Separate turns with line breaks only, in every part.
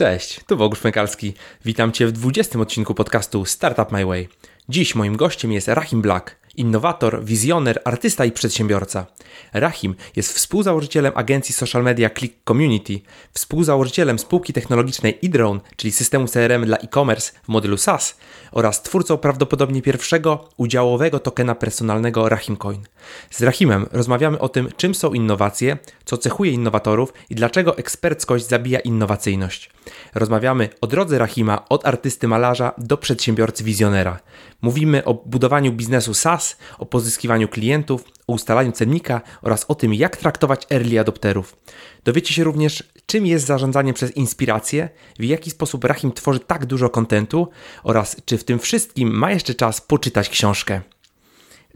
Cześć, tu Bogusz Pękalski. Witam Cię w 20 odcinku podcastu Startup My Way. Dziś moim gościem jest Rahim Black, innowator, wizjoner, artysta i przedsiębiorca. Rahim jest współzałożycielem agencji social media Click Community, współzałożycielem spółki technologicznej eDrone, czyli systemu CRM dla e-commerce w modelu SaaS oraz twórcą prawdopodobnie pierwszego udziałowego tokena personalnego Rahim Coin. Z Rahimem rozmawiamy o tym, czym są innowacje, co cechuje innowatorów i dlaczego eksperckość zabija innowacyjność. Rozmawiamy o drodze Rahima od artysty malarza do przedsiębiorcy wizjonera. Mówimy o budowaniu biznesu SaaS, o pozyskiwaniu klientów, o ustalaniu cennika oraz o tym, jak traktować early adopterów. Dowiecie się również, czym jest zarządzanie przez inspirację, w jaki sposób Rahim tworzy tak dużo kontentu oraz czy w tym wszystkim ma jeszcze czas poczytać książkę.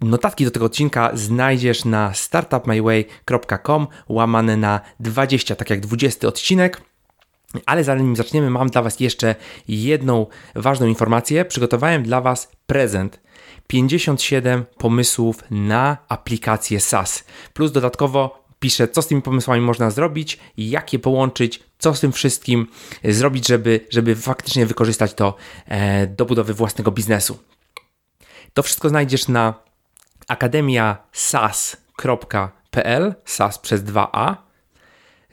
Notatki do tego odcinka znajdziesz na startupmyway.com łamane na 20, tak jak 20 odcinek. Ale zanim zaczniemy, mam dla Was jeszcze jedną ważną informację. Przygotowałem dla Was prezent. 57 pomysłów na aplikację SaaS. Plus dodatkowo piszę, co z tymi pomysłami można zrobić, jak je połączyć, co z tym wszystkim zrobić, żeby, żeby faktycznie wykorzystać to e, do budowy własnego biznesu. To wszystko znajdziesz na akademiasas.pl, SAS przez 2a,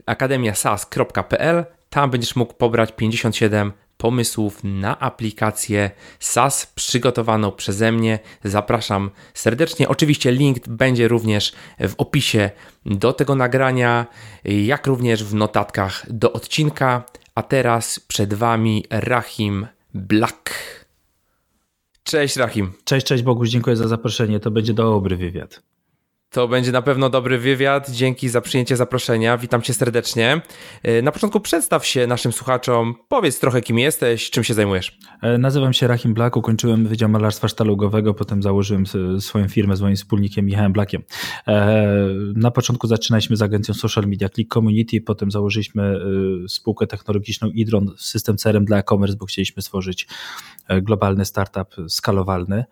akademiasas.pl, tam będziesz mógł pobrać 57 pomysłów na aplikację SaaS przygotowaną przeze mnie. Zapraszam serdecznie. Oczywiście link będzie również w opisie do tego nagrania, jak również w notatkach do odcinka. A teraz przed Wami Rahim Black. Cześć Rahim.
Cześć, cześć Boguś, dziękuję za zaproszenie. To będzie dobry wywiad.
To będzie na pewno dobry wywiad. Dzięki za przyjęcie zaproszenia. Witam cię serdecznie. E, na początku przedstaw się naszym słuchaczom. Powiedz trochę, kim jesteś, czym się zajmujesz.
E, nazywam się Rahim Black, ukończyłem Wydział Malarstwa Sztalugowego, potem założyłem swoją firmę z moim wspólnikiem Michałem Blackiem. E, na początku zaczynaliśmy z agencją social media Click Community, potem założyliśmy spółkę technologiczną Idron, system CRM dla e-commerce, bo chcieliśmy stworzyć globalny startup skalowalny,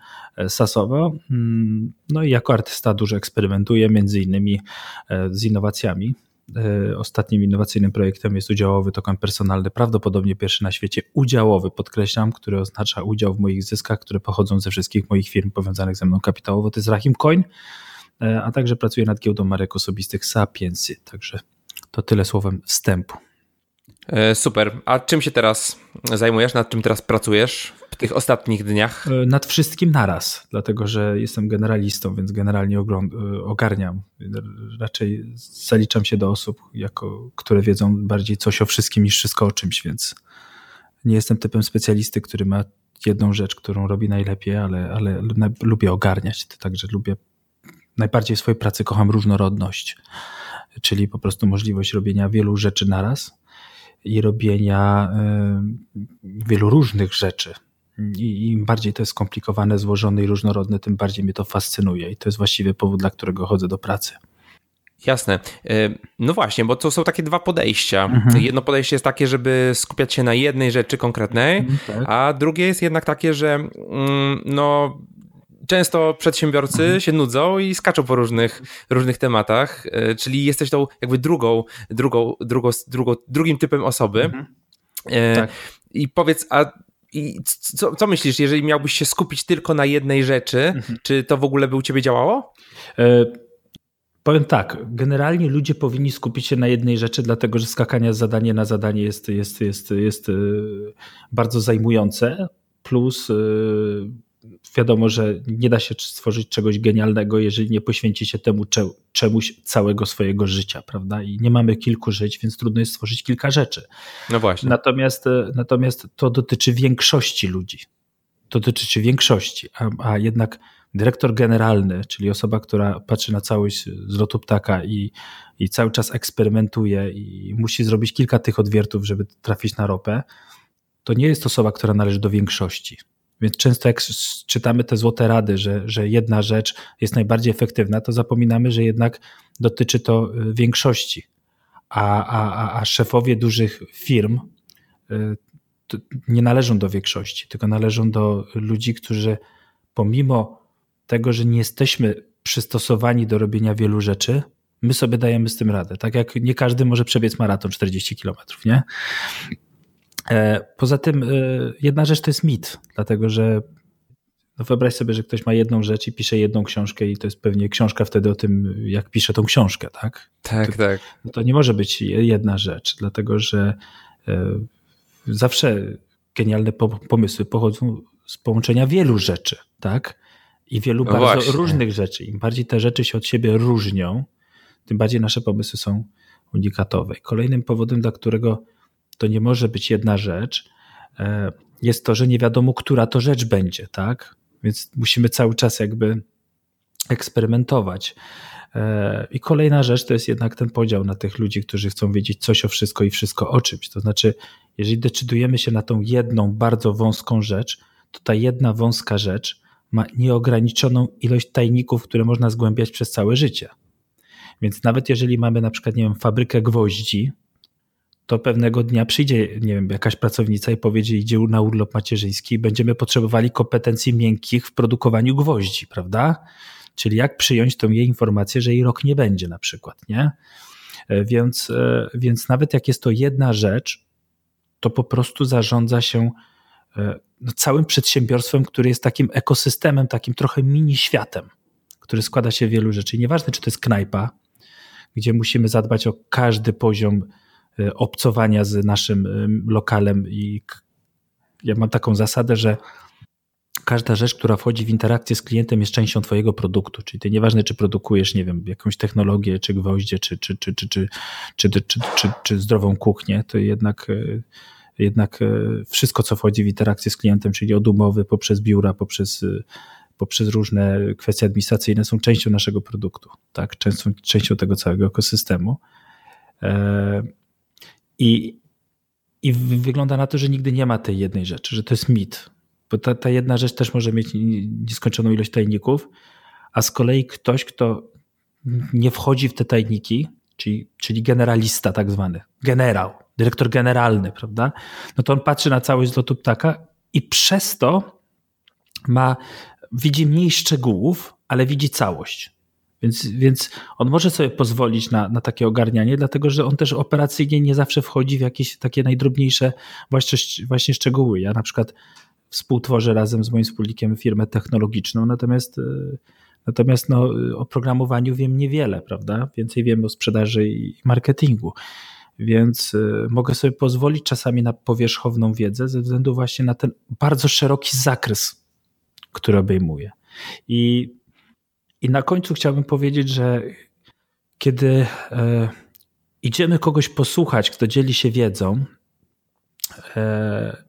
sasowo. Mm, no i jako artysta dużo eksperymentuje między innymi e, z innowacjami. E, ostatnim innowacyjnym projektem jest udziałowy token personalny, prawdopodobnie pierwszy na świecie udziałowy, podkreślam, który oznacza udział w moich zyskach, które pochodzą ze wszystkich moich firm powiązanych ze mną kapitałowo. To jest Rahim Coin, e, a także pracuję nad giełdą marek osobistych Sapiensy. Także to tyle słowem wstępu.
Super. A czym się teraz zajmujesz? Nad czym teraz pracujesz? tych ostatnich dniach?
E, nad wszystkim naraz, dlatego że jestem generalistą, więc generalnie e, ogarniam. Raczej zaliczam się do osób, jako, które wiedzą bardziej coś o wszystkim niż wszystko o czymś, więc nie jestem typem specjalisty, który ma jedną rzecz, którą robi najlepiej, ale, ale lubię ogarniać. Także lubię najbardziej w swojej pracy kocham różnorodność, czyli po prostu możliwość robienia wielu rzeczy naraz i robienia y, wielu różnych rzeczy i im bardziej to jest skomplikowane, złożone i różnorodne, tym bardziej mnie to fascynuje i to jest właściwie powód, dla którego chodzę do pracy.
Jasne. E, no właśnie, bo to są takie dwa podejścia. Mhm. Jedno podejście jest takie, żeby skupiać się na jednej rzeczy konkretnej, mhm, tak. a drugie jest jednak takie, że mm, no często przedsiębiorcy mhm. się nudzą i skaczą po różnych, różnych tematach, e, czyli jesteś tą jakby drugą, drugą, drugą, drugą drugim typem osoby. Mhm. E, tak. I powiedz, a i co, co, myślisz, jeżeli miałbyś się skupić tylko na jednej rzeczy, mhm. czy to w ogóle by u ciebie działało? E,
powiem tak, generalnie ludzie powinni skupić się na jednej rzeczy, dlatego że skakanie z zadania na zadanie jest, jest, jest, jest e, bardzo zajmujące, plus e, wiadomo, że nie da się stworzyć czegoś genialnego, jeżeli nie poświęci się temu czemuś całego swojego życia, prawda? I nie mamy kilku żyć, więc trudno jest stworzyć kilka rzeczy.
No właśnie.
Natomiast, natomiast to dotyczy większości ludzi. To dotyczy większości, a, a jednak dyrektor generalny, czyli osoba, która patrzy na całość z lotu ptaka i, i cały czas eksperymentuje i musi zrobić kilka tych odwiertów, żeby trafić na ropę, to nie jest osoba, która należy do większości. Więc często jak czytamy te złote rady, że, że jedna rzecz jest najbardziej efektywna, to zapominamy, że jednak dotyczy to y, większości. A, a, a szefowie dużych firm y, nie należą do większości, tylko należą do ludzi, którzy pomimo tego, że nie jesteśmy przystosowani do robienia wielu rzeczy, my sobie dajemy z tym radę. Tak jak nie każdy może przebiec maraton 40 kilometrów, nie? E, poza tym jedna rzecz to jest mit, dlatego że no wyobraź sobie, że ktoś ma jedną rzecz i pisze jedną książkę i to jest pewnie książka wtedy o tym, jak pisze tą książkę, tak?
Tak,
to,
tak.
No to nie może być jedna rzecz, dlatego że zawsze genialne pomysły pochodzą z połączenia wielu rzeczy, tak? I wielu no bardzo właśnie. różnych rzeczy. Im bardziej te rzeczy się od siebie różnią, tym bardziej nasze pomysły są unikatowe. Kolejnym powodem, dla którego to nie może być jedna rzecz, e, jest to, że nie wiadomo, która to rzecz będzie, tak? Więc musimy cały czas jakby eksperymentować. E, I kolejna rzecz to jest jednak ten podział na tych ludzi, którzy chcą wiedzieć coś o wszystko i wszystko o czymś. To znaczy, jeżeli decydujemy się na tą jedną bardzo wąską rzecz, to ta jedna wąska rzecz ma nieograniczoną ilość tajników, które można zgłębiać przez całe życie. Więc nawet jeżeli mamy na przykład, nie wiem, fabrykę gwoździ, to pewnego dnia przyjdzie, nie wiem, jakaś pracownica i powie, że idzie na urlop macierzyński i będziemy potrzebowali kompetencji miękkich w produkowaniu gwoździ, prawda? Czyli jak przyjąć tą jej informację, że jej rok nie będzie na przykład, nie? E, więc, e, więc nawet jak jest to jedna rzecz, to po prostu zarządza się e, no, całym przedsiębiorstwem, który jest takim ekosystemem, takim trochę mini światem, który składa się wielu rzeczy. I nieważne, czy to jest knajpa, gdzie musimy zadbać o każdy poziom obcowania z naszym lokalem i ja mam taką zasadę, że każda rzecz, która wchodzi w interakcję z klientem jest częścią twojego produktu, czyli to nieważne, czy produkujesz, nie wiem, jakąś technologię, czy gwoździe, czy, czy, czy, czy, czy, czy, czy, czy, czy zdrową kuchnię, to jednak jednak wszystko, co wchodzi w interakcję z klientem, czyli od umowy poprzez biura, poprzez, poprzez różne kwestie administracyjne, są częścią naszego produktu, tak? częścią, częścią tego całego ekosystemu. I, I wygląda na to, że nigdy nie ma tej jednej rzeczy, że to jest mit. Bo ta, ta jedna rzecz też może mieć nieskończoną ilość tajników, a z kolei ktoś, kto nie wchodzi w te tajniki, czyli, czyli generalista tak zwany, generał, dyrektor generalny, prawda? No to on patrzy na całość lotu ptaka i przez to ma, widzi mniej szczegółów, ale widzi całość. Więc, więc on może sobie pozwolić na, na takie ogarnianie, dlatego że on też operacyjnie nie zawsze wchodzi w jakieś takie najdrobniejsze właśnie, właśnie szczegóły. Ja na przykład współtworzę razem z moim wspólnikiem firmę technologiczną, natomiast, e, natomiast no, o programowaniu wiem niewiele, prawda? Więcej wiem o sprzedaży i marketingu. Więc e, mogę sobie pozwolić czasami na powierzchowną wiedzę ze względu właśnie na ten bardzo szeroki zakres, który obejmuje. I, i na końcu chciałbym powiedzieć, że kiedy e, idziemy kogoś posłuchać, kto dzieli się wiedzą, e,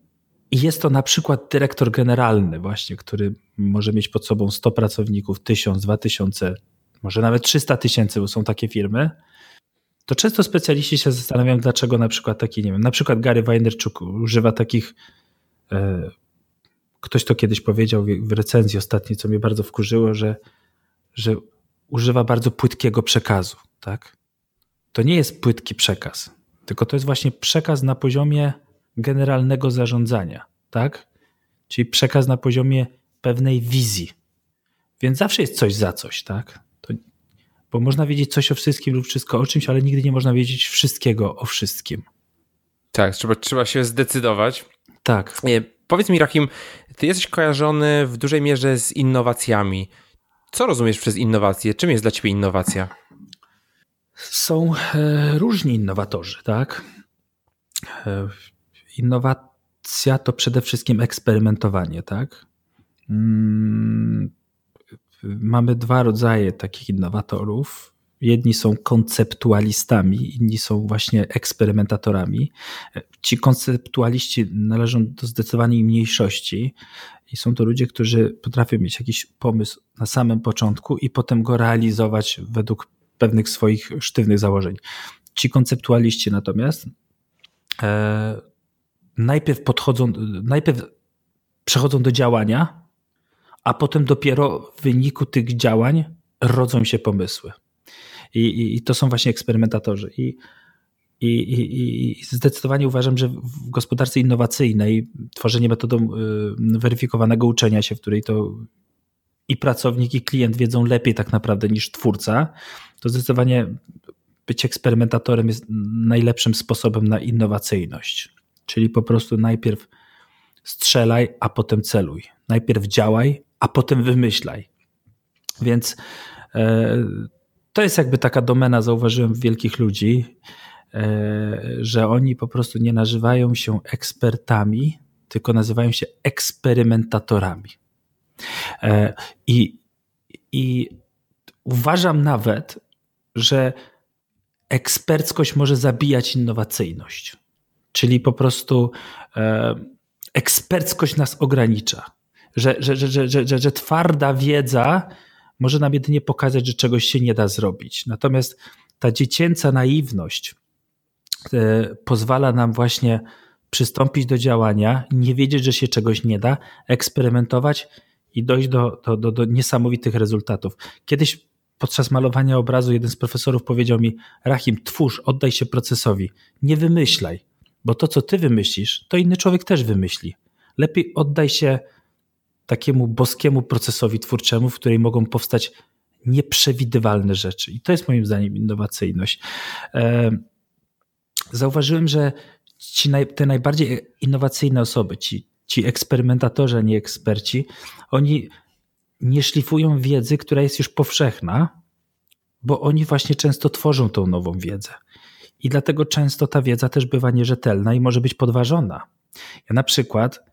i jest to na przykład dyrektor generalny, właśnie, który może mieć pod sobą 100 pracowników, 1000, 2000, może nawet 300 tysięcy, bo są takie firmy. To często specjaliści się zastanawiają, dlaczego na przykład taki, nie wiem, na przykład Gary Vaynerchuk używa takich. E, ktoś to kiedyś powiedział w recenzji ostatniej, co mnie bardzo wkurzyło, że, że używa bardzo płytkiego przekazu. Tak? To nie jest płytki przekaz, tylko to jest właśnie przekaz na poziomie generalnego zarządzania, tak? Czyli przekaz na poziomie pewnej wizji. Więc zawsze jest coś za coś, tak? To, bo można wiedzieć coś o wszystkim lub wszystko o czymś, ale nigdy nie można wiedzieć wszystkiego o wszystkim.
Tak, trzeba, trzeba się zdecydować.
Tak.
Nie, powiedz mi, Rahim, ty jesteś kojarzony w dużej mierze z innowacjami. Co rozumiesz przez innowacje? Czym jest dla ciebie innowacja?
Są e, różni innowatorzy, tak? E, innowacja to przede wszystkim eksperymentowanie, tak? Mm, mamy dwa rodzaje takich innowatorów. Jedni są konceptualistami, inni są właśnie eksperymentatorami. Ci konceptualiści należą do zdecydowanej mniejszości i są to ludzie, którzy potrafią mieć jakiś pomysł na samym początku i potem go realizować według pewnych swoich sztywnych założeń. Ci konceptualiści natomiast e, najpierw podchodzą, najpierw przechodzą do działania, a potem dopiero w wyniku tych działań rodzą się pomysły. I, i, i to są właśnie eksperymentatorzy. I, i, I, zdecydowanie uważam, że w gospodarce innowacyjnej tworzenie metodą y, weryfikowanego uczenia się, w której to i pracownik, i klient wiedzą lepiej tak naprawdę niż twórca, to zdecydowanie być eksperymentatorem jest najlepszym sposobem na innowacyjność. Czyli po prostu najpierw strzelaj, a potem celuj. Najpierw działaj, a potem wymyślaj. Więc e, to jest jakby taka domena, zauważyłem, wielkich ludzi, że oni po prostu nie nazywają się ekspertami, tylko nazywają się eksperymentatorami. E, I, i uważam nawet, że eksperckość może zabijać innowacyjność. Czyli po prostu e, eksperckość nas ogranicza. Że, że, że, że, że, że twarda wiedza może nam jedynie pokazać, że czegoś się nie da zrobić. Natomiast ta dziecięca naiwność e, pozwala nam właśnie przystąpić do działania, nie wiedzieć, że się czegoś nie da, eksperymentować i dojść do, do, do, do niesamowitych rezultatów. Kiedyś podczas malowania obrazu jeden z profesorów powiedział mi: Rahim, twórz, oddaj się procesowi, nie wymyślaj, bo to, co ty wymyślisz, to inny człowiek też wymyśli. Lepiej oddaj się takiemu boskiemu procesowi twórczemu, w której mogą powstać nieprzewidywalne rzeczy. I to jest moim zdaniem innowacyjność. Zauważyłem, że ci naj, te najbardziej innowacyjne osoby, ci, ci eksperymentatorzy, a nie eksperci, oni nie szlifują wiedzy, która jest już powszechna, bo oni właśnie często tworzą tą nową wiedzę. I dlatego często ta wiedza też bywa nierzetelna i może być podważona. Ja na przykład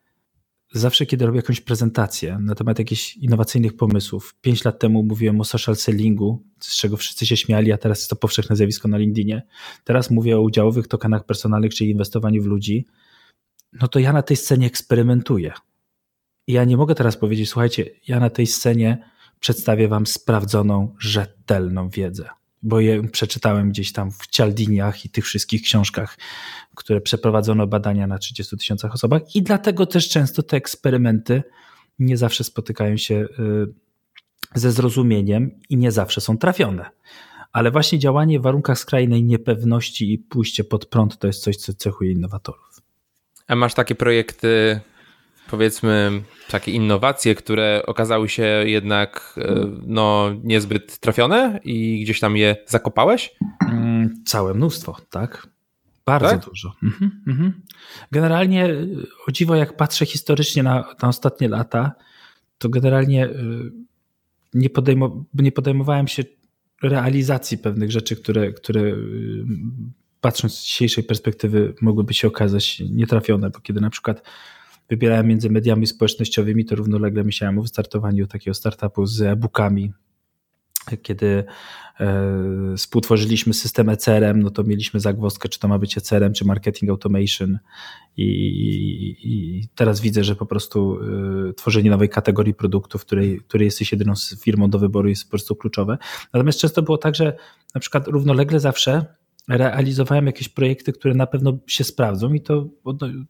zawsze, kiedy robię jakąś prezentację na temat jakichś innowacyjnych pomysłów, pięć lat temu mówiłem o social sellingu, z czego wszyscy się śmiali, a teraz jest to powszechne zjawisko na LinkedInie. Teraz mówię o udziałowych tokenach personalnych, czyli inwestowaniu w ludzi. No to ja na tej scenie eksperymentuję. I ja nie mogę teraz powiedzieć, słuchajcie, ja na tej scenie przedstawię wam sprawdzoną, rzetelną wiedzę bo je przeczytałem gdzieś tam w Cialdiniach i tych wszystkich książkach, które przeprowadzono badania na 30 tysiącach osobach i dlatego też często te eksperymenty nie zawsze spotykają się y, ze zrozumieniem i nie zawsze są trafione. Ale właśnie działanie w warunkach skrajnej niepewności i pójście pod prąd to jest coś, co cechuje innowatorów.
A masz takie projekty, powiedzmy, takie innowacje, które okazały się jednak e, no, niezbyt trafione i gdzieś tam je zakopałeś?
Mm, całe mnóstwo, tak. Bardzo tak? dużo. Mhm, mhm. Generalnie, o dziwo, jak patrzę historycznie na, na ostatnie lata, to generalnie e, nie, podejmo, nie podejmowałem się realizacji pewnych rzeczy, które, które e, patrząc z dzisiejszej perspektywy mogłyby się okazać nietrafione, bo kiedy na przykład wybierałem między mediami społecznościowymi, to równolegle myślałem o wystartowaniu takiego startupu z e-bookami. Kiedy e, współtworzyliśmy system ECRM, no to mieliśmy zagwozdkę, czy to ma być ECRM, czy marketing automation. I, i, i teraz widzę, że po prostu y, tworzenie nowej kategorii produktów, której, której jesteś jedyną firmą do wyboru, jest po prostu kluczowe. Natomiast często było tak, że na przykład równolegle zawsze realizowałem jakieś projekty, które na pewno się sprawdzą i to,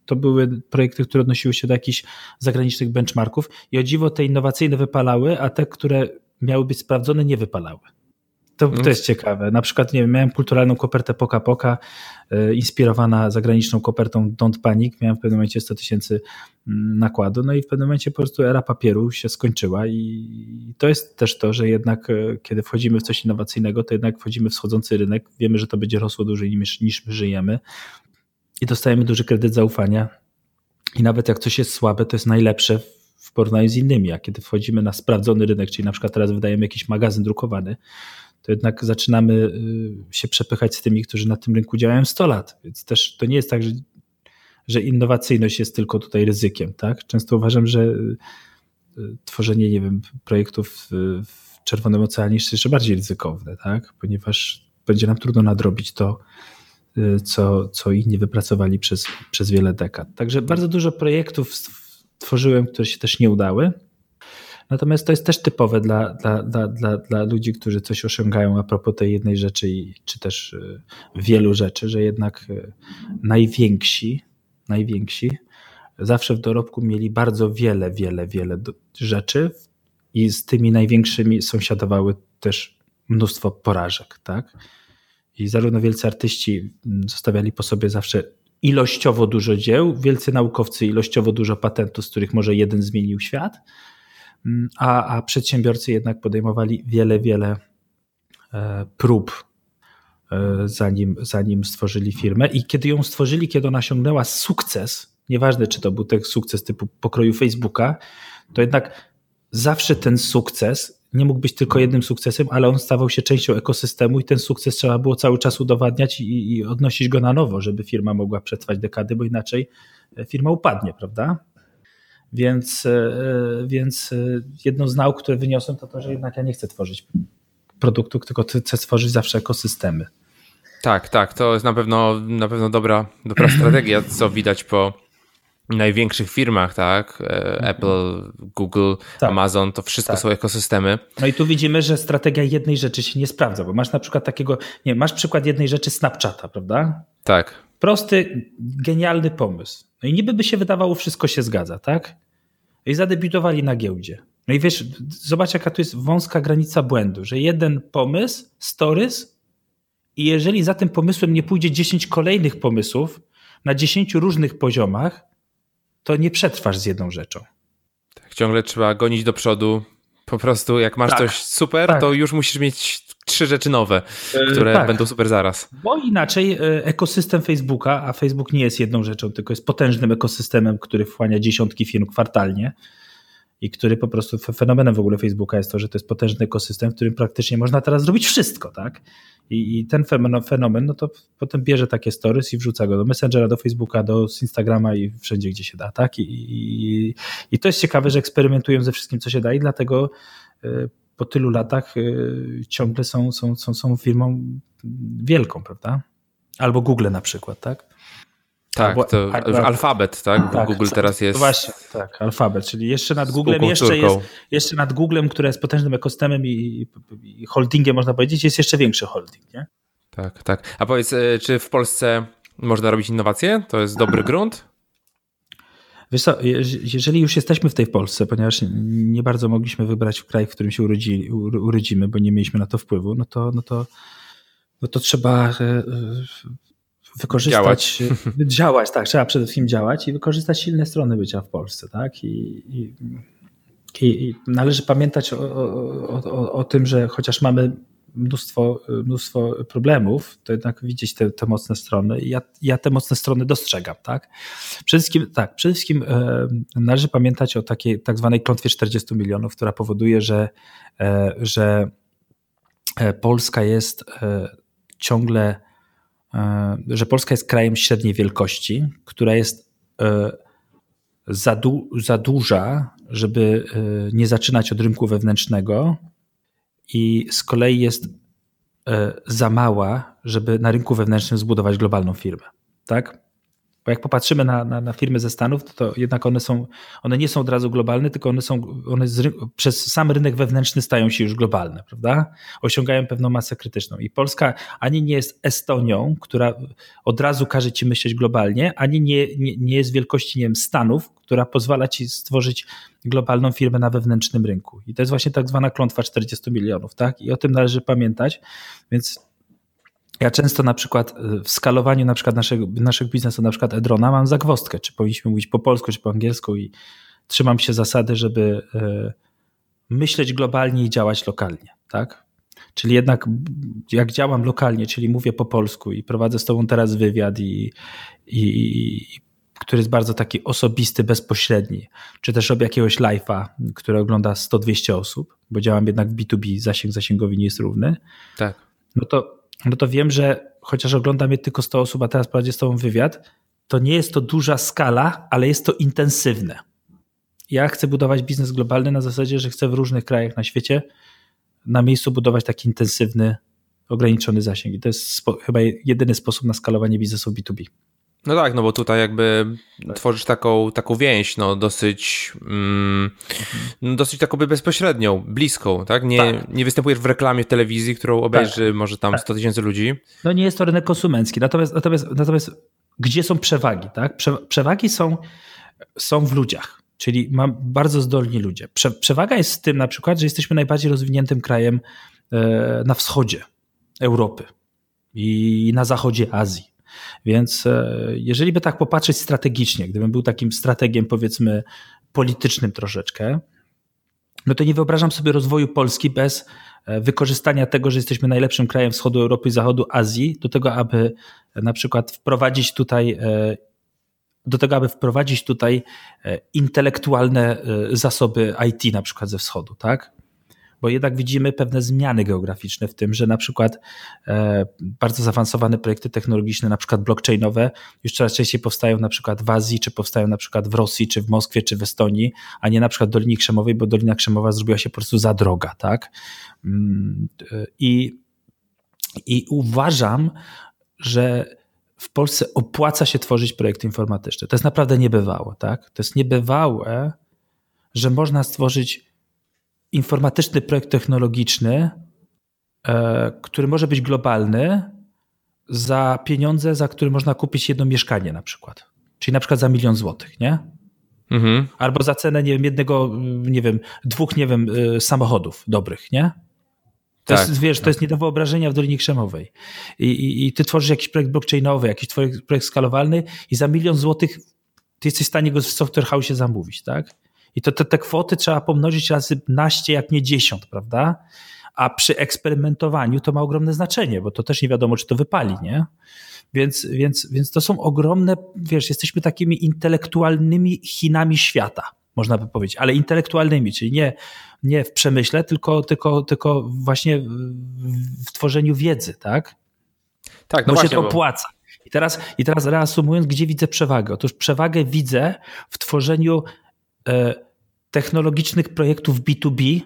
to były projekty, które odnosiły się do jakichś zagranicznych benchmarków i o dziwo te innowacyjne wypalały, a te, które miały być sprawdzone, nie wypalały. To, to mhm. jest ciekawe. Na przykład nie wiem, miałem kulturalną kopertę Poka Poka, e, inspirowana zagraniczną kopertą Don't Panic. Miałem w pewnym momencie 100 tysięcy mm, nakładu, no i w pewnym momencie po prostu era papieru się skończyła i to jest też to, że jednak e, kiedy wchodzimy w coś innowacyjnego, to jednak wchodzimy w schodzący rynek, wiemy, że to będzie rosło dłużej niż, niż my żyjemy i dostajemy duży kredyt zaufania i nawet jak coś jest słabe, to jest najlepsze w porównaniu z innymi, a kiedy wchodzimy na sprawdzony rynek, czyli na przykład teraz wydajemy jakiś magazyn drukowany, to jednak zaczynamy y, się przepychać z tymi, którzy na tym rynku działają 100 lat. Więc też to nie jest tak, że, że innowacyjność jest tylko tutaj ryzykiem. Tak? Często uważam, że y, tworzenie, nie wiem, projektów w Czerwonym Oceanie jest jeszcze bardziej ryzykowne, tak? ponieważ będzie nam trudno nadrobić to, y, co, co inni wypracowali przez, przez wiele dekad. Także bardzo dużo projektów tworzyłem, które się też nie udały. Natomiast to jest też typowe dla, dla, dla, dla, dla ludzi, którzy coś osiągają a propos tej jednej rzeczy, czy też y, wielu rzeczy, że jednak y, najwięksi, najwięksi zawsze w dorobku mieli bardzo wiele, wiele, wiele rzeczy i z tymi największymi sąsiadowały też mnóstwo porażek, tak? I zarówno wielcy artyści mm, zostawiali po sobie zawsze ilościowo dużo dzieł, wielcy naukowcy ilościowo dużo patentów, z których może jeden zmienił świat, a, a przedsiębiorcy jednak podejmowali wiele, wiele e, prób zanim, zanim stworzyli firmę. I kiedy ją stworzyli, kiedy ona osiągnęła sukces, nieważne czy to był ten sukces typu pokroju Facebooka, to jednak zawsze ten sukces nie mógł być tylko jednym sukcesem, ale on stawał się częścią ekosystemu i ten sukces trzeba było cały czas udowadniać i, i odnosić go na nowo, żeby firma mogła przetrwać dekady, bo inaczej e, firma upadnie, prawda? Więc, e, więc e, jedną z nauk, które wyniosłem, to to, że jednak ja nie chcę tworzyć produktu, tylko chcę stworzyć zawsze ekosystemy.
Tak, tak, to jest na pewno, na pewno dobra, dobra strategia, co widać po największych firmach, tak? E, Apple, Google, tak. Amazon, to wszystko tak. są ekosystemy.
No i tu widzimy, że strategia jednej rzeczy się nie sprawdza, bo masz na przykład takiego, nie masz przykład jednej rzeczy Snapchata, prawda?
Tak.
Prosty, genialny pomysł. No i niby by się wydawało, wszystko się zgadza, tak? I zadebiutowali na giełdzie. No i wiesz, zobacz jaka tu jest wąska granica błędu, że jeden pomysł, stories i jeżeli za tym pomysłem nie pójdzie 10 kolejnych pomysłów na 10 różnych poziomach, to nie przetrwasz z jedną rzeczą.
Tak, ciągle trzeba gonić do przodu. Po prostu jak masz tak, coś super, tak. to już musisz mieć trzy rzeczy nowe, e, które tak. będą super zaraz.
Bo inaczej e, ekosystem Facebooka, a Facebook nie jest jedną rzeczą, tylko jest potężnym ekosystemem, który wchłania dziesiątki firm kwartalnie i który po prostu fenomenem w ogóle Facebooka jest to, że to jest potężny ekosystem, w którym praktycznie można teraz zrobić wszystko, tak? I, i ten fenomen, no to potem bierze takie stories i wrzuca go do Messengera, do Facebooka, do Instagrama i wszędzie, gdzie się da, tak? I, i, i to jest ciekawe, że eksperymentują ze wszystkim, co się da i dlatego y, po tylu latach y, ciągle są, są, są, są firmą wielką, prawda? Albo Google na przykład, tak?
Tak, Albo, to alfabet, tak? tak Google teraz jest.
Właśnie, tak, alfabet, czyli jeszcze nad Googlem, jeszcze, jest, jeszcze nad Googlem, które jest potężnym ekosystemem i, i, holdingiem, można powiedzieć, jest jeszcze większy holding, nie?
Tak, tak. A powiedz, e, czy w Polsce można robić innowacje? To jest dobry grunt?
Wiesz co, jeżeli już jesteśmy w tej Polsce, ponieważ nie bardzo mogliśmy wybrać kraj, w którym się urodzi, urodzimy, bo nie mieliśmy na to wpływu, no to, no to, no to trzeba e, wykorzystać, działać. działać, tak, trzeba przede wszystkim działać i wykorzystać silne strony bycia w Polsce, tak? I, i, i należy pamiętać o, o, o, o, tym, że chociaż mamy mnóstwo, mnóstwo problemów, to jednak widzieć te, te mocne strony. Ja, ja te mocne strony dostrzegam, tak? Przede wszystkim, tak, przede wszystkim e, należy pamiętać o takiej tak zwanej klątwie 40 milionów, która powoduje, że, e, że e, Polska jest ciągle że Polska jest krajem średniej wielkości, która jest za, du za duża, żeby nie zaczynać od rynku wewnętrznego i z kolei jest za mała, żeby na rynku wewnętrznym zbudować globalną firmę. Tak? Bo jak popatrzymy na, na, na, firmy ze Stanów, to, to, jednak one są, one nie są od razu globalne, tylko one są, one z, przez sam rynek wewnętrzny stają się już globalne, prawda? Osiągają pewną masę krytyczną. I Polska ani nie jest Estonią, która od razu każe ci myśleć globalnie, ani nie, nie, nie jest wielkości, nie wiem, Stanów, która pozwala ci stworzyć globalną firmę na wewnętrznym rynku. I to jest właśnie tak zwana klątwa 40 milionów, tak? I o tym należy pamiętać. Więc ja często na przykład y, w skalowaniu na przykład naszego, naszych biznesu, na przykład Edrona, mam zagwostkę, czy powinniśmy mówić po polsku, czy po angielsku i trzymam się zasady, żeby y, myśleć globalnie i działać lokalnie, tak? Czyli jednak jak działam lokalnie, czyli mówię po polsku i prowadzę z tobą teraz wywiad i, i, który jest bardzo taki osobisty, bezpośredni, czy też robię jakiegoś live'a, który ogląda 100-200 osób, bo działam jednak w B2B, zasięg zasięgowi nie jest równy.
Tak.
No to no to wiem, że chociaż ogląda mnie tylko 100 osób, a teraz prowadzi z tobą wywiad, to nie jest to duża skala, ale jest to intensywne. Ja chcę budować biznes globalny na zasadzie, że chcę w różnych krajach na świecie na miejscu budować taki intensywny, ograniczony zasięg. I to jest chyba jedyny sposób na skalowanie biznesu B2B.
No tak, no bo tutaj jakby tak. tworzysz taką, taką więź, no dosyć, mm, mhm. dosyć taką bezpośrednią, bliską, tak? Nie, tak. nie występujesz w reklamie w telewizji, którą obejrzy tak. może tam tak. 100 tysięcy ludzi.
No nie jest to rynek konsumencki, natomiast, natomiast, natomiast gdzie są przewagi, tak? przewagi są, są w ludziach, czyli mam bardzo zdolni ludzie. Prze, przewaga jest w tym na przykład, że jesteśmy najbardziej rozwiniętym krajem e, na wschodzie Europy i na zachodzie Azji więc e, jeżeli by tak popatrzeć strategicznie, gdybym był takim strategiem powiedzmy politycznym troszeczkę, no to nie wyobrażam sobie rozwoju Polski bez e, wykorzystania tego, że jesteśmy najlepszym krajem wschodu Europy i zachodu Azji, do tego, aby na przykład wprowadzić tutaj do tego, aby wprowadzić tutaj intelektualne zasoby IT na przykład ze wschodu, tak? Bo jednak widzimy pewne zmiany geograficzne w tym, że na przykład e, bardzo zaawansowane projekty technologiczne, na przykład blockchainowe, już coraz częściej powstają na przykład w Azji, czy powstają na przykład w Rosji, czy w Moskwie, czy w Estonii, a nie na przykład w Dolinie Krzemowej, bo Dolina Krzemowa zrobiła się po prostu za droga, tak? Mm, I, i uważam, że w Polsce opłaca się tworzyć projekty informatyczne. To jest naprawdę niebywałe, tak? To jest niebywałe, że można stworzyć informatyczny projekt technologiczny, e, który może być globalny za pieniądze, za które można kupić jedno mieszkanie na przykład. Czyli na przykład za milion złotych, nie? Mhm. Albo za cenę, nie wiem, jednego, nie wiem, dwóch, nie wiem, y, samochodów dobrych, nie? To tak, jest, wiesz, tak. to jest nie do wyobrażenia w Dolinie Krzemowej. I, i, I, ty tworzysz jakiś projekt blockchainowy, jakiś projekt skalowalny i za milion złotych ty jesteś w stanie go w software house zamówić, tak? I to te, te kwoty trzeba pomnożyć razy naście, jak nie dziesiąt, prawda? A przy eksperymentowaniu to ma ogromne znaczenie, bo to też nie wiadomo, czy to wypali, nie? Więc, więc, więc to są ogromne, wiesz, jesteśmy takimi intelektualnymi Chinami świata, można by powiedzieć, ale intelektualnymi, czyli nie, nie w przemyśle, tylko, tylko, tylko właśnie w tworzeniu wiedzy, tak? Tak, no bo właśnie, się to opłaca. I teraz, I teraz reasumując, gdzie widzę przewagę? Otóż przewagę widzę w tworzeniu e, technologicznych projektów B2B,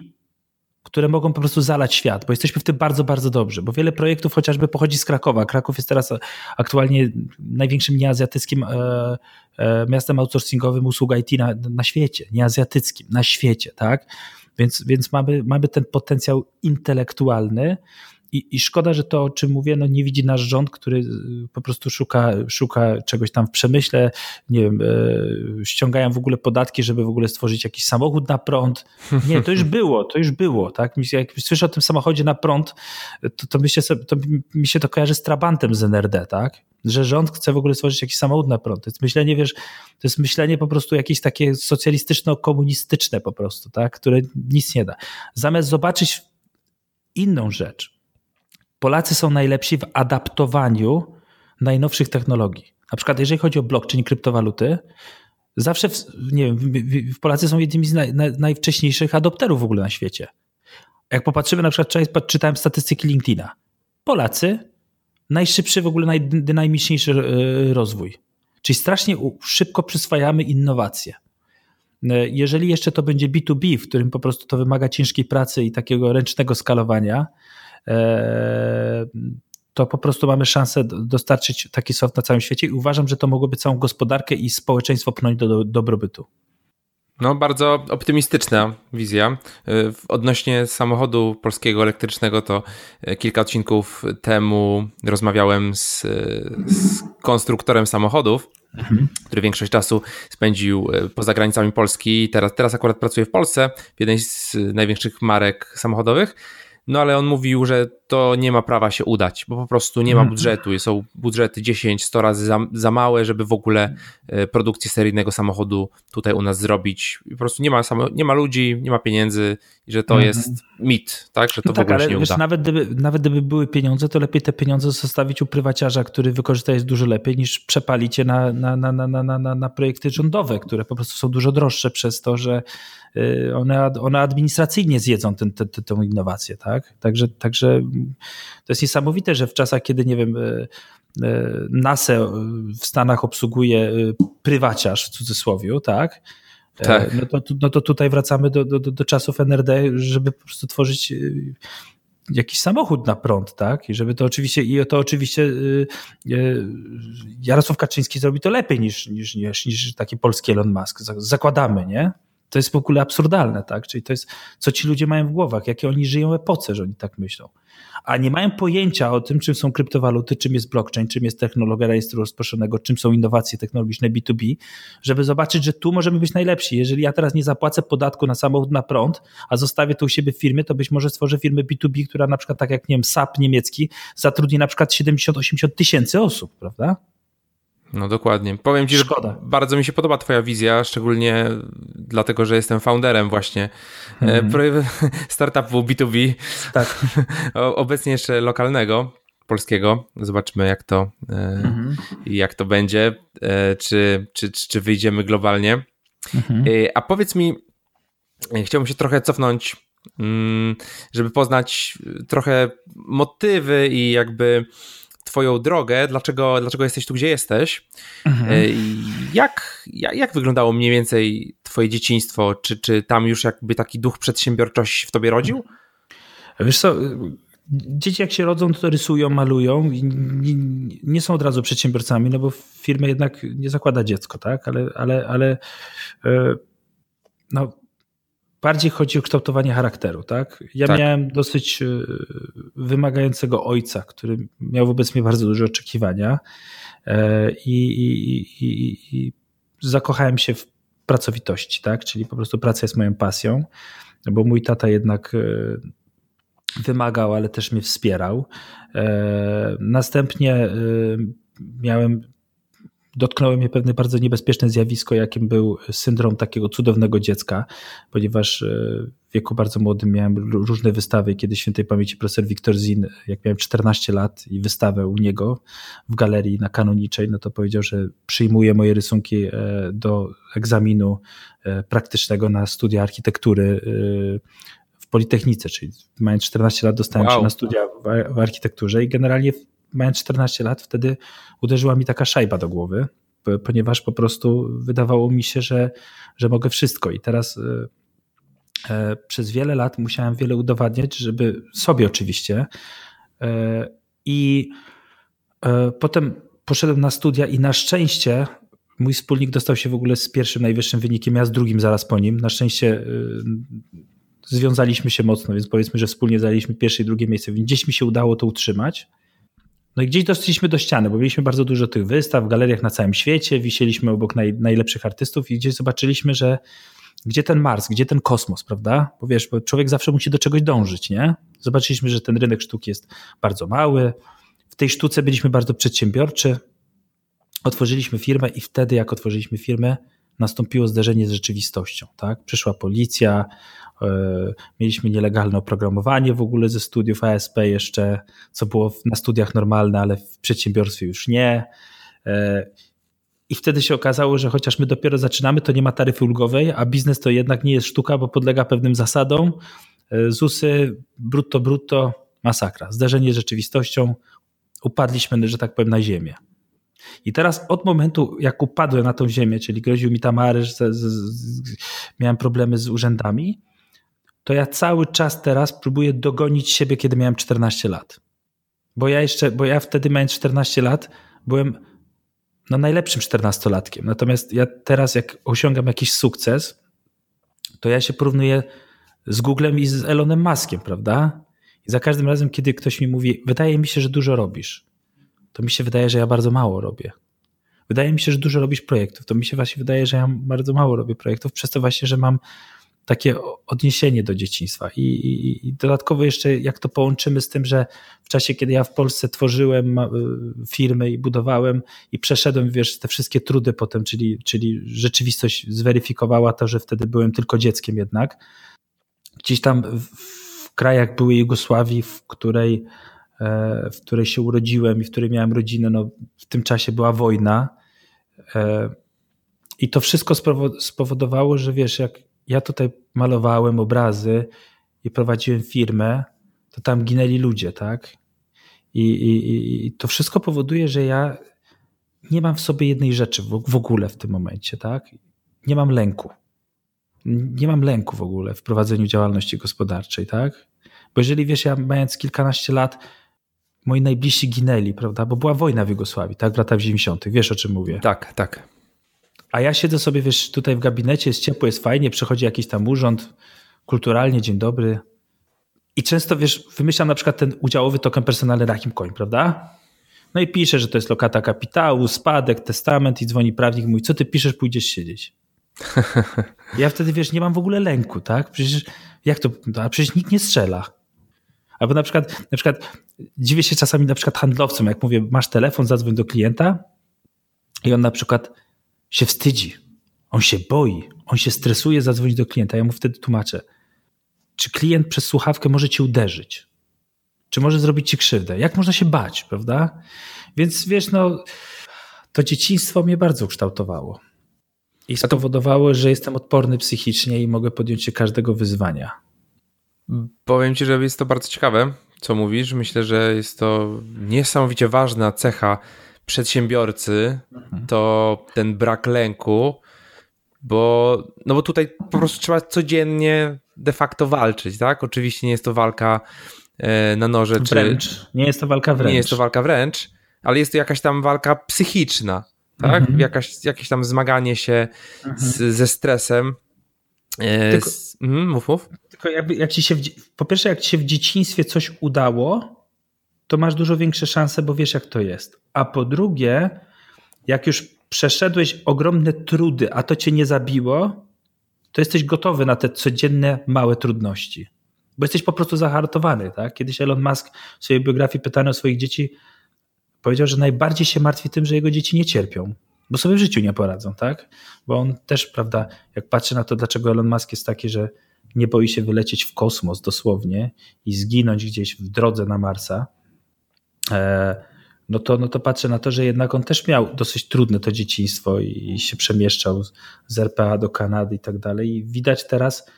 które mogą po prostu zalać świat, bo jesteśmy w tym bardzo, bardzo dobrze, bo wiele projektów chociażby pochodzi z Krakowa. Kraków jest teraz aktualnie największym nieazjatyckim e, e, miastem outsourcingowym usług IT na, na świecie, nieazjatyckim, na świecie, tak? Więc, więc mamy, mamy ten potencjał intelektualny, i, I szkoda, że to, o czym mówię, no nie widzi nasz rząd, który y, po prostu szuka, szuka czegoś tam w przemyśle, nie wiem, e, ściągają w ogóle podatki, żeby w ogóle stworzyć jakiś samochód na prąd. Nie, to już było, to już było, tak? Jak słyszę o tym samochodzie na prąd, to, to, myślę sobie, to mi się to kojarzy z Trabantem z NRD, tak? Że rząd chce w ogóle stworzyć jakiś samochód na prąd. To jest myślenie, wiesz, to jest myślenie po prostu jakieś takie socjalistyczno-komunistyczne po prostu, tak? Które nic nie da. Zamiast zobaczyć inną rzecz, Polacy są najlepsi w adaptowaniu najnowszych technologii. Na przykład, jeżeli chodzi o blockchain, kryptowaluty, zawsze, w, nie wiem, w, Polacy są jednymi z naj, naj, najwcześniejszych adopterów w ogóle na świecie. Jak popatrzymy, na przykład czytałem statystyki LinkedIna. Polacy najszybszy w ogóle, najdynamiczniejszy e, rozwój. Czyli strasznie szybko przyswajamy innowacje. E, jeżeli jeszcze to będzie B2B, w którym po prostu to wymaga ciężkiej pracy i takiego ręcznego skalowania, to po prostu mamy szansę dostarczyć taki soft na całym świecie i uważam, że to mogłoby całą gospodarkę i społeczeństwo pchnąć do, do dobrobytu.
No, bardzo optymistyczna wizja. E, odnośnie samochodu polskiego elektrycznego, to e, kilka odcinków temu rozmawiałem z, z konstruktorem samochodów, mhm. który większość czasu spędził poza granicami Polski. Teraz, teraz akurat pracuje w Polsce, w jednej z największych marek samochodowych. No ale on mówił, że to nie ma prawa się udać, bo po prostu nie ma mhm. budżetu. Są budżety 10-100 razy za, za małe, żeby w ogóle e, produkcję seryjnego samochodu tutaj u nas zrobić. Po prostu nie ma, samo, nie ma ludzi, nie ma pieniędzy i że to mhm. jest mit, tak? Że to no w tak, ogóle ale się nie wiesz, uda.
Nawet gdyby, nawet gdyby były pieniądze, to lepiej te pieniądze zostawić u prywaciarza, który wykorzysta je dużo lepiej niż przepalić je na, na, na, na, na, na, na projekty rządowe, które po prostu są dużo droższe przez to, że y, one, one administracyjnie zjedzą tę innowację, tak? Także, także to jest niesamowite, że w czasach, kiedy nie wiem, e, e, NASA w Stanach obsługuje e, prywaciarz w cudzysłowie, tak? tak. No, to, no to tutaj wracamy do, do, do czasów NRD, żeby po prostu tworzyć jakiś samochód na prąd, tak? I żeby to oczywiście, i to oczywiście Jarosław Kaczyński zrobi to lepiej niż, niż, niż, niż taki polski Elon Musk. Zakładamy, nie? To jest w ogóle absurdalne, tak? Czyli to jest, co ci ludzie mają w głowach, jakie oni żyją epoce, że oni tak myślą a nie mają pojęcia o tym, czym są kryptowaluty, czym jest blockchain, czym jest technologia rejestru rozproszonego, czym są innowacje technologiczne B2B, żeby zobaczyć, że tu możemy być najlepsi. Jeżeli ja teraz nie zapłacę podatku na samochód na prąd, a zostawię to u siebie w firmie, to być może stworzę firmę B2B, która na przykład, tak jak nie wiem, SAP niemiecki, zatrudni na przykład 70-80 tysięcy osób, prawda?
No dokładnie. Powiem ci, Szkoda. że bardzo mi się podoba twoja wizja, szczególnie dlatego że jestem founderem właśnie mm. startupu B2B, tak. obecnie jeszcze lokalnego, polskiego. Zobaczmy jak to, mm. jak to będzie, czy, czy, czy wyjdziemy globalnie. Mm. A powiedz mi, chciałbym się trochę cofnąć, mm, żeby poznać trochę motywy i jakby twoją drogę, dlaczego, dlaczego jesteś tu, gdzie jesteś. Mhm. E, jak, jak, jak wyglądało mniej więcej twoje dzieciństwo? Czy, czy tam już jakby taki duch przedsiębiorczości w tobie rodził?
Wiesz co, dzieci jak się rodzą, to rysują, malują nie, nie, są od razu przedsiębiorcami, no bo firma jednak nie zakłada dziecko, tak? Ale, ale, ale e, no, bardziej chodzi o kształtowanie charakteru, tak? Ja tak. miałem dosyć e, wymagającego ojca, który miał wobec mnie bardzo duże oczekiwania e, i, i, i, i zakochałem się w pracowitości, tak? Czyli po prostu praca jest moją pasją, bo mój tata jednak e, wymagał, ale też mnie wspierał. Następnie miałem dotknęło mnie pewne bardzo niebezpieczne zjawisko, jakim był syndrom takiego cudownego dziecka, ponieważ e, w wieku bardzo młodym miałem różne wystawy. Kiedy świętej pamięci profesor Wiktor Zin, jak miałem 14 lat i wystawę u niego w galerii na Kanoniczej, no to powiedział, że przyjmuje moje rysunki e, do egzaminu e, praktycznego na studia architektury w Politechnice, czyli mając 14 lat dostałem wow. się na studia w architekturze i generalnie mając 14 lat, wtedy uderzyła mi taka szajba do głowy, ponieważ po prostu wydawało mi się, że, że mogę wszystko. I teraz e, e, przez wiele lat musiałem wiele udowadniać, żeby sobie oczywiście. E, I potem poszedłem na studia i na szczęście mój wspólnik dostał się w ogóle z pierwszym najwyższym wynikiem, ja z drugim zaraz po nim. Na szczęście związaliśmy się mocno, więc powiedzmy, że wspólnie zajęliśmy pierwsze i drugie miejsce, więc gdzieś mi się udało to utrzymać. No i gdzieś doszliśmy do ściany, bo mieliśmy bardzo dużo tych wystaw w galeriach na całym świecie, wisieliśmy obok naj, najlepszych artystów i gdzieś zobaczyliśmy, że gdzie ten Mars, gdzie ten kosmos, prawda? Bo wiesz, bo człowiek zawsze musi do czegoś dążyć, nie? Zobaczyliśmy, że ten rynek sztuki jest bardzo mały. W tej sztuce byliśmy bardzo przedsiębiorczy. Otworzyliśmy firmę i wtedy, jak otworzyliśmy firmę, nastąpiło zderzenie z rzeczywistością. Tak? Przyszła policja, mieliśmy nielegalne oprogramowanie w ogóle ze studiów ASP jeszcze, co było na studiach normalne, ale w przedsiębiorstwie już nie. E, I wtedy się okazało, że chociaż my dopiero zaczynamy, to nie ma taryfy ulgowej, a biznes to jednak nie jest sztuka, bo podlega pewnym zasadom. E, ZUSy, brutto, brutto, masakra. Zderzenie z rzeczywistością, upadliśmy, że tak powiem, na ziemię. I teraz od momentu, jak upadłem na tą ziemię, czyli groził mi tam miałem problemy z urzędami, to ja cały czas teraz próbuję dogonić siebie, kiedy miałem 14 lat. Bo ja jeszcze, bo ja wtedy mając 14 lat byłem no najlepszym 14-latkiem. Natomiast ja teraz, jak osiągam jakiś sukces, to ja się porównuję z Googlem i z Elonem Muskiem, prawda? I za każdym razem, kiedy ktoś mi mówi, wydaje mi się, że dużo robisz, to mi się wydaje, że ja bardzo mało robię. Wydaje mi się, że dużo robisz projektów, to mi się właśnie wydaje, że ja bardzo mało robię projektów, przez to właśnie, że mam takie odniesienie do dzieciństwa. I, i, I, dodatkowo jeszcze, jak to połączymy z tym, że w czasie, kiedy ja w Polsce tworzyłem y, firmy i budowałem i przeszedłem, wiesz, te wszystkie trudy potem, czyli, czyli rzeczywistość zweryfikowała to, że wtedy byłem tylko dzieckiem jednak. Gdzieś tam w krajach byłej Jugosławii, w której, e, w której się urodziłem i w której miałem rodzinę, no, w tym czasie była wojna. E, I to wszystko spowodowało, że wiesz, jak ja tutaj malowałem obrazy i prowadziłem firmę, to tam ginęli ludzie, tak? I, i, i to wszystko powoduje, że ja nie mam w sobie jednej rzeczy w, w ogóle w tym momencie, tak? Nie mam lęku. Nie mam lęku w ogóle w prowadzeniu działalności gospodarczej, tak? Bo jeżeli wiesz, ja mając kilkanaście lat, moi najbliżsi ginęli, prawda? Bo była wojna w Jugosławii, tak? W latach 90. Wiesz o czym mówię?
Tak, tak.
A ja siedzę sobie, wiesz, tutaj w gabinecie, jest ciepło, jest fajnie, przychodzi jakiś tam urząd, kulturalnie, dzień dobry. I często, wiesz, wymyślam na przykład ten udziałowy token personalny Rahim Coin, prawda? No i piszę, że to jest lokata kapitału, spadek, testament i dzwoni prawnik mówi, co ty piszesz, pójdziesz siedzieć. Ja wtedy, wiesz, nie mam w ogóle lęku, tak? Przecież jak to, a przecież nikt nie strzela. Albo na przykład, na przykład dziwię się czasami na przykład handlowcom, jak mówię, masz telefon, zadzwoń do klienta i on na przykład się wstydzi. On się boi, on się stresuje zadzwonić do klienta. Ja mu wtedy tłumaczę, czy klient przez słuchawkę może cię uderzyć? Czy może zrobić ci krzywdę? Jak można się bać, prawda? Więc wiesz, no, to dzieciństwo mnie bardzo ukształtowało. I spowodowało, że jestem odporny psychicznie i mogę podjąć się każdego wyzwania.
Powiem ci, że jest to bardzo ciekawe, co mówisz. Myślę, że jest to niesamowicie ważna cecha przedsiębiorcy, mhm. to ten brak lęku, bo, no bo tutaj po prostu trzeba codziennie de facto walczyć, tak? Oczywiście nie jest to walka e, na noże.
Wręcz. Czy... Nie jest to walka wręcz.
Nie jest to walka wręcz, ale jest to jakaś tam walka psychiczna, tak? Mhm. Jakaś, jakieś tam zmaganie się mhm. z, ze stresem. E, tylko, z, mm, mów, mów.
Tylko jakby, jak ci się, w, po pierwsze, jak ci się w dzieciństwie coś udało, to masz dużo większe szanse, bo wiesz, jak to jest. A po drugie, jak już przeszedłeś ogromne trudy, a to cię nie zabiło, to jesteś gotowy na te codzienne małe trudności. Bo jesteś po prostu zahartowany. Tak? Kiedyś Elon Musk w swojej biografii pytany o swoich dzieci powiedział, że najbardziej się martwi tym, że jego dzieci nie cierpią, bo sobie w życiu nie poradzą, tak? Bo on też, prawda, jak patrzy na to, dlaczego Elon Musk jest taki, że nie boi się wylecieć w kosmos dosłownie i zginąć gdzieś w drodze na Marsa, no to, no to patrzę na to, że jednak on też miał dosyć trudne to dzieciństwo i się przemieszczał z RPA do Kanady i tak dalej. I widać teraz,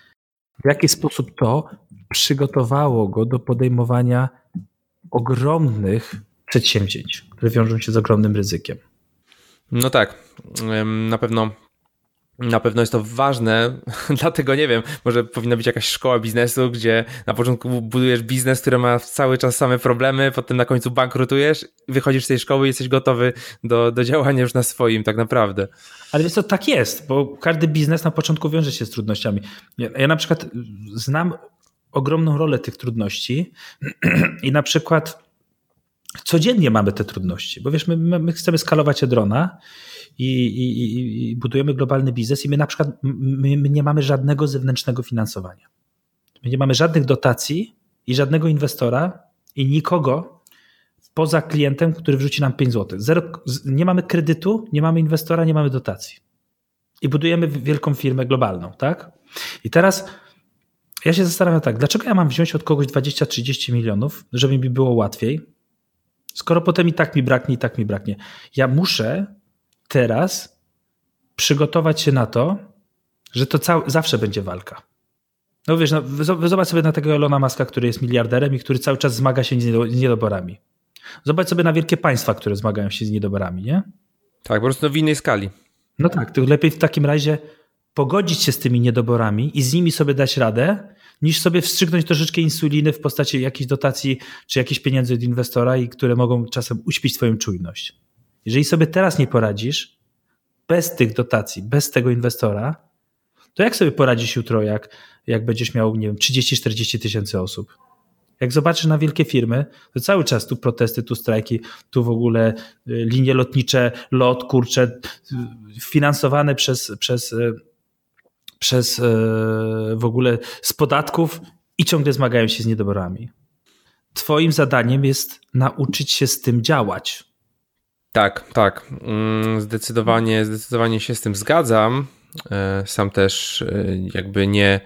w jaki sposób to przygotowało go do podejmowania ogromnych przedsięwzięć, które wiążą się z ogromnym ryzykiem.
No tak, na pewno na pewno jest to ważne, dlatego nie wiem, może powinna być jakaś szkoła biznesu, gdzie na początku budujesz biznes, który ma cały czas same problemy, potem na końcu bankrutujesz, wychodzisz z tej szkoły i jesteś gotowy do, do działania już na swoim tak naprawdę.
Ale wiesz co, tak jest, bo każdy biznes na początku wiąże się z trudnościami. Ja, ja na przykład znam ogromną rolę tych trudności i na przykład codziennie mamy te trudności, bo wiesz, my, my chcemy skalować drona i, i, i, budujemy globalny biznes i my na przykład my, my nie mamy żadnego zewnętrznego finansowania. My nie mamy żadnych dotacji i żadnego inwestora i nikogo poza klientem, który wrzuci nam 5 zł. Zero, nie mamy kredytu, nie mamy inwestora, nie mamy dotacji. I budujemy wielką firmę globalną, tak? I teraz ja się zastanawiam tak, dlaczego ja mam wziąć od kogoś 20-30 milionów, żeby mi było łatwiej, skoro potem i tak mi braknie, i tak mi braknie. Ja muszę teraz przygotować się na to, że to cał, zawsze będzie walka. No wiesz, no, zobacz sobie na tego Elona Muska, który jest miliarderem i który cały czas zmaga się z niedoborami. Zobacz sobie na wielkie państwa, które zmagają się z niedoborami, nie?
Tak, po prostu w innej skali.
No tak, to lepiej w takim razie pogodzić się z tymi niedoborami i z nimi sobie dać radę, niż sobie wstrzygnąć troszeczkę insuliny w postaci jakiejś dotacji czy jakichś pieniędzy od inwestora, i które mogą czasem uśpić twoją czujność. Jeżeli sobie teraz nie poradzisz, bez tych dotacji, bez tego inwestora, to jak sobie poradzisz jutro, jak, jak będziesz miał, nie wiem, 30-40 tysięcy osób? Jak zobaczysz na wielkie firmy, to cały czas tu protesty, tu strajki, tu w ogóle y, linie lotnicze, lot, kurcze, y, finansowane przez, przez, y, przez w ogóle z podatków i ciągle zmagają się z niedoborami. Twoim zadaniem jest nauczyć się z tym działać.
Tak, tak. Mm, zdecydowanie, zdecydowanie się z tym zgadzam. E, sam też e, jakby nie,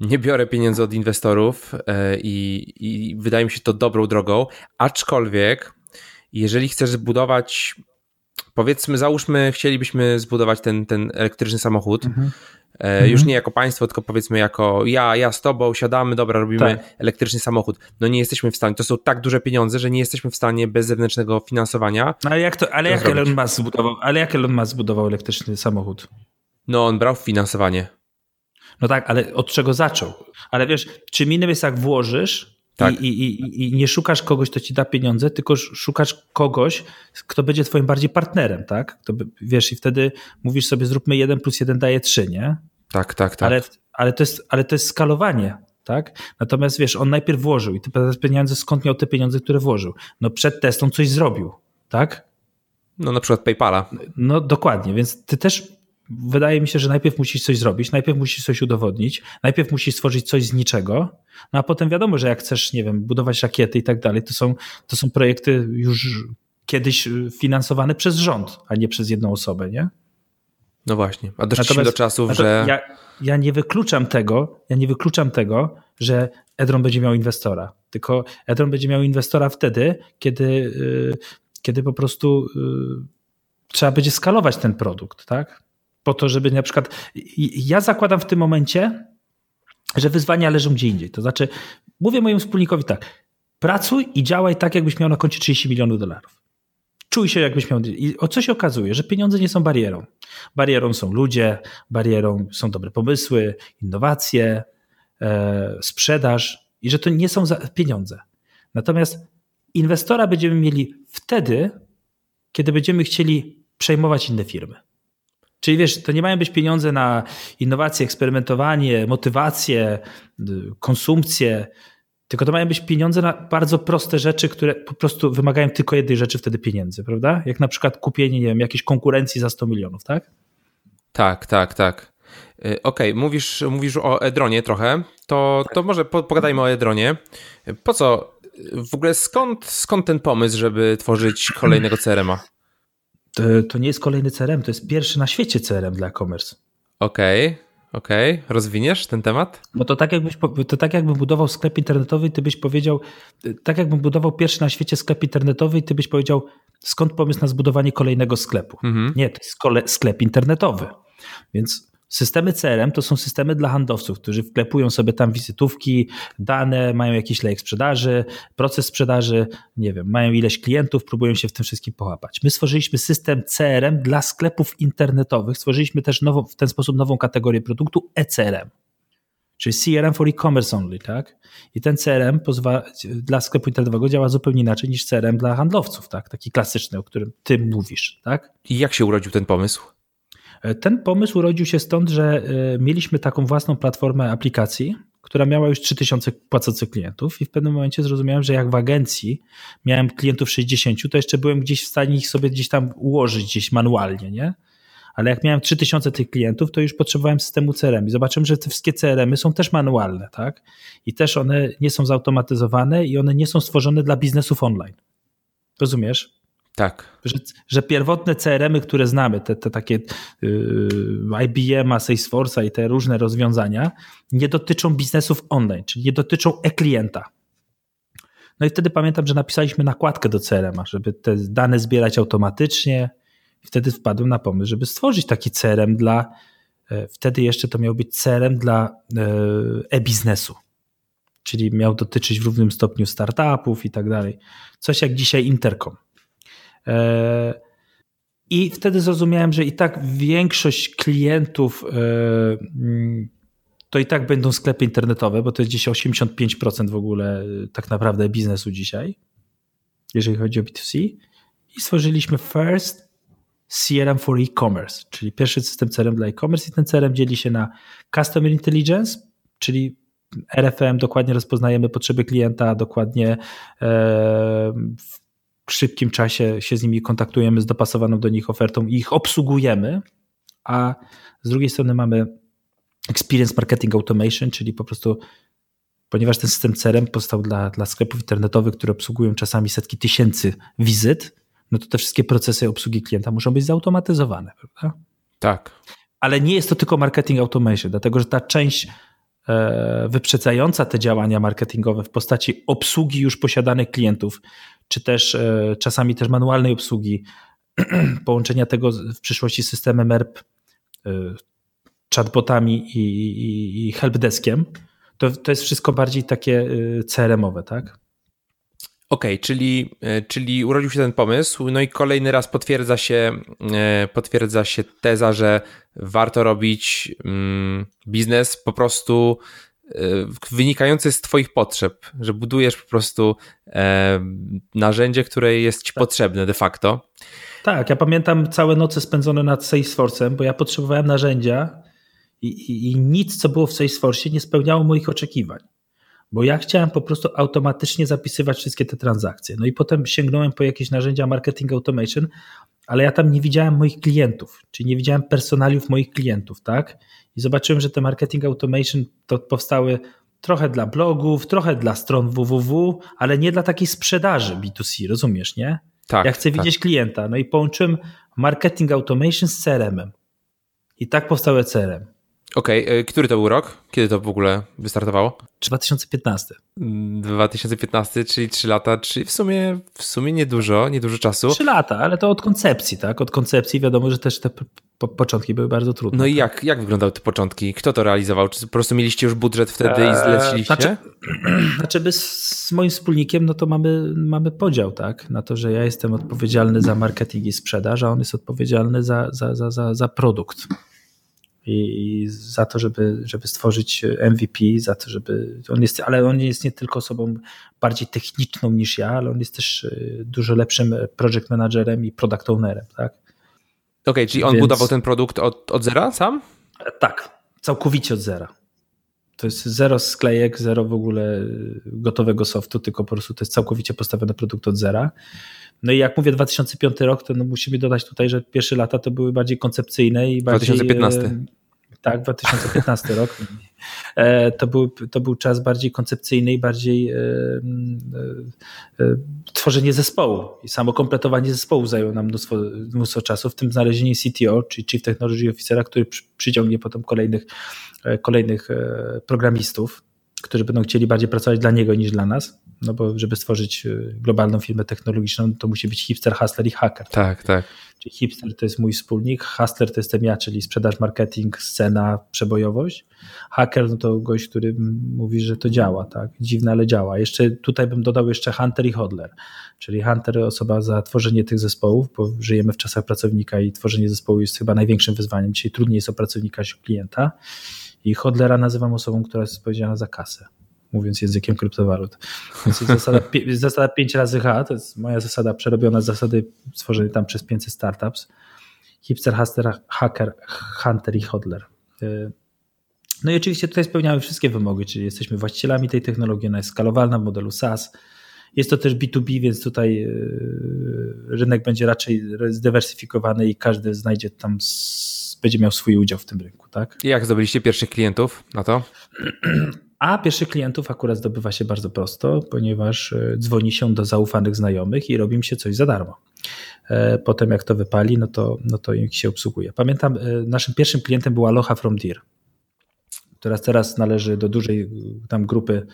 nie biorę pieniędzy od inwestorów e, i, i wydaje mi się to dobrą drogą, aczkolwiek jeżeli chcesz zbudować, powiedzmy, załóżmy, chcielibyśmy zbudować ten, ten elektryczny samochód, mhm. Mhm. Już nie jako państwo, tylko powiedzmy jako ja, ja z tobą siadamy, dobra, robimy tak. elektryczny samochód. No nie jesteśmy w stanie, to są tak duże pieniądze, że nie jesteśmy w stanie bez zewnętrznego finansowania.
Ale jak to, ale jak Elon Musk zbudował, ale jak Elon Musk zbudował elektryczny samochód?
No on brał finansowanie.
No tak, ale od czego zaczął? Ale wiesz, czym innym jest jak włożysz tak. I, i, I, nie szukasz kogoś, kto ci da pieniądze, tylko szukasz kogoś, kto będzie twoim bardziej partnerem, tak? Kto, wiesz, i wtedy mówisz sobie, zróbmy jeden plus jeden daje trzy, nie?
Tak, tak, tak.
Ale, ale, to, jest, ale to jest skalowanie, tak? Natomiast wiesz, on najpierw włożył i ty pieniądze, skąd miał te pieniądze, które włożył? No przed testą coś zrobił, tak?
No na przykład PayPala.
No dokładnie, więc ty też wydaje mi się, że najpierw musisz coś zrobić, najpierw musisz coś udowodnić, najpierw musisz stworzyć coś z niczego, no a potem wiadomo, że jak chcesz, nie wiem, budować rakiety i tak dalej, to są, to są projekty już kiedyś finansowane przez rząd, a nie przez jedną osobę, nie?
No właśnie, a doszliśmy do czasów, że...
Ja, ja nie wykluczam tego, ja nie wykluczam tego, że Edron będzie miał inwestora, tylko Edron będzie miał inwestora wtedy, kiedy, yy, kiedy po prostu yy, trzeba będzie skalować ten produkt, tak? Po to, żeby na przykład. Ja zakładam w tym momencie, że wyzwania leżą gdzie indziej. To znaczy, mówię mojemu wspólnikowi tak: pracuj i działaj tak, jakbyś miał na koncie 30 milionów dolarów. Czuj się, jakbyś miał. I o co się okazuje? Że pieniądze nie są barierą. Barierą są ludzie, barierą są dobre pomysły, innowacje, e, sprzedaż i że to nie są pieniądze. Natomiast inwestora będziemy mieli wtedy, kiedy będziemy chcieli przejmować inne firmy. Czyli wiesz, to nie mają być pieniądze na innowacje, eksperymentowanie, motywację, konsumpcję, tylko to mają być pieniądze na bardzo proste rzeczy, które po prostu wymagają tylko jednej rzeczy, wtedy pieniędzy, prawda? Jak na przykład kupienie, nie wiem, jakiejś konkurencji za 100 milionów, tak?
Tak, tak, tak. Y, okej, okay, mówisz, mówisz o Edronie trochę, to, to może pogadajmy o Edronie. Po co, w ogóle skąd, skąd ten pomysł, żeby tworzyć kolejnego CRM-a?
To, to, nie jest kolejny CRM, to jest pierwszy na świecie CRM dla e-commerce.
Okej, okay, okej. Okay. Rozwiniesz ten temat?
Bo to tak, jakbyś, to tak jakbym budował sklep internetowy, ty byś powiedział, tak jakbym budował pierwszy na świecie sklep internetowy i ty byś powiedział, skąd pomysł na zbudowanie kolejnego sklepu? Mhm. Nie, to jest sklep internetowy. Więc Systemy CRM to są systemy dla handlowców, którzy wklepują sobie tam wizytówki, dane, mają jakiś lejek sprzedaży, proces sprzedaży, nie wiem, mają ileś klientów, próbują się w tym wszystkim połapać. My stworzyliśmy system CRM dla sklepów internetowych, stworzyliśmy też nową, w ten sposób nową kategorię produktu e-CRM. Czyli CRM for e-commerce only, tak? I ten CRM pozwala, dla sklepu internetowego działa zupełnie inaczej niż CRM dla handlowców, tak? Taki klasyczny, o którym ty mówisz, tak?
I jak się urodził ten pomysł?
Ten pomysł urodził się stąd, że e, mieliśmy taką własną platformę aplikacji, która miała już 3000 płacących klientów i w pewnym momencie zrozumiałem, że jak w agencji miałem klientów 60, to jeszcze byłem gdzieś w stanie ich sobie gdzieś tam ułożyć gdzieś manualnie, nie? Ale jak miałem 3000 tych klientów, to już potrzebowałem systemu CRM i zobaczyłem, że te wszystkie CRM-y są też manualne, tak? I też one nie są zautomatyzowane i one nie są stworzone dla biznesów online. Rozumiesz?
Tak.
Że, że pierwotne CRM-y, które znamy, te, te takie yy, IBM, Salesforce'a i te różne rozwiązania, nie dotyczą biznesów online, czyli nie dotyczą e-klienta. No i wtedy pamiętam, że napisaliśmy nakładkę do CRM-a, żeby te dane zbierać automatycznie. I wtedy wpadłem na pomysł, żeby stworzyć taki CRM dla, e, wtedy jeszcze to miał być CRM dla e, e-biznesu. Czyli miał dotyczyć w równym stopniu startupów i tak dalej. Coś jak dzisiaj Intercom. E, I wtedy zrozumiałem, że i tak większość klientów e, mm, to i tak będą sklepy internetowe, bo to jest dzisiaj 85% w ogóle e, tak naprawdę biznesu dzisiaj, jeżeli chodzi o B2C. I stworzyliśmy First CRM for e-commerce, czyli pierwszy system CRM dla e-commerce i ten CRM dzieli się na Customer Intelligence, czyli RFM, dokładnie rozpoznajemy potrzeby klienta, dokładnie szybkim czasie się z nimi kontaktujemy z dopasowaną do nich ofertą i ich obsługujemy, a z drugiej strony mamy Experience Marketing Automation, czyli po prostu ponieważ ten system CRM powstał dla, dla sklepów internetowych, które obsługują czasami setki tysięcy wizyt, no to te wszystkie procesy obsługi klienta muszą być zautomatyzowane, prawda?
Tak.
Ale nie jest to tylko marketing automation, dlatego że ta część e, wyprzedzająca te działania marketingowe w postaci obsługi już posiadanych klientów, czy też e, czasami też manualnej obsługi, połączenia tego w przyszłości z systemem ERP, e, chatbotami i, i, i helpdeskiem, to, to jest wszystko bardziej takie e, CRM-owe, tak?
Okej, okay, czyli, czyli urodził się ten pomysł, no i kolejny raz potwierdza się, potwierdza się teza, że warto robić mm, biznes po prostu wynikający z Twoich potrzeb, że budujesz po prostu e, narzędzie, które jest Ci tak. potrzebne de facto.
Tak, ja pamiętam całe noce spędzone nad Salesforce'em, bo ja potrzebowałem narzędzia i, i, i nic, co było w Salesforce nie spełniało moich oczekiwań bo ja chciałem po prostu automatycznie zapisywać wszystkie te transakcje. No i potem sięgnąłem po jakieś narzędzia marketing automation, ale ja tam nie widziałem moich klientów, czyli nie widziałem personaliów moich klientów, tak? I zobaczyłem, że te marketing automation to powstały trochę dla blogów, trochę dla stron www, ale nie dla takiej sprzedaży B2C, rozumiesz, nie? Tak. Ja chcę tak. widzieć klienta. No i połączyłem marketing automation z CRM-em. I tak powstał ECRM.
Okej, okay. który to był rok? Kiedy to w ogóle wystartowało?
2015.
2015, czyli 3 lata, czyli w sumie, w sumie niedużo, niedużo czasu.
3 lata, ale to od koncepcji, tak? Od koncepcji wiadomo, że też te po początki były bardzo trudne.
No i jak, jak wyglądały te początki? Kto to realizował? Czy po prostu mieliście już budżet wtedy i zleciliście?
Znaczy, znaczy my z moim wspólnikiem, no to mamy, mamy podział, tak? Na to, że ja jestem odpowiedzialny za marketing i sprzedaż, a on jest odpowiedzialny za, za, za, za, za produkt i, za to, żeby, żeby stworzyć MVP, za to, żeby. On jest, ale on jest nie tylko osobą bardziej techniczną niż ja, ale on jest też e, dużo lepszym project managerem i product ownerem, tak? Okej,
okay, czyli on Więc... budował ten produkt od, od zera sam?
Tak, całkowicie od zera. To jest zero sklejek, zero w ogóle gotowego softu, tylko po prostu to jest całkowicie postawiony produkt od zera. No i jak mówię 2005 rok, to no musimy dodać tutaj, że pierwsze lata to były bardziej koncepcyjne i bardziej...
2015.
Tak, 2015 rok. E, to był, to był czas bardziej koncepcyjny i bardziej e, e, tworzenie zespołu. I samo kompletowanie zespołu zajęło nam mnóstwo, mnóstwo czasu, w tym znalezienie CTO, czyli Chief Technology Officera, który przyciągnie potem kolejnych, kolejnych programistów, którzy będą chcieli bardziej pracować dla niego niż dla nas. No bo żeby stworzyć globalną firmę technologiczną, to musi być hipster, hustler i hacker.
Tak, tak.
Czyli hipster to jest mój wspólnik, hustler to jestem ja, czyli sprzedaż, marketing, scena, przebojowość. Hacker no to gość, który mówi, że to działa, tak? Dziwne, ale działa. Jeszcze tutaj bym dodał jeszcze hunter i hodler. Czyli hunter osoba za tworzenie tych zespołów, bo żyjemy w czasach pracownika i tworzenie zespołu jest chyba największym wyzwaniem. Dzisiaj trudniej jest o pracownika niż klienta. I hodlera nazywam osobą, która jest odpowiedzialna za kasę mówiąc językiem kryptowalut. Więc jest zasada, zasada 5 razy H, to jest moja zasada przerobiona z zasady stworzonej tam przez 500 startups. Hipster, Hustler, Hacker, Hunter i Hodler. Y, no i oczywiście tutaj spełniamy wszystkie wymogi, czyli jesteśmy właścicielami tej technologii, ona jest skalowalna w modelu SaaS. Jest to też B2B, więc tutaj y, rynek będzie raczej zdywersyfikowany i każdy znajdzie tam, będzie miał swój udział w tym rynku. Tak?
I jak zdobyliście pierwszych klientów na to?
A pierwszych klientów akurat zdobywa się bardzo prosto, ponieważ e, dzwoni się do zaufanych znajomych i robi im się coś za darmo. E, potem jak to wypali, no to, no to ich się obsługuje. Pamiętam, e, naszym pierwszym klientem była Aloha from Deer, która teraz należy do dużej tam grupy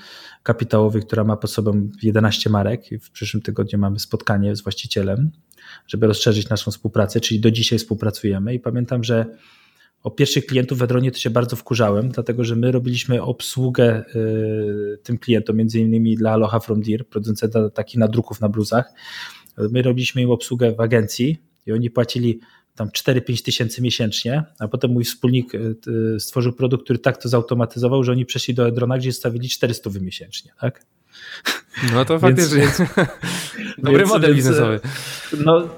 kapitałowej, która ma pod sobą 11 marek. I w przyszłym tygodniu mamy spotkanie z właścicielem, żeby rozszerzyć naszą współpracę, czyli do dzisiaj współpracujemy i pamiętam, że o pierwszych klientów w Edronie to się bardzo wkurzałem, dlatego że my robiliśmy obsługę y, tym klientom, między innymi dla Aloha From Deer, producenta takich nadruków na bluzach. My robiliśmy im obsługę w agencji i oni płacili tam 4-5 tysięcy miesięcznie, a potem mój wspólnik y, y, stworzył produkt, który tak to zautomatyzował, że oni przeszli do Edrona, gdzie stawili 400 miesięcznie, tak?
No to faktycznie więc, dobry więc, model biznesowy.
No,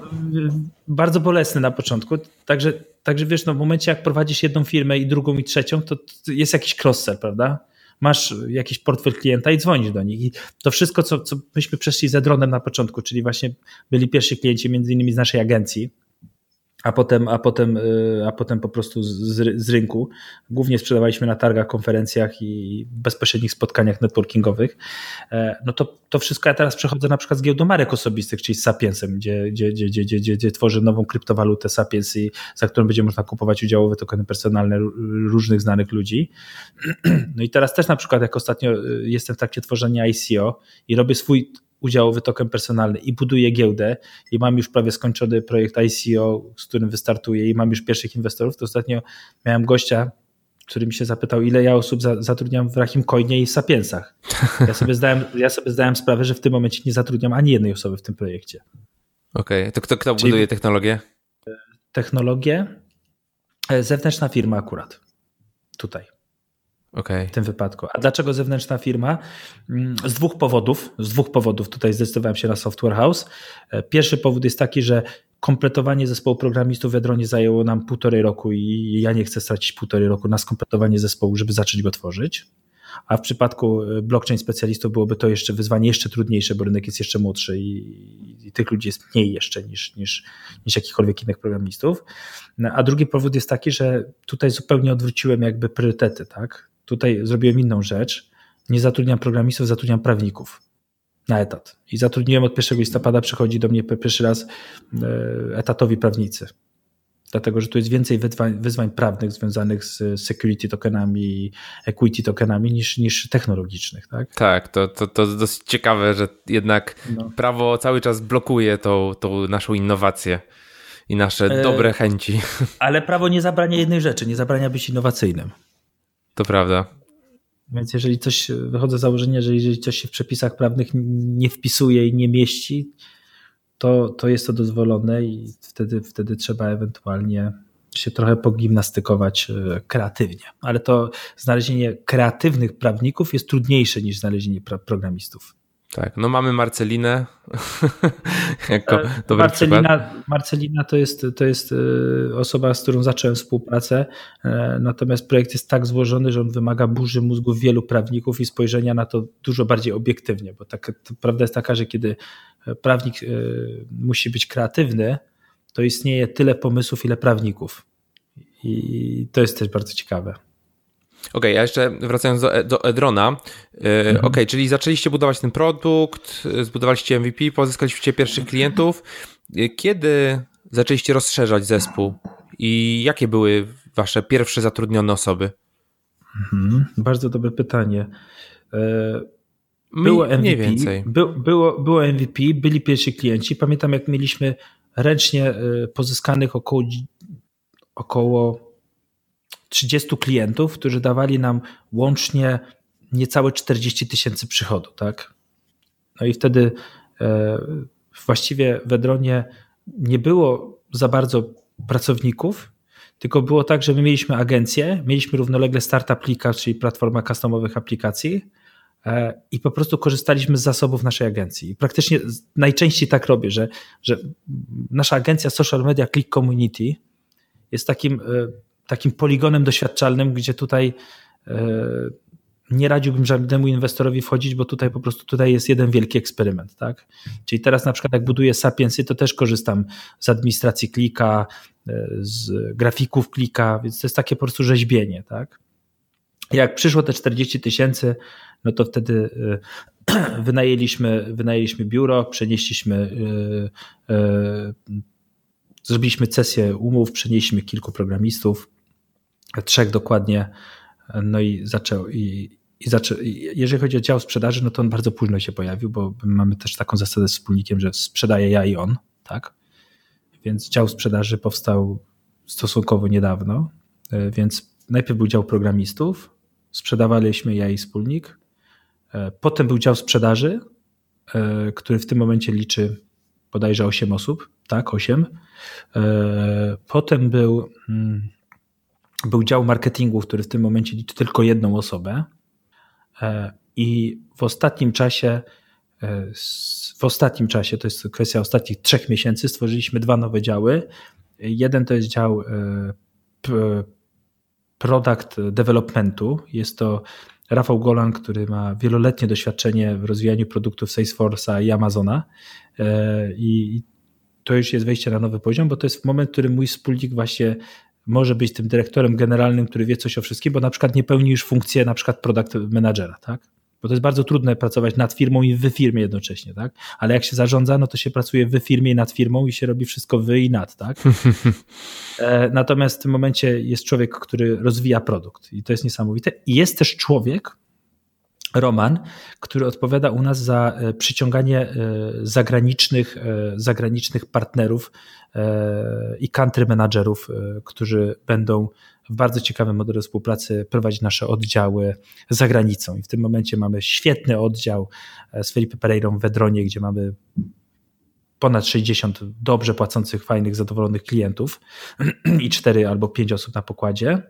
bardzo bolesny na początku. Także, także wiesz, no w momencie jak prowadzisz jedną firmę i drugą i trzecią, to jest jakiś cross-sell, prawda? Masz jakiś portfel klienta i dzwonisz do nich. I to wszystko, co, co myśmy przeszli ze dronem na początku, czyli właśnie byli pierwsi klienci między innymi z naszej agencji, a potem, a potem, y, a potem po prostu z, z, rynku. Głównie sprzedawaliśmy na targach, konferencjach i bezpośrednich spotkaniach networkingowych. E, no to, to wszystko ja teraz przechodzę na przykład z giełdą marek osobistych, czyli z Sapiensem, gdzie, gdzie, gdzie, gdzie, gdzie, gdzie tworzę nową kryptowalutę Sapiens, i, za którą będzie można kupować udziałowe tokeny personalne różnych znanych ludzi. No i teraz też na przykład, jak ostatnio y, jestem w trakcie tworzenia ICO i robię swój udziałowy token personalny i buduję giełdę i mam już prawie skończony projekt ICO, z którym wystartuję i mam już pierwszych inwestorów, to ostatnio miałem gościa, który mi się zapytał, ile ja osób zatrudniam w Rahim Coinie i w Sapiensach. Ja sobie, zdałem, ja sobie zdałem sprawę, że w tym momencie nie zatrudniam ani jednej osoby w tym projekcie.
Okej, okay. to kto, kto buduje technologię?
Technologię? E, zewnętrzna firma akurat. Tutaj
okay.
w tym wypadku. A dlaczego zewnętrzna firma? Mm, z dwóch powodów. Z dwóch powodów tutaj zdecydowałem się na Software House. E, pierwszy powód jest taki, że kompletowanie zespołu programistów w Edronie zajęło nam półtorej roku i ja nie chcę stracić półtorej roku na skompletowanie zespołu, żeby zacząć go tworzyć. A w przypadku e, blockchain specjalistów byłoby to jeszcze wyzwanie jeszcze trudniejsze, bo rynek jest jeszcze młodszy i, i tych ludzi jest mniej jeszcze niż, niż, niż jakichkolwiek innych programistów. No, a drugi powód jest taki, że tutaj zupełnie odwróciłem jakby priorytety, tak? Tutaj zrobiłem inną rzecz. Nie zatrudniam programistów, zatrudniam prawników na etat. I zatrudniłem od 1 listopada, przychodzi do mnie pierwszy raz e, etatowi prawnicy. dlatego że tu jest więcej wyzwań, wyzwań prawnych związanych z security tokenami, equity tokenami niż, niż technologicznych. Tak,
tak to, to, to dosyć ciekawe, że jednak no. prawo cały czas blokuje tą, tą naszą innowację i nasze e, dobre chęci.
Ale prawo nie zabrania jednej rzeczy, nie zabrania być innowacyjnym.
To prawda.
Więc jeżeli coś, wychodzę z założenia, że jeżeli coś się w przepisach prawnych nie wpisuje i nie mieści, to, to jest to dozwolone i wtedy, wtedy trzeba ewentualnie się trochę pogimnastykować e, kreatywnie. Ale to znalezienie kreatywnych prawników jest trudniejsze niż znalezienie programistów.
Tak, no mamy Marcelinę jako
e, dobry Marcelina, przykład. Marcelina to jest, to jest e, osoba, z którą zacząłem współpracę, natomiast projekt jest tak złożony, że on wymaga burzy mózgu wielu prawników i spojrzenia na to dużo bardziej obiektywnie, bo tak, prawda jest taka, że kiedy prawnik e, musi być kreatywny, to istnieje tyle pomysłów, ile prawników. I to jest też bardzo ciekawe.
Okej, okay, a jeszcze wracając do, do Edrona. E, mhm. Okej, okay, czyli zaczęliście budować ten produkt, zbudowaliście MVP, pozyskaliście pierwszych klientów. E, kiedy zaczęliście rozszerzać zespół i jakie były wasze pierwsze zatrudnione osoby?
Mhm, bardzo dobre pytanie. Było MVP, mniej więcej. By, było, było MVP, byli pierwsi klienci. Pamiętam, jak mieliśmy ręcznie y, pozyskanych około, około 30 klientów, którzy dawali nam łącznie niecałe 40 tysięcy przychodu, tak? No i wtedy e, właściwie w Edronie nie było za bardzo pracowników, tylko było tak, że my mieliśmy agencję, mieliśmy równolegle Startup Lika, czyli platforma customowych aplikacji, E, i po prostu korzystaliśmy z zasobów naszej agencji. I praktycznie najczęściej tak robię, że, że nasza agencja Social Media Click Community jest takim, e, takim poligonem doświadczalnym, gdzie tutaj e, nie radziłbym żadnemu inwestorowi wchodzić, bo tutaj po prostu tutaj jest jeden wielki eksperyment, tak? Czyli teraz na przykład jak buduję Sapiensy, to też korzystam z administracji klika, z grafików klika, więc to jest takie po prostu rzeźbienie, tak? Jak przyszło te 40 tysięcy, no to wtedy y, wynajęliśmy, wynajęliśmy biuro, przenieśliśmy, zrobiliśmy sesję umów, przenieśliśmy kilku programistów, trzech dokładnie, no i zaczął, i, i zaczął, jeżeli chodzi o dział sprzedaży, no to on bardzo późno się pojawił, bo mamy też taką zasadę z wspólnikiem, że sprzedaję ja i on, tak? Więc dział sprzedaży powstał stosunkowo niedawno, więc najpierw był dział programistów, sprzedawaliśmy ja i wspólnik, E, potem był dział sprzedaży, e, który w tym momencie liczy bodajże 8 osób, tak, 8. E, potem był, mm, był dział marketingu, który w tym momencie liczy tylko jedną osobę. I w ostatnim czasie, w ostatnim czasie, to jest kwestia ostatnich trzech miesięcy, stworzyliśmy dwa nowe działy. Jeden to jest dział product developmentu. Jest to Rafał Golan, który ma wieloletnie doświadczenie w rozwijaniu produktów Salesforce'a i Amazona e, i to już jest wejście na nowy poziom, bo to jest moment, w którym mój wspólnik właśnie może być tym dyrektorem generalnym, który wie coś o wszystkim, bo na przykład nie pełni już funkcję na przykład product managera, tak? Bo to jest bardzo trudne pracować nad firmą i w firmie jednocześnie, tak? Ale jak się zarządza, no to się pracuje w firmie i nad firmą i się robi wszystko wy i nad, tak? E, natomiast w tym momencie jest człowiek, który rozwija produkt i to jest niesamowite. I jest też człowiek, Roman, który odpowiada u nas za e, przyciąganie e, zagranicznych, zagranicznych partnerów i country managerów, którzy będą w bardzo ciekawym modelu współpracy prowadzić nasze oddziały za granicą. I w tym momencie mamy świetny oddział z Felipe Pereirą w Wedronie, gdzie mamy ponad 60 dobrze płacących, fajnych, zadowolonych klientów i 4 albo 5 osób na pokładzie.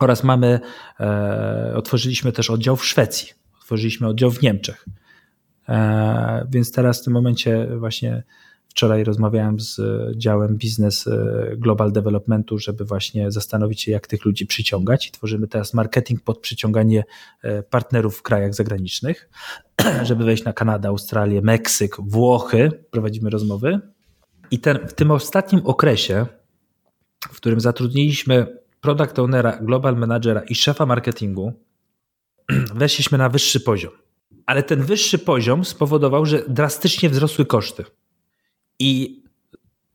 Oraz mamy, e, otworzyliśmy też oddział w Szwecji, otworzyliśmy oddział w Niemczech. E, więc teraz w tym momencie właśnie Wczoraj rozmawiałem z działem biznes e, Global Developmentu, żeby właśnie zastanowić się, jak tych ludzi przyciągać. I tworzymy teraz marketing pod przyciąganie e, partnerów w krajach zagranicznych, żeby wejść na Kanadę, Australię, Meksyk, Włochy. Prowadzimy rozmowy. I ten, w tym ostatnim okresie, w którym zatrudniliśmy product ownera, global managera i szefa marketingu, weszliśmy na wyższy poziom. Ale ten wyższy poziom spowodował, że drastycznie wzrosły koszty. I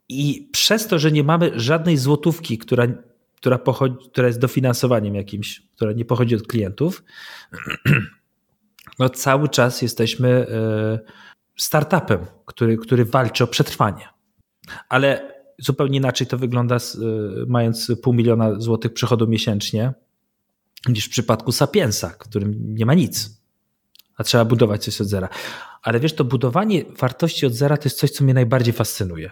I przez to, że nie mamy żadnej złotówki, która, która, pochodzi, która jest dofinansowaniem jakimś, która nie pochodzi od klientów, no cały czas jesteśmy e, startupem, który, który walczy o przetrwanie. Ale zupełnie inaczej to wygląda, z, e, mając pół miliona złotych przychodu miesięcznie, niż w przypadku Sapiensa, którym nie ma nic, a trzeba budować coś od zera. Ale wiesz, to budowanie wartości od zera to jest coś, co mnie najbardziej fascynuje.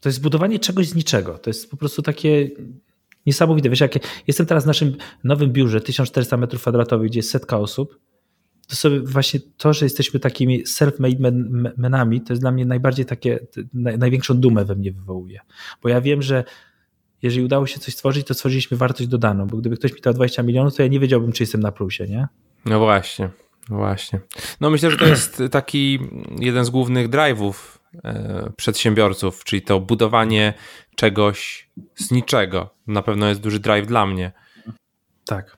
To jest budowanie czegoś z niczego. To jest po prostu takie niesamowite. Wiesz, jak jestem teraz w naszym nowym biurze, 1400 metrów kwadratowych, gdzie jest setka osób, to sobie właśnie to, że jesteśmy takimi self-made menami, to jest dla mnie najbardziej takie, największą dumę we mnie wywołuje. Bo ja wiem, że jeżeli udało się coś stworzyć, to stworzyliśmy wartość dodaną, bo gdyby ktoś mi dał 20 milionów, to ja nie wiedziałbym, czy jestem na plusie, nie?
No właśnie, no właśnie. No myślę, że to jest taki jeden z głównych drive'ów e, przedsiębiorców, czyli to budowanie czegoś z niczego. Na pewno jest duży drive dla mnie.
Tak.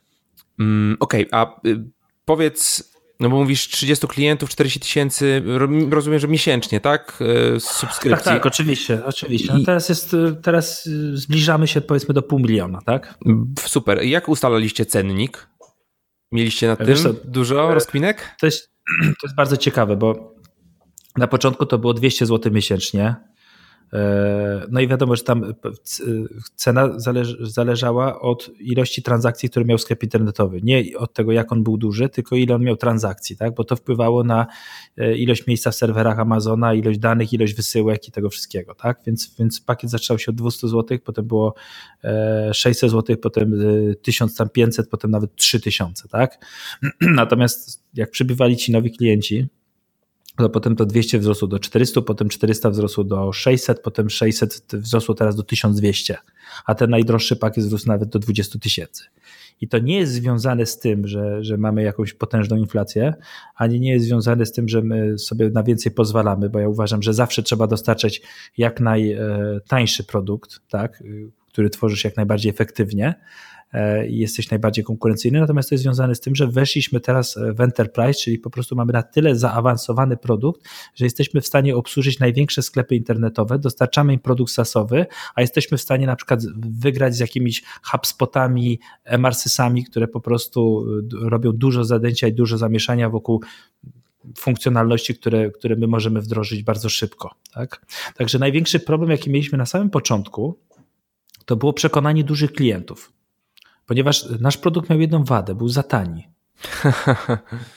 Mm, Okej, okay, a y, powiedz, no bo mówisz 30 klientów, 40 tysięcy, rozumiem, że miesięcznie, tak? E, z subskrypcji.
Tak, tak, oczywiście, oczywiście. No teraz jest, e, teraz e, zbliżamy się powiedzmy do pół miliona, tak?
Super. Jak ustalaliście cennik? Mieliście na tym co, dużo rozkminek?
To jest, to jest bardzo ciekawe, bo na początku to było 200 zł miesięcznie. E, no i wiadomo, że tam e, cena zależała od ilości transakcji, które miał sklep internetowy. Nie od tego, jak on był duży, tylko ile on miał transakcji, tak? bo to wpływało na e, ilość miejsca w serwerach Amazona, ilość danych, ilość wysyłek i tego wszystkiego. Tak? Więc, więc pakiet zaczął się od 200 zł, potem było 600 zł, potem 1500, potem nawet 3000. Tak? Natomiast jak przybywali ci nowi klienci, to potem to 200 wzrosło do 400, potem 400 wzrosło do 600, potem 600 wzrosło teraz do 1200, a ten najdroższy pakiet wzrósł nawet do 20 tysięcy. I to nie jest związane z tym, że, że mamy jakąś potężną inflację, ani nie jest związane z tym, że my sobie na więcej pozwalamy, bo ja uważam, że zawsze trzeba dostarczać jak najtańszy produkt, tak, który tworzysz jak najbardziej efektywnie, E, i jesteś najbardziej konkurencyjny. Natomiast to jest związane z tym, że weszliśmy teraz e, w enterprise, czyli po prostu mamy na tyle zaawansowany produkt, że jesteśmy w stanie obsłużyć największe sklepy internetowe, dostarczamy im produkt sasowy, a jesteśmy w stanie na przykład wygrać z jakimiś HubSpotami, MRSysami, które po prostu e, robią dużo zadęcia i dużo zamieszania wokół funkcjonalności, które, które my możemy wdrożyć bardzo szybko. Tak? Także największy problem, jaki mieliśmy na samym początku, to było przekonanie dużych klientów ponieważ nasz produkt miał jedną wadę, był za tani.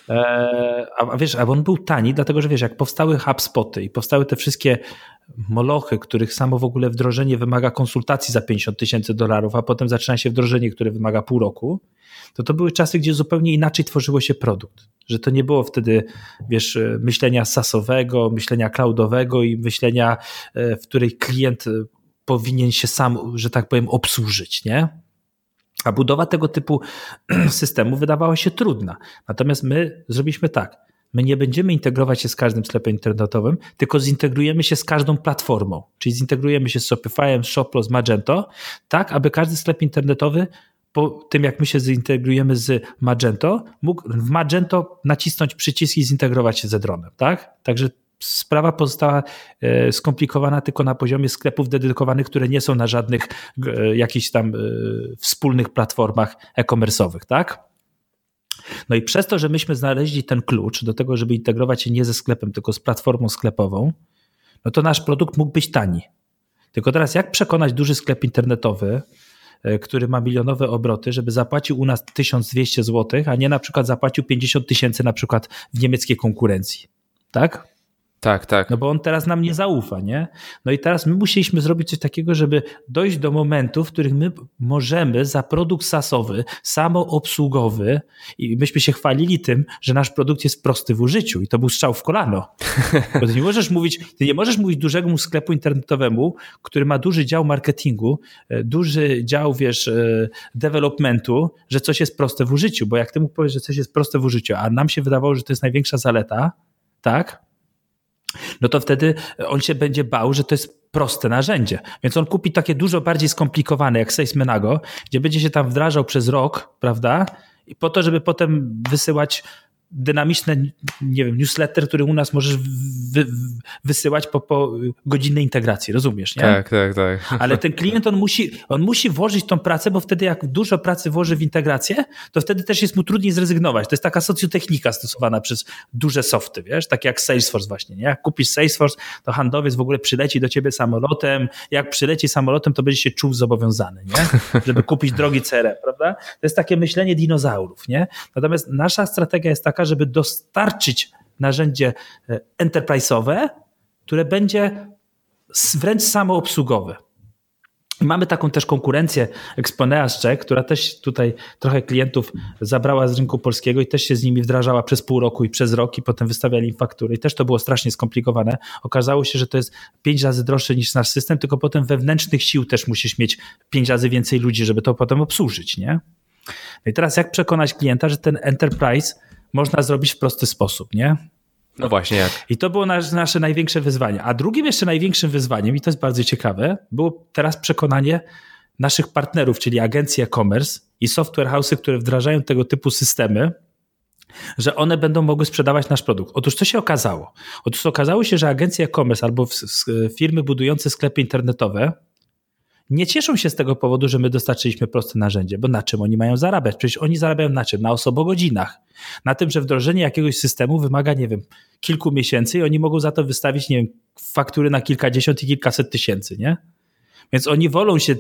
E, a wiesz, a on był tani, dlatego że wiesz, jak powstały HubSpoty i powstały te wszystkie molochy, których samo w ogóle wdrożenie wymaga konsultacji za 50 tysięcy dolarów, a potem zaczyna się wdrożenie, które wymaga pół roku, to to były czasy, gdzie zupełnie inaczej tworzyło się produkt. Że to nie było wtedy, wiesz, myślenia sasowego, myślenia cloudowego i myślenia, e, w której klient powinien się sam, że tak powiem, obsłużyć, nie? A budowa tego typu systemu wydawała się trudna. Natomiast my zrobiliśmy tak. My nie będziemy integrować się z każdym sklepem internetowym, tylko zintegrujemy się z każdą platformą. Czyli zintegrujemy się z Shopify'em, Shoplo, z Magento, tak aby każdy sklep internetowy po tym, jak my się zintegrujemy z Magento, mógł w Magento nacisnąć przycisk i zintegrować się ze dronem. Tak? Także sprawa pozostała e, skomplikowana tylko na poziomie sklepów dedykowanych, które nie są na żadnych e, jakichś tam e, wspólnych platformach e-commerce'owych, tak? No i przez to, że myśmy znaleźli ten klucz do tego, żeby integrować się nie ze sklepem, tylko z platformą sklepową, no to nasz produkt mógł być tani. Tylko teraz jak przekonać duży sklep internetowy, który ma milionowe obroty, żeby zapłacił u nas 1200 zł, a nie na przykład zapłacił 50 tysięcy na przykład w niemieckiej konkurencji. Tak?
Tak, tak.
No bo on teraz nam nie zaufa, nie? No i teraz my musieliśmy zrobić coś takiego, żeby dojść do momentu, w których my możemy za produkt sasowy, samoobsługowy i myśmy się chwalili tym, że nasz produkt jest prosty w użyciu i to był strzał w kolano. Bo ty nie możesz mówić, ty nie możesz mówić dużemu sklepu internetowemu, który ma duży dział marketingu, e, duży dział, wiesz, e, developmentu, że coś jest proste w użyciu, bo jak ty mu powiesz, że coś jest proste w użyciu, a nam się wydawało, że to jest największa zaleta, tak? No to wtedy on się będzie bał, że to jest proste narzędzie. Więc on kupi takie dużo bardziej skomplikowane, jak Sales Menago, gdzie będzie się tam wdrażał przez rok, prawda? I po to, żeby potem wysyłać dynamiczne, nie wiem, newsletter, który u nas możesz wy, wysyłać po, po godzinnej integracji, rozumiesz, nie?
Tak, tak, tak.
Ale ten klient, on musi, on musi włożyć tą pracę, bo wtedy jak dużo pracy włoży w integrację, to wtedy też jest mu trudniej zrezygnować. To jest taka socjotechnika stosowana przez duże softy, wiesz, tak jak Salesforce właśnie, nie? Jak kupisz Salesforce, to handlowiec w ogóle przyleci do ciebie samolotem, jak przyleci samolotem, to będzie się czuł zobowiązany, nie? Żeby kupić drogi CRM, prawda? To jest takie myślenie dinozaurów, nie? Natomiast nasza strategia jest taka, żeby dostarczyć narzędzie e, enterprise'owe, które będzie wręcz samoobsługowe. Mamy taką też konkurencję Exponeas Czech, która też tutaj trochę klientów zabrała z rynku polskiego i też się z nimi wdrażała przez pół roku i przez rok i potem wystawiali im faktury i też to było strasznie skomplikowane. Okazało się, że to jest pięć razy droższe niż nasz system, tylko potem wewnętrznych sił też musisz mieć pięć razy więcej ludzi, żeby to potem obsłużyć, nie? No i teraz jak przekonać klienta, że ten enterprise można zrobić w prosty sposób, nie?
No właśnie jak.
I to było nasz, nasze największe wyzwanie. A drugim jeszcze największym wyzwaniem, i to jest bardzo ciekawe, było teraz przekonanie naszych partnerów, czyli agencji e-commerce i software house'y, które wdrażają tego typu systemy, że one będą mogły sprzedawać nasz produkt. Otóż co się okazało? Otóż okazało się, że agencje e-commerce albo firmy budujące sklepy internetowe nie cieszą się z tego powodu, że my dostarczyliśmy proste narzędzie, bo na czym oni mają zarabiać? Przecież oni zarabiają na czym? Na osobogodzinach. Na tym, że wdrożenie jakiegoś systemu wymaga, nie wiem, kilku miesięcy i oni mogą za to wystawić, nie wiem, faktury na kilkadziesiąt i kilkaset tysięcy, nie? Więc oni wolą się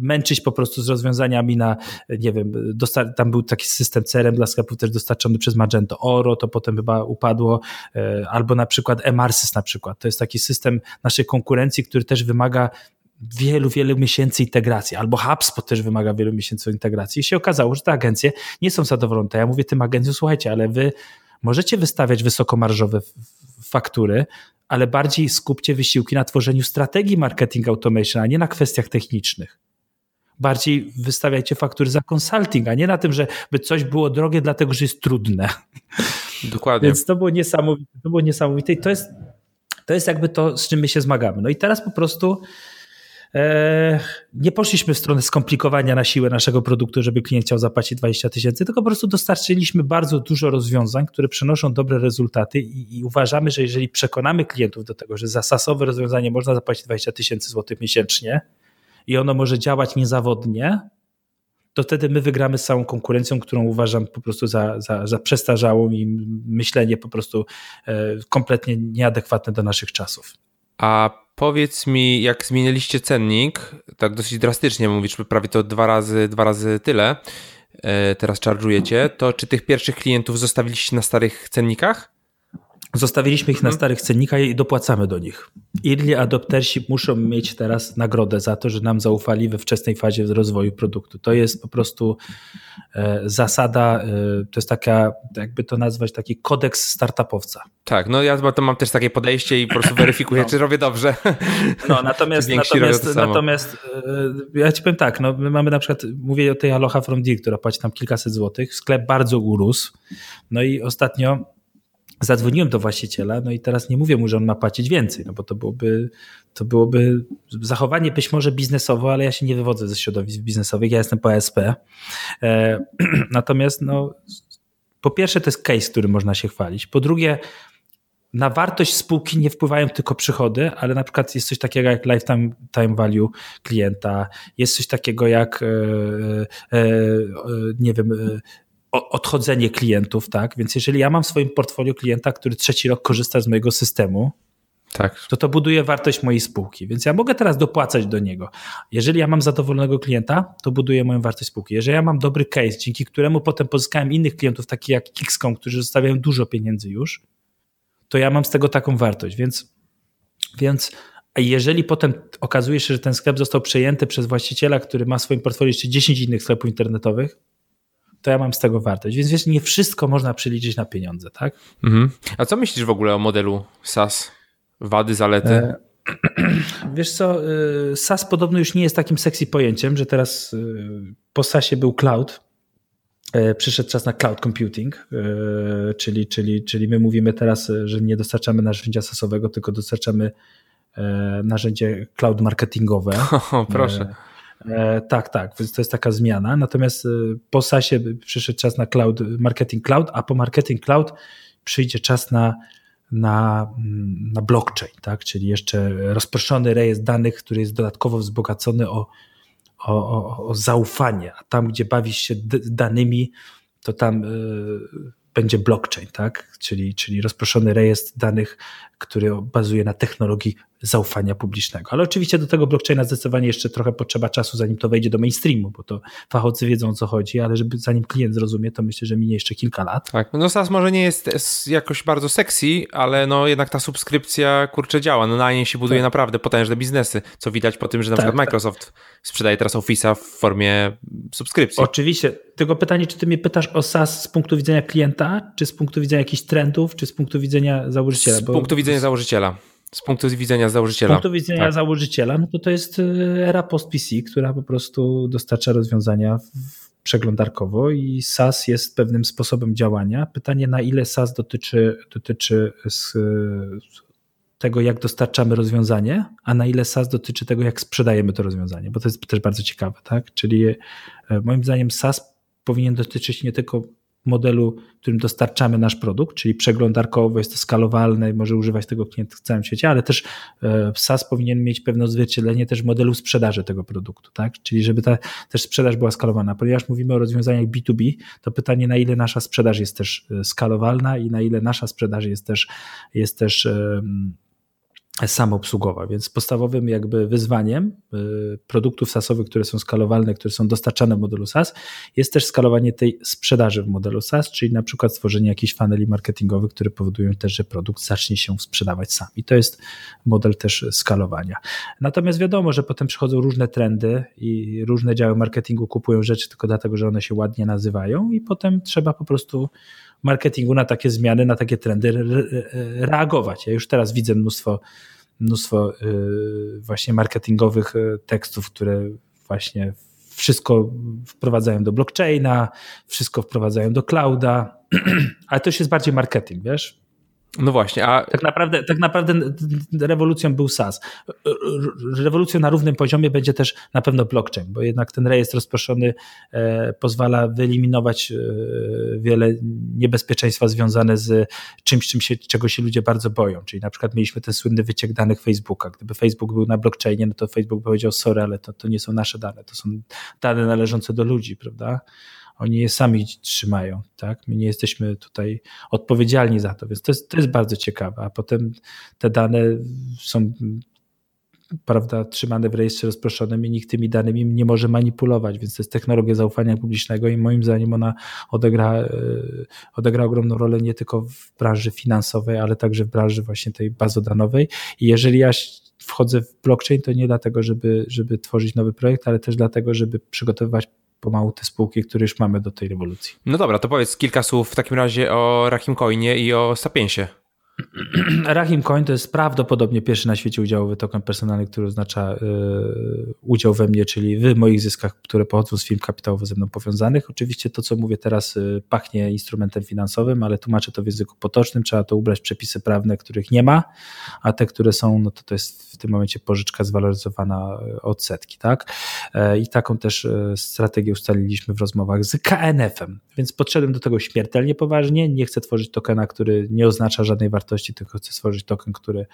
męczyć po prostu z rozwiązaniami na, nie wiem, tam był taki system CRM dla sklepów też dostarczony przez Magento Oro, to potem chyba upadło, e, albo na przykład Emarsys na przykład. To jest taki system naszej konkurencji, który też wymaga wielu, wielu miesięcy integracji, albo HubSpot też wymaga wielu miesięcy integracji. I się okazało, że te agencje nie są zadowolone. Ja mówię tym agencjom, słuchajcie, ale wy możecie wystawiać wysokomarżowe faktury, ale bardziej skupcie wysiłki na tworzeniu strategii marketing automation, a nie na kwestiach technicznych. Bardziej wystawiajcie faktury za consulting, a nie na tym, że by coś było drogie, dlatego że jest trudne.
Dokładnie.
Więc to było niesamowite. To było niesamowite i to jest, to jest jakby to, z czym my się zmagamy. No i teraz po prostu nie poszliśmy w stronę skomplikowania na siłę naszego produktu, żeby klient chciał zapłacić 20 tysięcy, tylko po prostu dostarczyliśmy bardzo dużo rozwiązań, które przynoszą dobre rezultaty i, i, uważamy, że jeżeli przekonamy klientów do tego, że za sasowe rozwiązanie można zapłacić 20 tysięcy złotych miesięcznie i ono może działać niezawodnie, to wtedy my wygramy z całą konkurencją, którą uważam po prostu za, za, za przestarzałą i myślenie po prostu e, kompletnie nieadekwatne do naszych czasów.
A Powiedz mi, jak zmieniliście cennik, tak dosyć drastycznie mówisz, prawie to dwa razy, dwa razy tyle e, teraz charge'ujecie, to czy tych pierwszych klientów zostawiliście na starych cennikach?
Zostawiliśmy ich na mhm. starych cennikach i dopłacamy do nich. Early adoptersi muszą mieć teraz nagrodę za to, że nam zaufali we wczesnej fazie rozwoju produktu. To jest po prostu e, zasada, e, to jest taka, jakby to nazwać, taki kodeks startupowca.
Tak, no ja to mam też takie podejście i po prostu weryfikuję, no. czy robię dobrze.
No, natomiast, natomiast, natomiast e, ja ci powiem tak, no, my mamy na przykład, mówię o tej Aloha from D, która płaci tam kilkaset złotych, sklep bardzo urósł, no i ostatnio zadzwoniłem do właściciela, no i teraz nie mówię mu, że on ma płacić więcej, no bo to byłoby, to byłoby zachowanie być może biznesowe, ale ja się nie wywodzę ze środowisk biznesowych, ja jestem po ASP. E, natomiast no, po pierwsze to jest case, który można się chwalić. Po drugie, na wartość spółki nie wpływają tylko przychody, ale na przykład jest coś takiego jak lifetime time value klienta, jest coś takiego jak e, e, e nie wiem, odchodzenie klientów, tak? Więc jeżeli ja mam w swoim portfolio klienta, który trzeci rok korzysta z mojego systemu, tak. to to buduje wartość mojej spółki. Więc ja mogę teraz dopłacać do niego. Jeżeli ja mam zadowolonego klienta, to buduje moją wartość spółki. Jeżeli ja mam dobry case, dzięki któremu potem pozyskałem innych klientów, takich jak Kixcom, którzy zostawiają dużo pieniędzy już, to ja mam z tego taką wartość. Więc, więc jeżeli potem okazuje się, że ten sklep został przejęty przez właściciela, który ma w swoim portfolio jeszcze 10 innych sklepów internetowych, to ja mam z tego wartość. Więc wiesz, nie wszystko można przeliczyć na pieniądze, tak? Mhm.
A co myślisz w ogóle o modelu SaaS? Wady, zalety? E,
wiesz co, e, SaaS podobno już nie jest takim sexy pojęciem, że teraz e, po SaaSie był cloud, przyszedł czas na cloud computing, czyli, czyli, czyli my mówimy teraz, że nie dostarczamy narzędzia SaaSowego, tylko dostarczamy narzędzie cloud marketingowe.
O, proszę.
E, tak, tak, to jest taka zmiana. Natomiast e, po SaaSie przyszedł czas na cloud, marketing cloud, a po marketing cloud przyjdzie czas na, na, na blockchain, tak? czyli jeszcze rozproszony rejestr danych, który jest dodatkowo wzbogacony o, o, o, o zaufanie, a tam, gdzie bawisz się danymi, to tam y, będzie blockchain, tak? Czyli, czyli rozproszony rejestr danych, który bazuje na technologii zaufania publicznego. Ale oczywiście do tego blockchaina zdecydowanie jeszcze trochę potrzeba czasu, zanim to wejdzie do mainstreamu, bo to fachowcy wiedzą o co chodzi, ale żeby zanim klient zrozumie, to myślę, że minie jeszcze kilka lat.
Tak, no SaaS może nie jest jakoś bardzo sexy, ale no jednak ta subskrypcja kurczę działa, no na niej się buduje tak. naprawdę potężne biznesy, co widać po tym, że na tak, przykład tak. Microsoft sprzedaje teraz Office'a w formie subskrypcji.
Oczywiście, tylko pytanie, czy ty mnie pytasz o SaaS z punktu widzenia klienta, czy z punktu widzenia jakichś trendów, czy z punktu widzenia założyciela?
Z bo... punktu widzenia założyciela. Z punktu widzenia założyciela.
Z punktu widzenia tak. założyciela, no to to jest e, era post-PC, która po prostu dostarcza rozwiązania przeglądarkowo i SaaS jest pewnym sposobem działania. Pytanie, na ile SaaS dotyczy, dotyczy tego, jak dostarczamy rozwiązanie, a na ile SaaS dotyczy tego, jak sprzedajemy to rozwiązanie, bo to jest też bardzo ciekawe, tak? Czyli e, moim zdaniem SaaS powinien dotyczyć nie tylko modelu, którym dostarczamy nasz produkt, czyli przeglądarkowo jest to skalowalne i może używać tego klient w całym świecie, ale też e, SaaS powinien mieć pewne odzwierciedlenie też modelu sprzedaży tego produktu, tak? Czyli żeby ta też sprzedaż była skalowana. Ponieważ mówimy o rozwiązaniach B2B, to pytanie na ile nasza sprzedaż jest też e, skalowalna i na ile nasza sprzedaż jest też, jest też samoobsługowa, więc podstawowym jakby wyzwaniem y, produktów SaaSowych, które są skalowalne, które są dostarczane w modelu SaaS, jest też skalowanie tej sprzedaży w modelu SaaS, czyli na przykład stworzenie jakichś funneli marketingowych, które powodują też, że produkt zacznie się sprzedawać sam. I to jest model też skalowania. Natomiast wiadomo, że potem przychodzą różne trendy i różne działy marketingu kupują rzeczy tylko dlatego, że one się ładnie nazywają i potem trzeba po prostu marketingu na takie zmiany, na takie trendy reagować. Ja już teraz widzę mnóstwo, mnóstwo y, właśnie marketingowych y, tekstów, które właśnie wszystko wprowadzają do blockchaina, wszystko wprowadzają do clouda, ale to już jest bardziej marketing, wiesz?
No właśnie, a...
Tak naprawdę, tak naprawdę rewolucją był SaaS. Rewolucją na równym poziomie będzie też na pewno blockchain, bo jednak ten rejestr rozproszony e, pozwala wyeliminować e, wiele niebezpieczeństwa związane z czymś, czym się, czego się ludzie bardzo boją. Czyli na przykład mieliśmy ten słynny wyciek danych Facebooka. Gdyby Facebook był na blockchainie, no to Facebook powiedział sorry, ale to, to nie są nasze dane, to są dane należące do ludzi, prawda? Oni je sami trzymają, tak? My nie jesteśmy tutaj odpowiedzialni za to, więc to jest, to jest bardzo ciekawe, a potem te dane są prawda, trzymane w rejestrze rozproszonym i nikt tymi danymi nie może manipulować, więc to jest technologia zaufania publicznego i moim zdaniem ona odegra, e, odegra ogromną rolę nie tylko w branży finansowej, ale także w branży właśnie tej bazodanowej i jeżeli ja wchodzę w blockchain, to nie dlatego, żeby, żeby tworzyć nowy projekt, ale też dlatego, żeby przygotowywać pomału te spółki, które już mamy do tej rewolucji.
No dobra, to powiedz kilka słów w takim razie o Rahim Coinie i o Sapiensie.
Rahim Coin to jest prawdopodobnie pierwszy na świecie udziałowy token personalny, który oznacza y, udział we mnie, czyli w moich zyskach, które pochodzą z firm kapitałowo ze mną powiązanych. Oczywiście to, co mówię teraz, y, pachnie instrumentem finansowym, ale tłumaczę to w języku potocznym. Trzeba to ubrać przepisy prawne, których nie ma, a te, które są, no to to jest w tym momencie pożyczka zwaloryzowana y, od setki. Tak? E, I taką też strategię ustaliliśmy w rozmowach z KNF-em, więc podszedłem do tego śmiertelnie poważnie. Nie chcę tworzyć tokena, który nie oznacza żadnej wartości wartości, tylko chcę stworzyć token, który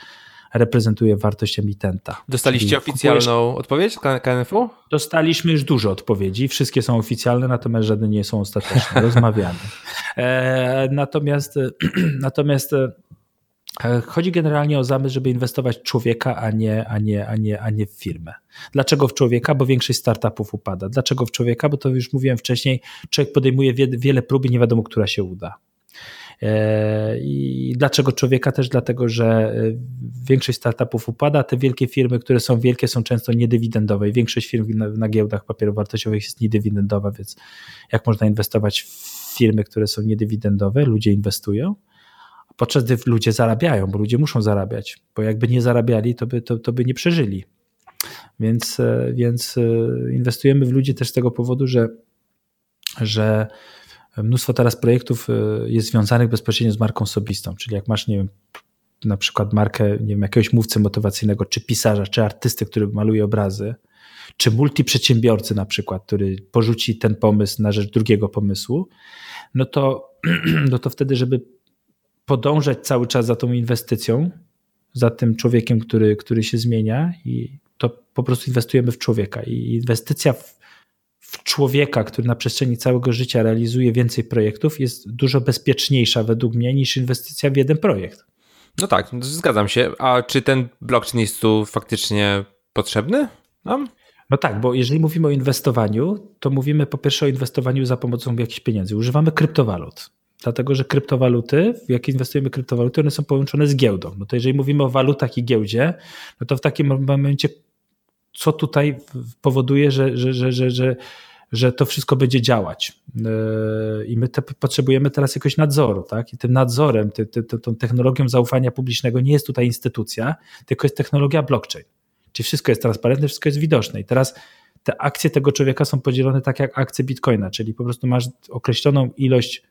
reprezentuje wartość emitenta.
Dostaliście oficjalną odpowiedź z KNF-u?
Dostaliśmy już dużo odpowiedzi. Wszystkie są oficjalne, natomiast żadne nie są ostateczne. Rozmawiamy. E, natomiast, natomiast e, Chodzi generalnie o zamysł, żeby inwestować w człowieka, a nie, a, nie, a, nie, a nie w firmę. Dlaczego w człowieka? Bo większość startupów upada. Dlaczego w człowieka? Bo to już mówiłem wcześniej, człowiek podejmuje wiele prób i nie wiadomo, która się uda. E, I dlaczego człowieka? Też dlatego, że e, większość startupów upada, te wielkie firmy, które są wielkie, są często niedywidendowe i większość firm na, na giełdach papierów wartościowych jest niedywidendowa, więc jak można inwestować w firmy, które są niedywidendowe? Ludzie inwestują, podczas gdy ludzie zarabiają, bo ludzie muszą zarabiać, bo jakby nie zarabiali, to by, to, to by nie przeżyli. Więc, e, więc inwestujemy w ludzi też z tego powodu, że, że Mnóstwo teraz projektów e, jest związanych bezpośrednio z marką osobistą, czyli jak masz, nie wiem, na przykład markę, nie wiem, jakiegoś mówcy motywacyjnego, czy pisarza, czy artysty, który maluje obrazy, czy multiprzedsiębiorcy na przykład, który porzuci ten pomysł na rzecz drugiego pomysłu, no to, no to wtedy, żeby podążać cały czas za tą inwestycją, za tym człowiekiem, który, który się zmienia, i to po prostu inwestujemy w człowieka. I inwestycja w, w człowieka, który na przestrzeni całego życia realizuje więcej projektów, jest dużo bezpieczniejsza według mnie niż inwestycja w jeden projekt.
No tak, zgadzam się. A czy ten blockchain jest tu faktycznie potrzebny nam?
No tak, bo jeżeli mówimy o inwestowaniu, to mówimy po pierwsze o inwestowaniu za pomocą jakichś pieniędzy. Używamy kryptowalut. Dlatego, że kryptowaluty, jak inwestujemy kryptowaluty, one są połączone z giełdą. No to jeżeli mówimy o walutach i giełdzie, no to w takim momencie, co tutaj powoduje, że, że, że, że, że, że to wszystko będzie działać. Yy, I my te, potrzebujemy teraz jakiegoś nadzoru, tak? I tym nadzorem, ty, ty, tą technologią zaufania publicznego nie jest tutaj instytucja, tylko jest technologia blockchain. Czyli wszystko jest transparentne, wszystko jest widoczne. I teraz te akcje tego człowieka są podzielone tak jak akcje Bitcoina, czyli po prostu masz określoną ilość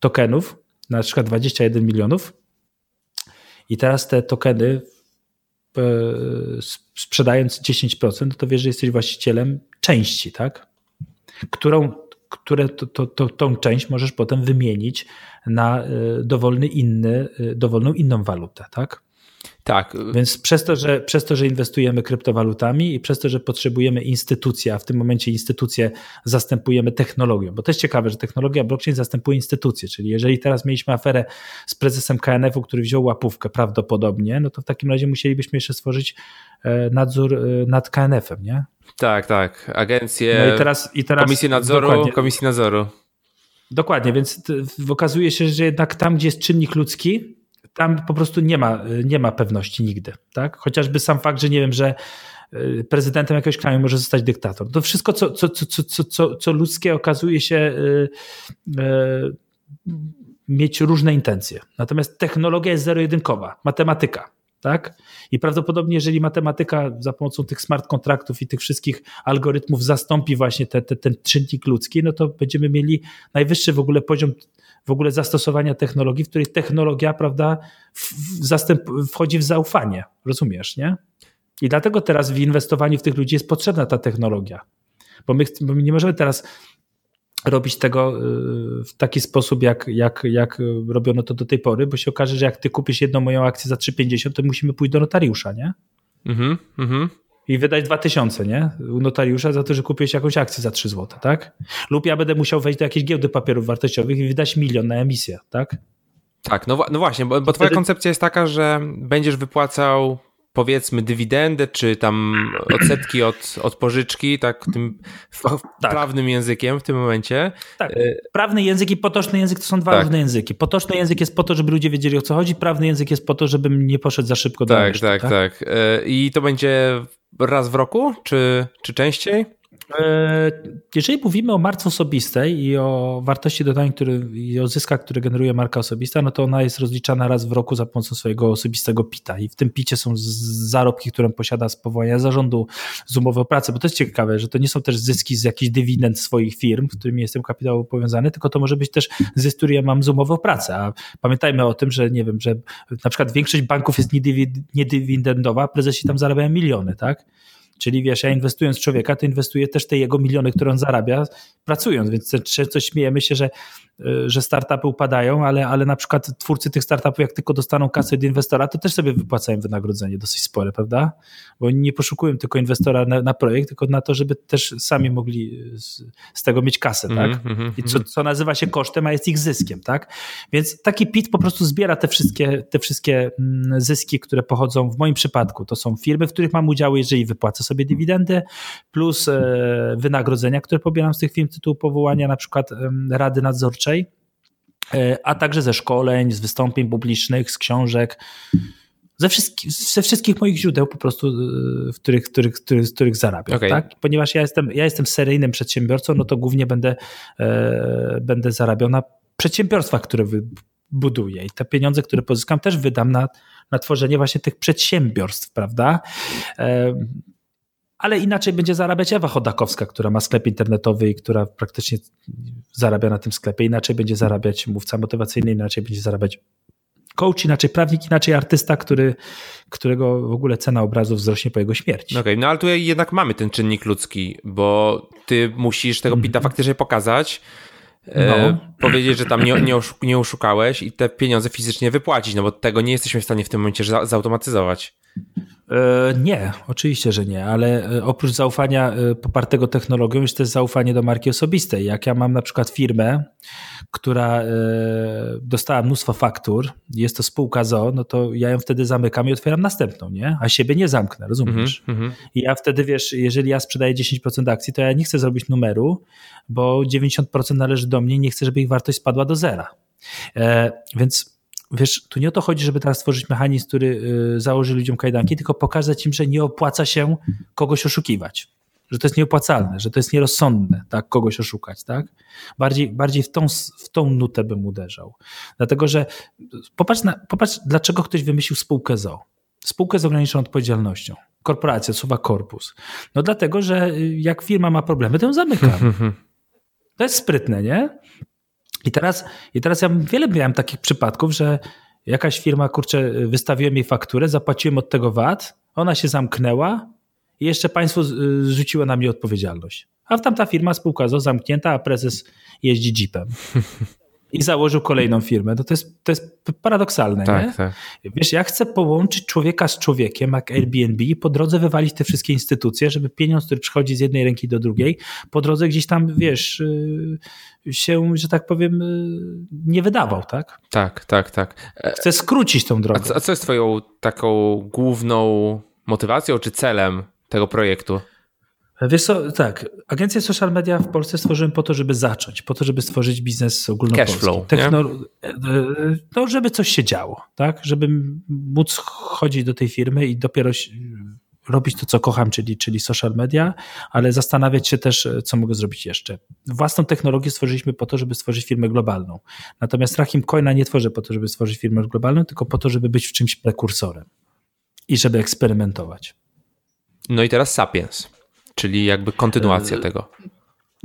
tokenów, na przykład 21 milionów, i teraz te tokeny e, sprzedając 10%, to wiesz, że jesteś właścicielem części, tak? Którą, które to, to, to, tą część możesz potem wymienić na e, dowolny inny, e, dowolną inną walutę, tak?
Tak.
Więc przez to, że, przez to, że inwestujemy kryptowalutami i przez to, że potrzebujemy instytucji, a w tym momencie instytucje zastępujemy technologią, bo to jest ciekawe, że technologia blockchain zastępuje instytucje, czyli jeżeli teraz mieliśmy aferę z prezesem KNF-u, który wziął łapówkę prawdopodobnie, no to w takim razie musielibyśmy jeszcze stworzyć e, nadzór e, nad KNF-em, nie?
Tak, tak. Agencje,
no i teraz, i teraz,
Komisję Nadzoru, Komisji Nadzoru.
Dokładnie, więc okazuje się, że jednak tam, gdzie jest czynnik ludzki, tam po prostu nie ma, nie ma pewności nigdy. Tak? Chociażby sam fakt, że nie wiem, że y, prezydentem jakiegoś kraju może zostać dyktator. To wszystko, co, co, co, co, co, co ludzkie okazuje się y, y, mieć różne intencje. Natomiast technologia jest zero-jedynkowa, matematyka. Tak? I prawdopodobnie, jeżeli matematyka za pomocą tych smart kontraktów i tych wszystkich algorytmów zastąpi właśnie te, te, ten czynnik ludzki, no to będziemy mieli najwyższy w ogóle poziom w ogóle zastosowania technologii, w której technologia, prawda, w, zastęp, wchodzi w zaufanie. Rozumiesz, nie? I dlatego teraz w inwestowaniu w tych ludzi jest potrzebna ta technologia. Bo my, bo my nie możemy teraz robić tego y, w taki sposób, jak, jak, jak robiono to do tej pory, bo się okaże, że jak ty kupisz jedną moją akcję za 3,50, to musimy pójść do notariusza, nie? Mhm, mhm i wydać 2000, nie? U notariusza za to, że kupiłeś jakąś akcję za 3 zł, tak? Lub ja będę musiał wejść do jakiejś giełdy papierów wartościowych i wydać milion na emisję, tak?
Tak, no, no właśnie, bo, bo twoja Wtedy... koncepcja jest taka, że będziesz wypłacał powiedzmy dywidendę, czy tam odsetki od, od pożyczki, tak tym tak. prawnym językiem w tym momencie.
Tak, prawny język i potoczny język to są dwa tak. różne języki. Potoczny język jest po to, żeby ludzie wiedzieli o co chodzi, prawny język jest po to, żebym nie poszedł za szybko do
tak, tak, tak, tak. I to będzie raz w roku, czy, czy częściej?
E, jeżeli mówimy o marce osobistej i o wartości dodanej który, i o zyskach, które generuje marka osobista, no to ona jest rozliczana raz w roku za pomocą swojego osobistego PITA. I w tym PITie są zarobki, które posiada z powołania zarządu, z umowy o pracę, bo to jest ciekawe, że to nie są też zyski z jakichś dywidend swoich firm, z którymi jestem kapitałowo powiązany, tylko to może być też zysk, który ja mam z umowy o pracę, a pamiętajmy o tym, że nie wiem, że na przykład większość banków jest niedywidendowa, prezesi tam zarabiają miliony, tak? Czyli wiesz, ja inwestując w człowieka, to inwestuję też te jego miliony, które on zarabia pracując, więc często śmiejemy się, że że startupy upadają, ale, ale na przykład twórcy tych startupów, jak tylko dostaną kasę od inwestora, to też sobie wypłacają wynagrodzenie dosyć spore, prawda? Bo oni nie poszukują tylko inwestora na, na projekt, tylko na to, żeby też sami mogli z, z tego mieć kasę, tak? Mm, mm, I co, co nazywa się kosztem, a jest ich zyskiem, tak? Więc taki PIT po prostu zbiera te wszystkie, te wszystkie mm, zyski, które pochodzą w moim przypadku. To są firmy, w których mam udziały, jeżeli wypłacę sobie dywidendę, plus e, wynagrodzenia, które pobieram z tych firm tytułu powołania, na przykład rady nadzorcze E, a także ze szkoleń, z wystąpień publicznych, z książek, ze, wszystkich, ze wszystkich moich źródeł po prostu, e, w których, których, których, z których zarabiam. Okay. Tak? Ponieważ ja jestem, ja jestem seryjnym przedsiębiorcą, no to głównie będę, e, będę zarabiał na przedsiębiorstwach, które buduję i te pieniądze, które pozyskam też wydam na, na tworzenie właśnie tych przedsiębiorstw, prawda? E, ale inaczej będzie zarabiać Ewa Chodakowska, która ma sklep internetowy i która praktycznie zarabia na tym sklepie. Inaczej będzie zarabiać mówca motywacyjny, inaczej będzie zarabiać coach inaczej, prawnik inaczej, artysta, który, którego w ogóle cena obrazu wzrośnie po jego śmierci.
Okej, okay, no ale tu jednak mamy ten czynnik ludzki, bo ty musisz tego pita mm. faktycznie pokazać, e, no. powiedzieć, że tam nie, nie, nie oszukałeś i te pieniądze fizycznie wypłacić, no bo tego nie jesteśmy w stanie w tym momencie zautomatyzować.
E, nie, oczywiście, że nie, ale e, oprócz zaufania e, popartego technologią jest też zaufanie do marki osobistej. Jak ja mam na przykład firmę, która dostała mnóstwo faktur, jest to spółka ZO, no to ja ją wtedy zamykam i otwieram następną, nie? A siebie nie zamknę, rozumiesz? Mm -hmm. I ja wtedy, wiesz, jeżeli ja sprzedaję 10% akcji, to ja nie chcę zrobić numeru, bo 90% należy do mnie i nie chcę, żeby ich wartość spadła do zera. Więc wiesz, tu nie o to chodzi, żeby teraz stworzyć mechanizm, który y, założy ludziom kajdanki, tylko pokazać im, że nie opłaca się kogoś oszukiwać. Że to jest nieopłacalne, że to jest nierozsądne, tak, kogoś oszukać, tak? Bardziej, bardziej w, tą, w tą nutę bym uderzał. Dlatego, że popatrz, na, popatrz, dlaczego ktoś wymyślił spółkę ZO. Spółkę z ograniczoną odpowiedzialnością. Korporacja, słowa korpus. No dlatego, że y, jak firma ma problemy, to ją zamyka. To jest sprytne, nie? I teraz, I teraz ja wiele miałem takich przypadków, że jakaś firma, kurczę, wystawiłem jej fakturę, zapłaciłem od tego VAT, ona się zamknęła i jeszcze państwo zrzuciło na mnie odpowiedzialność. A tamta firma, spółka ZO zamknięta, a prezes jeździ jeepem. i założył kolejną firmę. No to, jest, to jest paradoksalne. Tak, nie? tak. Wiesz, ja chcę połączyć człowieka z człowiekiem, jak Airbnb, i po drodze wywalić te wszystkie instytucje, żeby pieniądz, który przychodzi z jednej ręki do drugiej, po drodze gdzieś tam, wiesz, y, się, że tak powiem, y, nie wydawał, tak?
Tak, tak, tak.
E, chcę skrócić tą drogę.
A co, a co jest twoją taką główną motywacją czy celem tego projektu?
Wiesz co, tak, agencję social media w Polsce stworzyłem po to, żeby zacząć, po to, żeby stworzyć biznes ogólnopolski.
Cashflow, Techno-
e, e, No, żeby coś się działo, tak, żeby móc chodzić do tej firmy i dopiero robić to, co kocham, czyli, czyli social media, ale zastanawiać się też, co mogę zrobić jeszcze. Własną technologię stworzyliśmy po to, żeby stworzyć firmę globalną. Natomiast Rahim Coina nie tworzę po to, żeby stworzyć firmę globalną, tylko po to, żeby być w czymś prekursorem i żeby eksperymentować.
No i teraz Sapiens czyli jakby kontynuacja e, tego.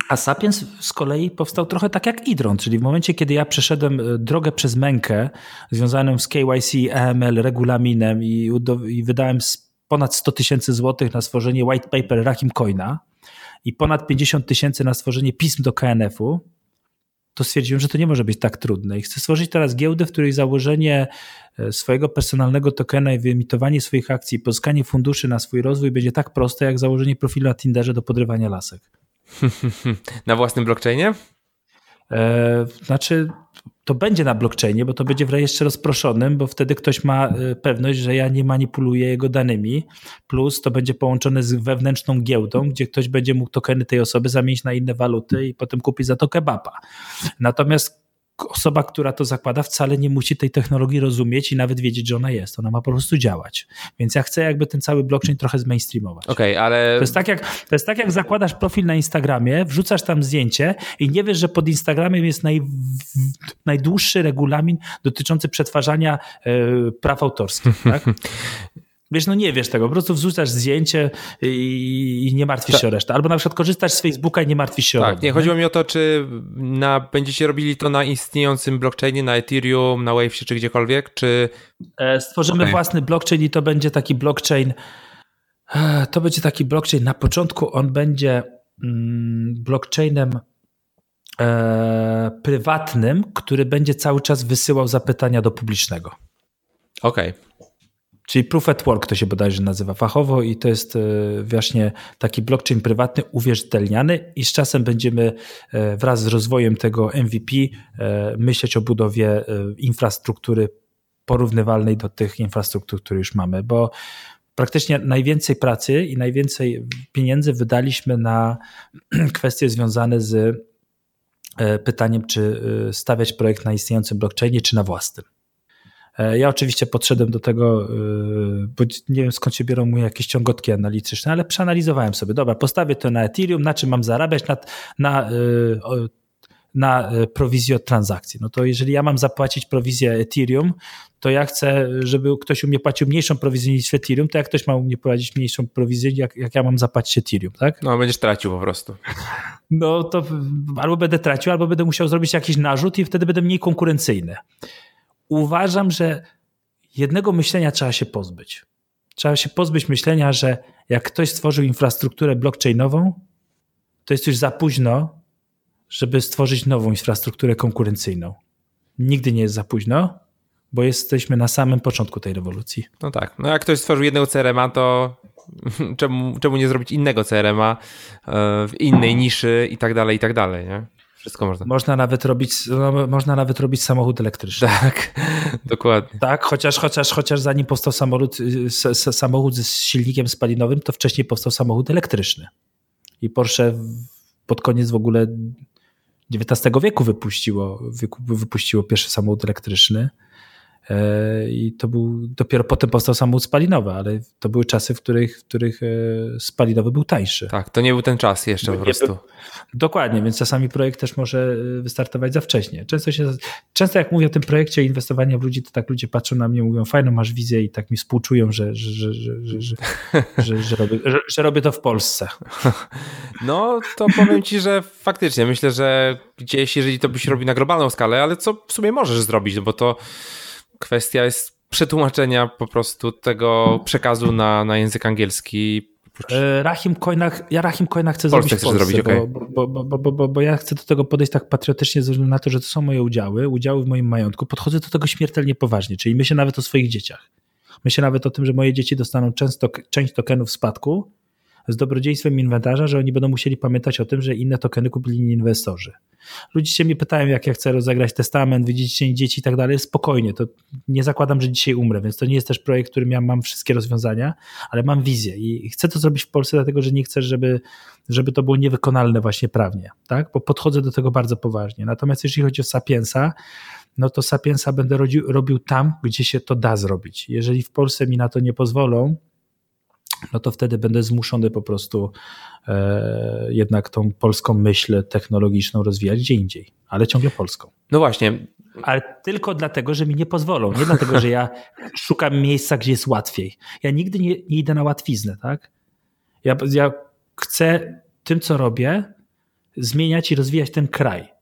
A Sapiens z kolei powstał trochę tak jak Idron, czyli w momencie, kiedy ja przeszedłem e, drogę przez mękę związaną z KYC, EML, regulaminem i, i wydałem ponad 100 tysięcy złotych na stworzenie white paper Rahim Coina i ponad 50 tysięcy na stworzenie pism do KNF-u, to stwierdziłem, że to nie może być tak trudne. I chcę stworzyć teraz giełdę, w której założenie e, swojego personalnego tokena i wyemitowanie swoich akcji, pozyskanie funduszy na swój rozwój będzie tak proste, jak założenie profilu na Tinderze do podrywania lasek.
na własnym blockchainie?
E, znaczy, to będzie na blockchainie, bo to będzie w rejestrze rozproszonym, bo wtedy ktoś ma e, pewność, że ja nie manipuluję jego danymi, plus to będzie połączone z wewnętrzną giełdą, gdzie ktoś będzie mógł tokeny tej osoby zamienić na inne waluty i potem kupić za to kebaba. Natomiast osoba, która to zakłada, wcale nie musi tej technologii rozumieć i nawet wiedzieć, że ona jest. Ona ma po prostu działać. Więc ja chcę jakby ten cały blockchain trochę zmainstreamować.
Okej, okay, ale...
To jest, tak jak, to jest tak jak zakładasz profil na Instagramie, wrzucasz tam zdjęcie i nie wiesz, że pod Instagramem jest naj, najdłuższy regulamin dotyczący przetwarzania e, praw autorskich. Tak? Wiesz, no nie wiesz tego, po prostu wrzucasz zdjęcie i, nie martwisz Ta. się o resztę. Albo na przykład korzystasz z Facebooka i nie martwisz się
tak,
o
resztę. nie, chodziło mi o to, czy na, będziecie robili to na istniejącym blockchainie, na Ethereum, na Wavesie czy gdziekolwiek, czy...
E, stworzymy okay. własny blockchain i to będzie taki blockchain, e, to będzie taki blockchain, na początku on będzie mm, blockchainem e, prywatnym, który będzie cały czas wysyłał zapytania do publicznego.
Okej. Okay.
Czyli Proof at Work to się bodajże nazywa fachowo i to jest e, właśnie taki blockchain prywatny uwierzytelniany i z czasem będziemy e, wraz z rozwojem tego MVP e, myśleć o budowie infrastruktury porównywalnej do tych infrastruktur, które już mamy, bo praktycznie najwięcej pracy i najwięcej pieniędzy wydaliśmy na kwestie związane z pytaniem, czy stawiać projekt na istniejącym blockchainie, czy na własnym. E, ja oczywiście podszedłem do tego, e, bo nie wiem skąd się biorą moje jakieś ciągotki analityczne, ale przeanalizowałem sobie, dobra, postawię to na Ethereum, na czym mam zarabiać, na, na, e, na prowizję od transakcji. No to jeżeli ja mam zapłacić prowizję Ethereum, to ja chcę, żeby ktoś u mnie płacił mniejszą prowizję niż Ethereum, to jak ktoś ma u mnie płacić mniejszą prowizję, jak, jak ja mam zapłacić Ethereum, tak?
No, będziesz tracił po prostu.
No to albo będę tracił, albo będę musiał zrobić jakiś narzut i wtedy będę mniej konkurencyjny. Uważam, że jednego myślenia trzeba się pozbyć. Trzeba się pozbyć myślenia, że jak ktoś stworzył infrastrukturę blockchainową, to jest już za późno, żeby stworzyć nową infrastrukturę konkurencyjną. Nigdy nie jest za późno, bo jesteśmy na samym początku tej rewolucji.
No tak. No jak ktoś stworzył jednego CRM-a, to czemu, czemu nie zrobić innego CRM-a e, w innej niszy i tak dalej, i tak dalej, nie? Wszystko można.
Można nawet robić, no, można nawet robić samochód elektryczny.
Tak, dokładnie.
Tak, chociaż, chociaż, chociaż zanim powstał samochód, y, samochód z silnikiem spalinowym, to wcześniej powstał samochód elektryczny. I Porsche pod koniec w ogóle XIX wieku wypuściło, wypuściło pierwszy samochód elektryczny. E, I to był, dopiero potem powstał samochód spalinowy, ale to były czasy, w których, w których e, spalinowy był tańszy.
Tak, to nie był ten czas jeszcze po prostu.
Dokładnie, więc czasami projekt też może e, wystartować za wcześnie. Często, się, często jak mówię o tym projekcie inwestowania w ludzi, to tak ludzie patrzą na mnie, mówią fajną masz wizję i tak mi współczują, że, że, że, że, że, że, że, robię, że, że robię to w Polsce.
No, to powiem ci, że faktycznie myślę, że gdzieś, jeżeli to byś robił na globalną skalę, ale co w sumie możesz zrobić, no bo to kwestia jest przetłumaczenia po prostu tego przekazu na, na język angielski.
E, Rahim Coinach, ja Rahim Coinach chcę zrobić w Polsce, zrobić, okay. bo, bo, bo, bo, bo, ja chcę do tego podejść tak patriotycznie ze względu na to, że to są moje udziały, udziały w moim majątku. Podchodzę do tego śmiertelnie poważnie, czyli myślę nawet o swoich dzieciach. Myślę nawet o tym, że moje dzieci dostaną często, część tokenów spadku, z dobrodziejstwem inwentarza, że oni będą musieli pamiętać o tym, że inne tokeny kupili inni inwestorzy. Ludzie się mnie pytają, jak ja chcę rozegrać testament, widzieć dzieci i tak dalej. Spokojnie, to nie zakładam, że dzisiaj umrę, więc to nie jest też projekt, którym ja mam wszystkie rozwiązania, ale mam wizję i chcę to zrobić w Polsce, dlatego że nie chcę, żeby, żeby to było niewykonalne właśnie prawnie, tak? bo podchodzę do tego bardzo poważnie. Natomiast jeśli chodzi o Sapiensa, no to Sapiensa będę robił tam, gdzie się to da zrobić. Jeżeli w Polsce mi na to nie pozwolą, no to wtedy będę zmuszony po prostu e, jednak tą polską myśl technologiczną rozwijać gdzie indziej, ale ciągle polską.
No właśnie.
Ale tylko dlatego, że mi nie pozwolą. Nie dlatego, że ja szukam miejsca, gdzie jest łatwiej. Ja nigdy nie, nie idę na łatwiznę, tak? Ja, ja chcę tym, co robię, zmieniać i rozwijać ten kraj.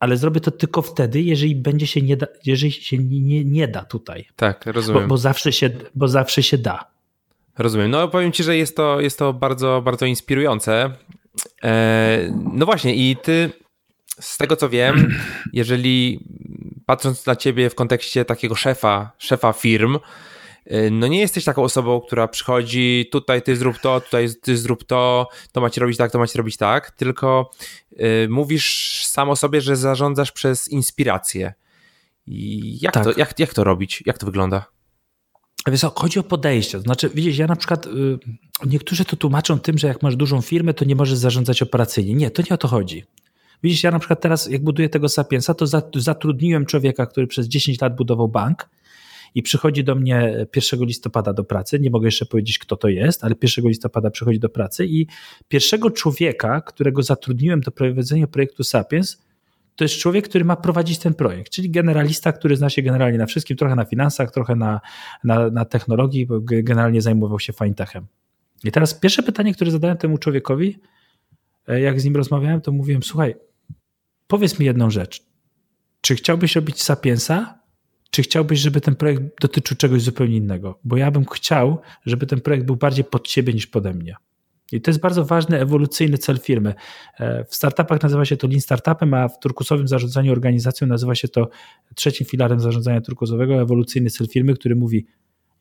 Ale zrobię to tylko wtedy, jeżeli będzie się nie da, jeżeli się nie, nie da tutaj.
Tak, rozumiem.
Bo, bo, zawsze się, bo zawsze się da.
Rozumiem. No powiem ci, że jest to, jest to bardzo, bardzo inspirujące. E, no właśnie i ty z tego co wiem, jeżeli patrząc na ciebie w kontekście takiego szefa, szefa firm, e, no nie jesteś taką osobą, która przychodzi, tutaj ty zrób to, tutaj ty zrób to, to macie robić tak, to macie robić tak, tylko y, mówisz sam o sobie, że zarządzasz przez inspirację. I jak, tak. to, jak, jak to robić? Jak to wygląda?
Wiesz, chodzi o podejście. Znaczy, widzisz, ja na przykład, y, niektórzy to tłumaczą tym, że jak masz dużą firmę, to nie możesz zarządzać operacyjnie. Nie, to nie o to chodzi. Widzisz, ja na przykład teraz, jak buduję tego Sapiensa, to zatrudniłem człowieka, który przez 10 lat budował bank i przychodzi do mnie 1 listopada do pracy. Nie mogę jeszcze powiedzieć, kto to jest, ale 1 listopada przychodzi do pracy i pierwszego człowieka, którego zatrudniłem do prowadzenia projektu Sapiens, to jest człowiek, który ma prowadzić ten projekt, czyli generalista, który zna się generalnie na wszystkim, trochę na finansach, trochę na, na, na technologii, bo generalnie zajmował się fintechem. I teraz pierwsze pytanie, które zadałem temu człowiekowi, e, jak z nim rozmawiałem, to mówiłem, słuchaj, powiedz mi jedną rzecz. Czy chciałbyś robić Sapiensa, czy chciałbyś, żeby ten projekt dotyczył czegoś zupełnie innego? Bo ja bym chciał, żeby ten projekt był bardziej pod ciebie niż pode mnie. I to jest bardzo ważny, ewolucyjny cel firmy. E, w startupach nazywa się to Lean Startupem, a w turkusowym zarządzaniu organizacją nazywa się to trzecim filarem zarządzania turkusowego, ewolucyjny cel firmy, który mówi: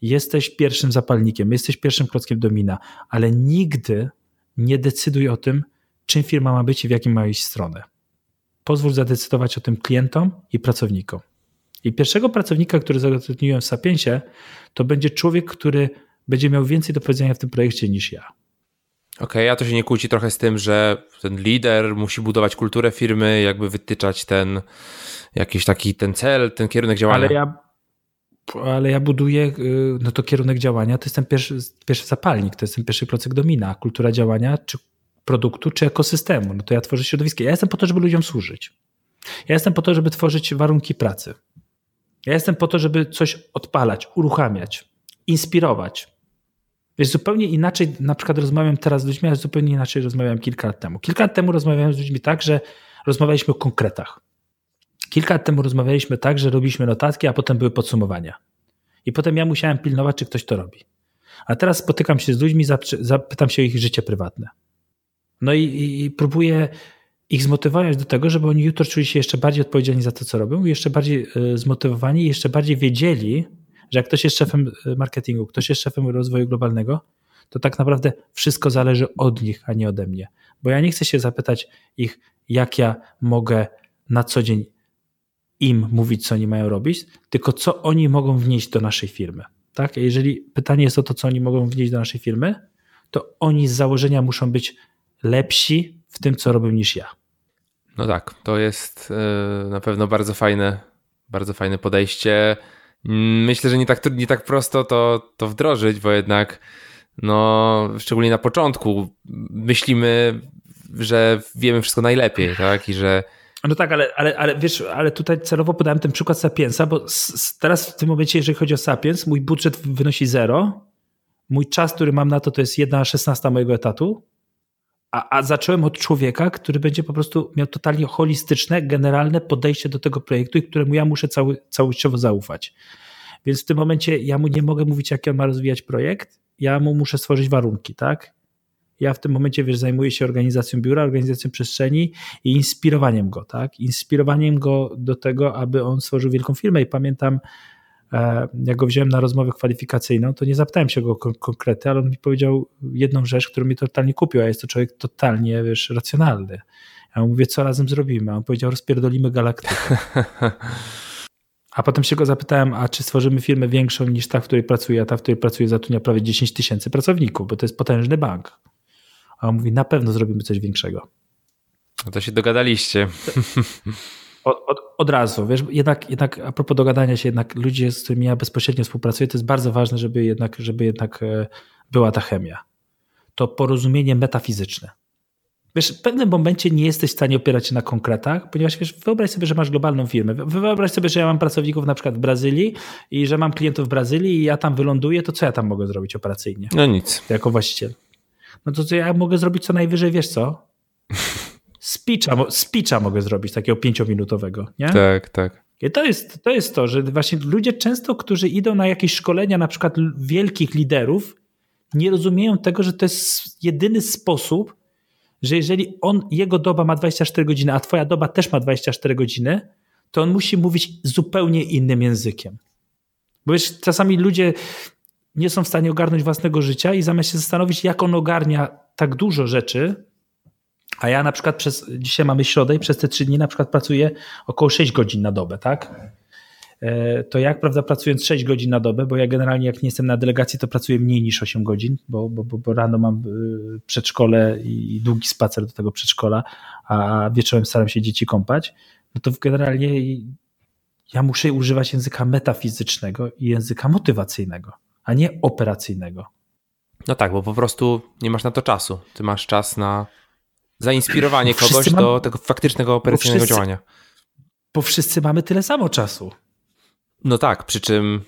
Jesteś pierwszym zapalnikiem, jesteś pierwszym klockiem domina, ale nigdy nie decyduj o tym, czym firma ma być i w jakim ma iść stronę. Pozwól zadecydować o tym klientom i pracownikom. I pierwszego pracownika, który zatrudniłem w Sapiensie, to będzie człowiek, który będzie miał więcej do powiedzenia w tym projekcie niż ja.
Okej, okay, a to się nie kłóci trochę z tym, że ten lider musi budować kulturę firmy, jakby wytyczać ten jakiś taki ten cel, ten kierunek działania.
Ale ja, ale ja buduję, y, no to kierunek działania to jest ten pierwszy, pierwszy zapalnik, to jest ten pierwszy procek domina. Kultura działania, czy produktu, czy ekosystemu. No to ja tworzę środowisko. Ja jestem po to, żeby ludziom służyć. Ja jestem po to, żeby tworzyć warunki pracy. Ja jestem po to, żeby coś odpalać, uruchamiać, inspirować. Wiesz, zupełnie inaczej na przykład rozmawiam teraz z ludźmi, ale zupełnie inaczej rozmawiałem kilka lat temu. Kilka lat temu rozmawiałem z ludźmi tak, że rozmawialiśmy o konkretach. kilka lat temu rozmawialiśmy tak, że robiliśmy notatki, a potem były podsumowania. I potem ja musiałem pilnować, czy ktoś to robi. A teraz spotykam się z ludźmi, zapytam się o ich życie prywatne. No i, i, i próbuję ich zmotywować do tego, żeby oni jutro czuli się jeszcze bardziej odpowiedzialni za to, co robią, jeszcze bardziej e, zmotywowani, jeszcze bardziej wiedzieli, że jak ktoś jest szefem e, marketingu, ktoś jest szefem rozwoju globalnego, to tak naprawdę wszystko zależy od nich, a nie ode mnie. Bo ja nie chcę się zapytać ich, jak ja mogę na co dzień im mówić, co oni mają robić, tylko co oni mogą wnieść do naszej firmy. Tak? Jeżeli pytanie jest o to, co oni mogą wnieść do naszej firmy, to oni z założenia muszą być lepsi w tym, co robią niż ja.
No tak, to jest yy, na pewno bardzo fajne, bardzo fajne podejście. Myślę, że nie tak, nie tak prosto to, to wdrożyć, bo jednak no, szczególnie na początku myślimy, że wiemy wszystko najlepiej, tak? I że
no tak, ale, ale, ale wiesz, ale tutaj celowo podałem ten przykład Sapiensa, bo teraz w tym momencie, jeżeli chodzi o Sapiens, mój budżet wynosi zero. Mój czas, który mam na to, to jest jedna szesnasta mojego etatu. A, a zacząłem od człowieka, który będzie po prostu miał totalnie holistyczne, generalne podejście do tego projektu i któremu ja muszę cały, całościowo zaufać. Więc w tym momencie ja mu nie mogę mówić, jak on ma rozwijać projekt, ja mu muszę stworzyć warunki, tak? Ja w tym momencie, wiesz, zajmuję się organizacją biura, organizacją przestrzeni i inspirowaniem go, tak? Inspirowaniem go do tego, aby on stworzył wielką firmę. I pamiętam, jak go wziąłem na rozmowę kwalifikacyjną, to nie zapytałem się go konkrety, ale on mi powiedział jedną rzecz, którą mi totalnie kupił, a jest to człowiek totalnie, wiesz, racjonalny. Ja mu mówię, co razem zrobimy? A on powiedział, rozpierdolimy galaktykę. A potem się go zapytałem, a czy stworzymy firmę większą niż ta, w której pracuję, a ta, w której pracuję zatrudnia prawie 10 tysięcy pracowników, bo to jest potężny bank. A on mówi, na pewno zrobimy coś większego.
No to się dogadaliście.
Od, od, od, razu, wiesz, jednak, jednak a propos dogadania się, jednak ludzie, z którymi ja bezpośrednio współpracuję, to jest bardzo ważne, żeby jednak, żeby jednak e, była ta chemia. To porozumienie metafizyczne. Wiesz, w pewnym momencie nie jesteś w stanie opierać się na konkretach, ponieważ wiesz, wyobraź sobie, że masz globalną firmę. Wyobraź sobie, że ja mam pracowników na przykład w Brazylii i że mam klientów w Brazylii i ja tam wyląduję, to co ja tam mogę zrobić operacyjnie?
No nic.
Jako właściciel no to co ja mogę zrobić co najwyżej, wiesz co? Speecha, speecha mogę zrobić, takiego pięciominutowego, nie?
Tak, tak.
I to jest, to jest to, że właśnie ludzie często, którzy idą na jakieś szkolenia, na przykład wielkich liderów, nie rozumieją tego, że to jest jedyny sposób, że jeżeli on, jego doba ma 24 godziny, a twoja doba też ma 24 godziny, to on musi mówić zupełnie innym językiem. Bo wiesz, czasami ludzie nie są w stanie ogarnąć własnego życia i zamiast się zastanowić, jak on ogarnia tak dużo rzeczy, a ja na przykład przez, dzisiaj mamy środę i przez te trzy dni na przykład pracuję około 6 godzin na dobę, tak? E, to jak, prawda, pracując 6 godzin na dobę, bo ja generalnie jak nie jestem na delegacji, to pracuję mniej niż 8 godzin, bo, bo, bo rano mam y, przedszkole i długi spacer do tego przedszkola, a wieczorem staram się dzieci kąpać, no to generalnie ja muszę używać języka metafizycznego i języka motywacyjnego a nie operacyjnego.
No tak, bo po prostu nie masz na to czasu. Ty masz czas na zainspirowanie kogoś mam... do tego faktycznego operacyjnego wszyscy... działania.
Bo wszyscy mamy tyle samo czasu.
No tak, przy czym.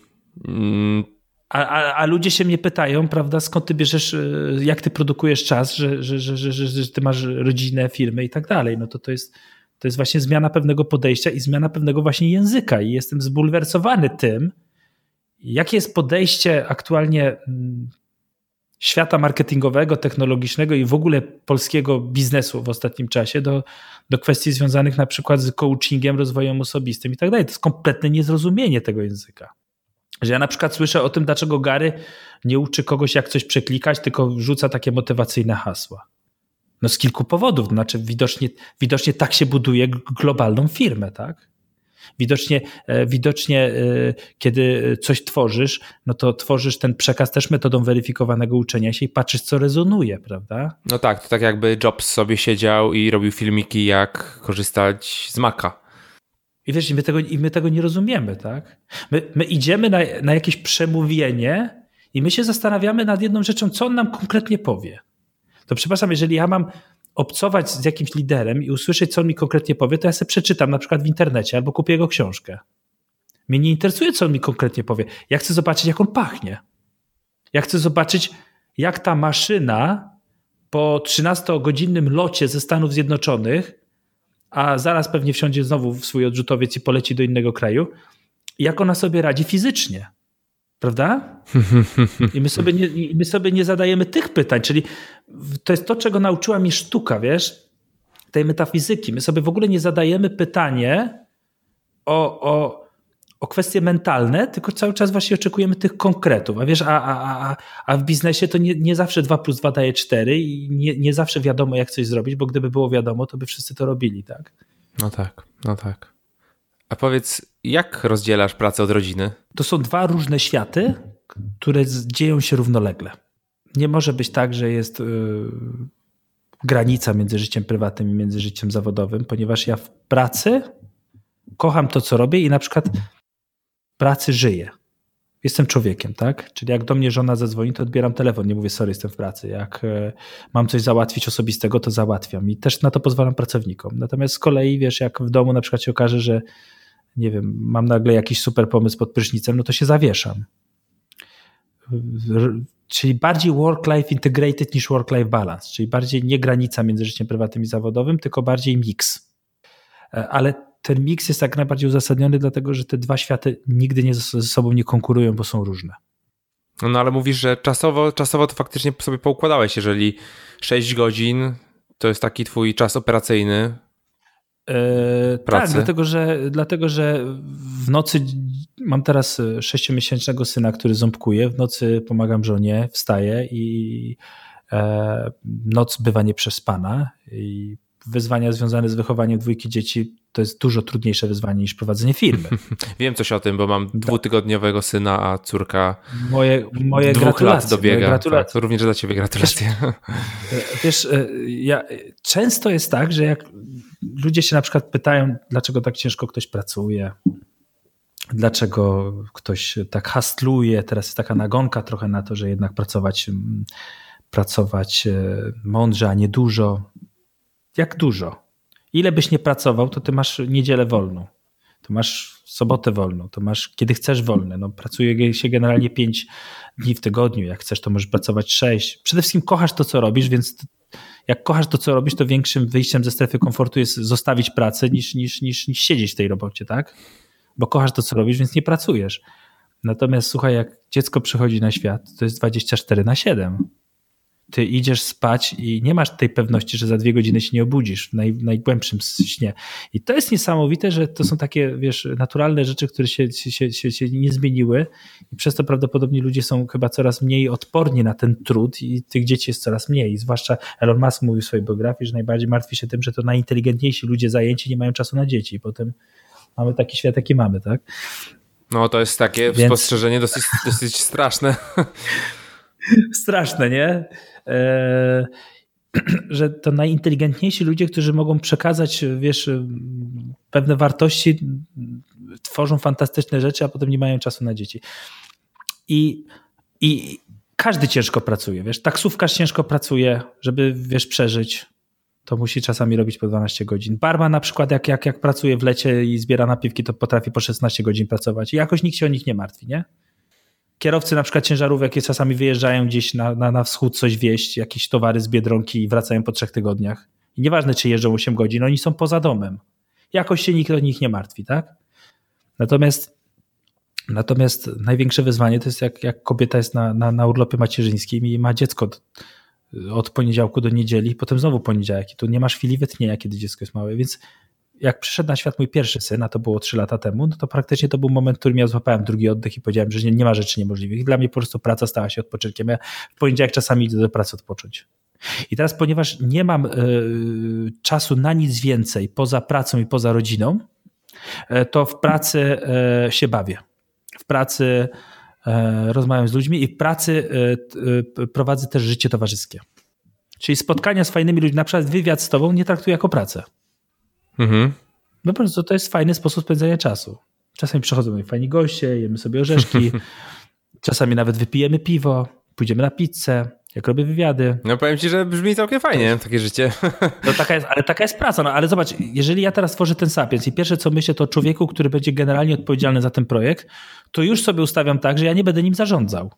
Mm... A, a, a, ludzie się mnie pytają, prawda, skąd ty bierzesz, y, jak ty produkujesz czas, że, że, że, że, że, że ty masz rodzinę, firmę i tak dalej. No to to jest, to jest właśnie zmiana pewnego podejścia i zmiana pewnego właśnie języka. I jestem zbulwersowany tym, Jakie jest podejście aktualnie mm, świata marketingowego, technologicznego i w ogóle polskiego biznesu w ostatnim czasie do, do kwestii związanych na przykład z coachingiem, rozwojem osobistym i tak dalej. To jest kompletne niezrozumienie tego języka. Że ja na przykład słyszę o tym, dlaczego Gary nie uczy kogoś, jak coś przeklikać, tylko wrzuca takie motywacyjne hasła. No z kilku powodów. Znaczy, widocznie, widocznie tak się buduje globalną firmę, tak? Widocznie, e, widocznie, e, kiedy coś tworzysz, no to tworzysz ten przekaz też metodą weryfikowanego uczenia się i patrzysz, co rezonuje, prawda?
No tak, to tak jakby Jobs sobie siedział i robił filmiki, jak korzystać z Maca.
I wiesz, i my tego, i my tego nie rozumiemy, tak? My, my idziemy na, na jakieś przemówienie i my się zastanawiamy nad jedną rzeczą, co on nam konkretnie powie. To przepraszam, jeżeli ja mam obcować z jakimś liderem i usłyszeć, co on mi konkretnie powie, to ja sobie przeczytam na przykład w internecie albo kupię jego książkę. Mnie nie interesuje, co on mi konkretnie powie. Ja chcę zobaczyć, jak on pachnie. Ja chcę zobaczyć, jak ta maszyna po 13-godzinnym locie ze Stanów Zjednoczonych a zaraz pewnie wsiądzie znowu w swój odrzutowiec i poleci do innego kraju, jak ona sobie radzi fizycznie. Prawda? I my sobie, nie, my sobie nie zadajemy tych pytań, czyli to jest to, czego nauczyła mi sztuka, wiesz, tej metafizyki. My sobie w ogóle nie zadajemy pytanie o, o, o kwestie mentalne, tylko cały czas właśnie oczekujemy tych konkretów. A wiesz, a, a, a, a w biznesie to nie, nie zawsze 2 plus 2 daje 4 i nie, nie zawsze wiadomo, jak coś zrobić, bo gdyby było wiadomo, to by wszyscy to robili, tak?
No tak, no tak. A powiedz, jak rozdzielasz pracę od rodziny?
To są dwa różne światy, które dzieją się równolegle. Nie może być tak, że jest yy, granica między życiem prywatnym i między życiem zawodowym, ponieważ ja w pracy kocham to, co robię i na przykład pracy żyję. Jestem człowiekiem, tak? Czyli jak do mnie żona zadzwoni, to odbieram telefon, nie mówię, sorry, jestem w pracy. Jak e, mam coś załatwić osobistego, to załatwiam i też na to pozwalam pracownikom. Natomiast z kolei, wiesz, jak w domu na przykład się okaże, że nie wiem, mam nagle jakiś super pomysł pod prysznicem, no to się zawieszam. Czyli bardziej work-life integrated niż work-life balance, czyli bardziej nie granica między życiem prywatnym i zawodowym, tylko bardziej mix. E, ale ten miks jest jak najbardziej uzasadniony, dlatego że te dwa światy nigdy nie ze sobą nie konkurują, bo są różne.
No ale mówisz, że czasowo, czasowo to faktycznie sobie poukładałeś, jeżeli 6 godzin to jest taki twój czas operacyjny,
Yy, tak, dlatego że, dlatego że w nocy mam teraz sześciomiesięcznego syna, który ząbkuje. W nocy pomagam żonie, wstaję i e, noc bywa nieprzespana. I wyzwania związane z wychowaniem dwójki dzieci to jest dużo trudniejsze wyzwanie niż prowadzenie firmy.
Wiem coś o tym, bo mam tak. dwutygodniowego syna, a córka
moje, moje
dwóch lat dobiega. gratulacje. Tak, również dla ciebie gratulacje.
Wiesz, wiesz, ja, często jest tak, że jak ludzie się na przykład pytają, dlaczego tak ciężko ktoś pracuje, dlaczego ktoś tak hastluje, teraz jest taka nagonka trochę na to, że jednak pracować, pracować e, mądrze, a nie dużo. Jak dużo? Ile byś nie pracował, to ty masz niedzielę wolną. To masz sobotę wolną, to masz kiedy chcesz wolne. No, pracuje się generalnie 5 dni w tygodniu. Jak chcesz, to możesz pracować 6. Przede wszystkim kochasz to, co robisz, więc jak kochasz to, co robisz, to większym wyjściem ze strefy komfortu jest zostawić pracę niż, niż, niż, niż siedzieć w tej robocie, tak? Bo kochasz to, co robisz, więc nie pracujesz. Natomiast słuchaj, jak dziecko przychodzi na świat, to jest 24 na 7 ty idziesz spać i nie masz tej pewności, że za dwie godziny się nie obudzisz w naj, najgłębszym śnie. I to jest niesamowite, że to są takie, wiesz, naturalne rzeczy, które się, się, się, się nie zmieniły i przez to prawdopodobnie ludzie są chyba coraz mniej odporni na ten trud i tych dzieci jest coraz mniej. Zwłaszcza Elon Musk mówił w swojej biografii, że najbardziej martwi się tym, że to najinteligentniejsi ludzie zajęci nie mają czasu na dzieci i potem mamy taki świat, jaki mamy, tak?
No to jest takie Więc... spostrzeżenie dosyć, dosyć straszne.
Straszne, nie? E, że to najinteligentniejsi ludzie, którzy mogą przekazać, wiesz, pewne wartości, tworzą fantastyczne rzeczy, a potem nie mają czasu na dzieci. I, i każdy ciężko pracuje, wiesz, taksówkarz ciężko pracuje, żeby, wiesz, przeżyć. To musi czasami robić po 12 godzin. Barba na przykład, jak, jak, jak pracuje w lecie i zbiera napiwki, to potrafi po 16 godzin pracować. I jakoś nikt się o nich nie martwi, nie? Kierowcy na przykład ciężarówek jakie czasami wyjeżdżają gdzieś na, na, na wschód coś wieść, jakieś towary z Biedronki i wracają po trzech tygodniach. I nieważne, czy jeżdżą 8 godzin, oni są poza domem. Jakoś się nikt o nich nie martwi, tak? Natomiast, natomiast największe wyzwanie to jest jak, jak kobieta jest na, na, na urlopie macierzyńskim i ma dziecko od, poniedziałku do niedzieli, potem znowu poniedziałek i tu nie masz chwili wytchnienia, kiedy dziecko jest małe, więc jak przyszedł na świat mój pierwszy syn, a to było 3 lata temu, no to praktycznie to był moment, w którym ja złapałem drugi oddech i powiedziałem, że nie, nie ma rzeczy niemożliwych. Dla mnie po prostu praca stała się odpoczynkiem. Ja w poniedziałek czasami idę do pracy odpocząć. I teraz, ponieważ nie mam y, czasu na nic więcej poza pracą i poza rodziną, y, to w pracy y, się bawię. W pracy rozmawiam z ludźmi i w pracy prowadzę też życie towarzyskie. Czyli spotkania z fajnymi ludźmi, na przykład wywiad z tobą nie traktuję jako pracę. Mhm. No po prostu to jest fajny sposób spędzania czasu. Czasami przychodzą moi fajni goście, jemy sobie orzeszki, czasami nawet wypijemy piwo, pójdziemy na pizzę, jak robię wywiady.
No powiem ci, że brzmi całkiem fajnie takie życie.
No taka jest, ale taka jest praca. No ale zobacz, jeżeli ja teraz tworzę ten Sapiens i pierwsze co myślę to o człowieku, który będzie generalnie odpowiedzialny za ten projekt, to już sobie ustawiam tak, że ja nie będę nim zarządzał.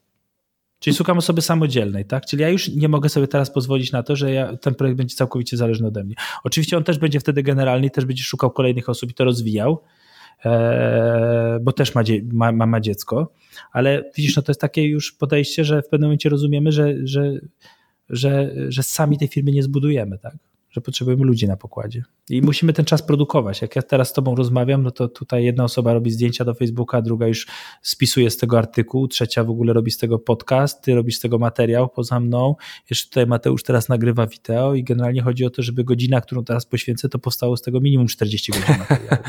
Czyli szukam osoby samodzielnej, tak? Czyli ja już nie mogę sobie teraz pozwolić na to, że ja, ten projekt będzie całkowicie zależny ode mnie. Oczywiście on też będzie wtedy generalny też będzie szukał kolejnych osób i to rozwijał, e, bo też ma, ma, ma, ma dziecko, ale widzisz, no to jest takie już podejście, że w pewnym momencie rozumiemy, że, że, że, że sami tej firmy nie zbudujemy, tak? Że potrzebujemy ludzi na pokładzie. I musimy ten czas produkować. Jak ja teraz z Tobą rozmawiam, no to tutaj jedna osoba robi zdjęcia do Facebooka, druga już spisuje z tego artykuł, trzecia w ogóle robi z tego podcast, ty robisz z tego materiał poza mną. Jeszcze tutaj Mateusz teraz nagrywa wideo i generalnie chodzi o to, żeby godzina, którą teraz poświęcę, to powstało z tego minimum 40 godzin materiału.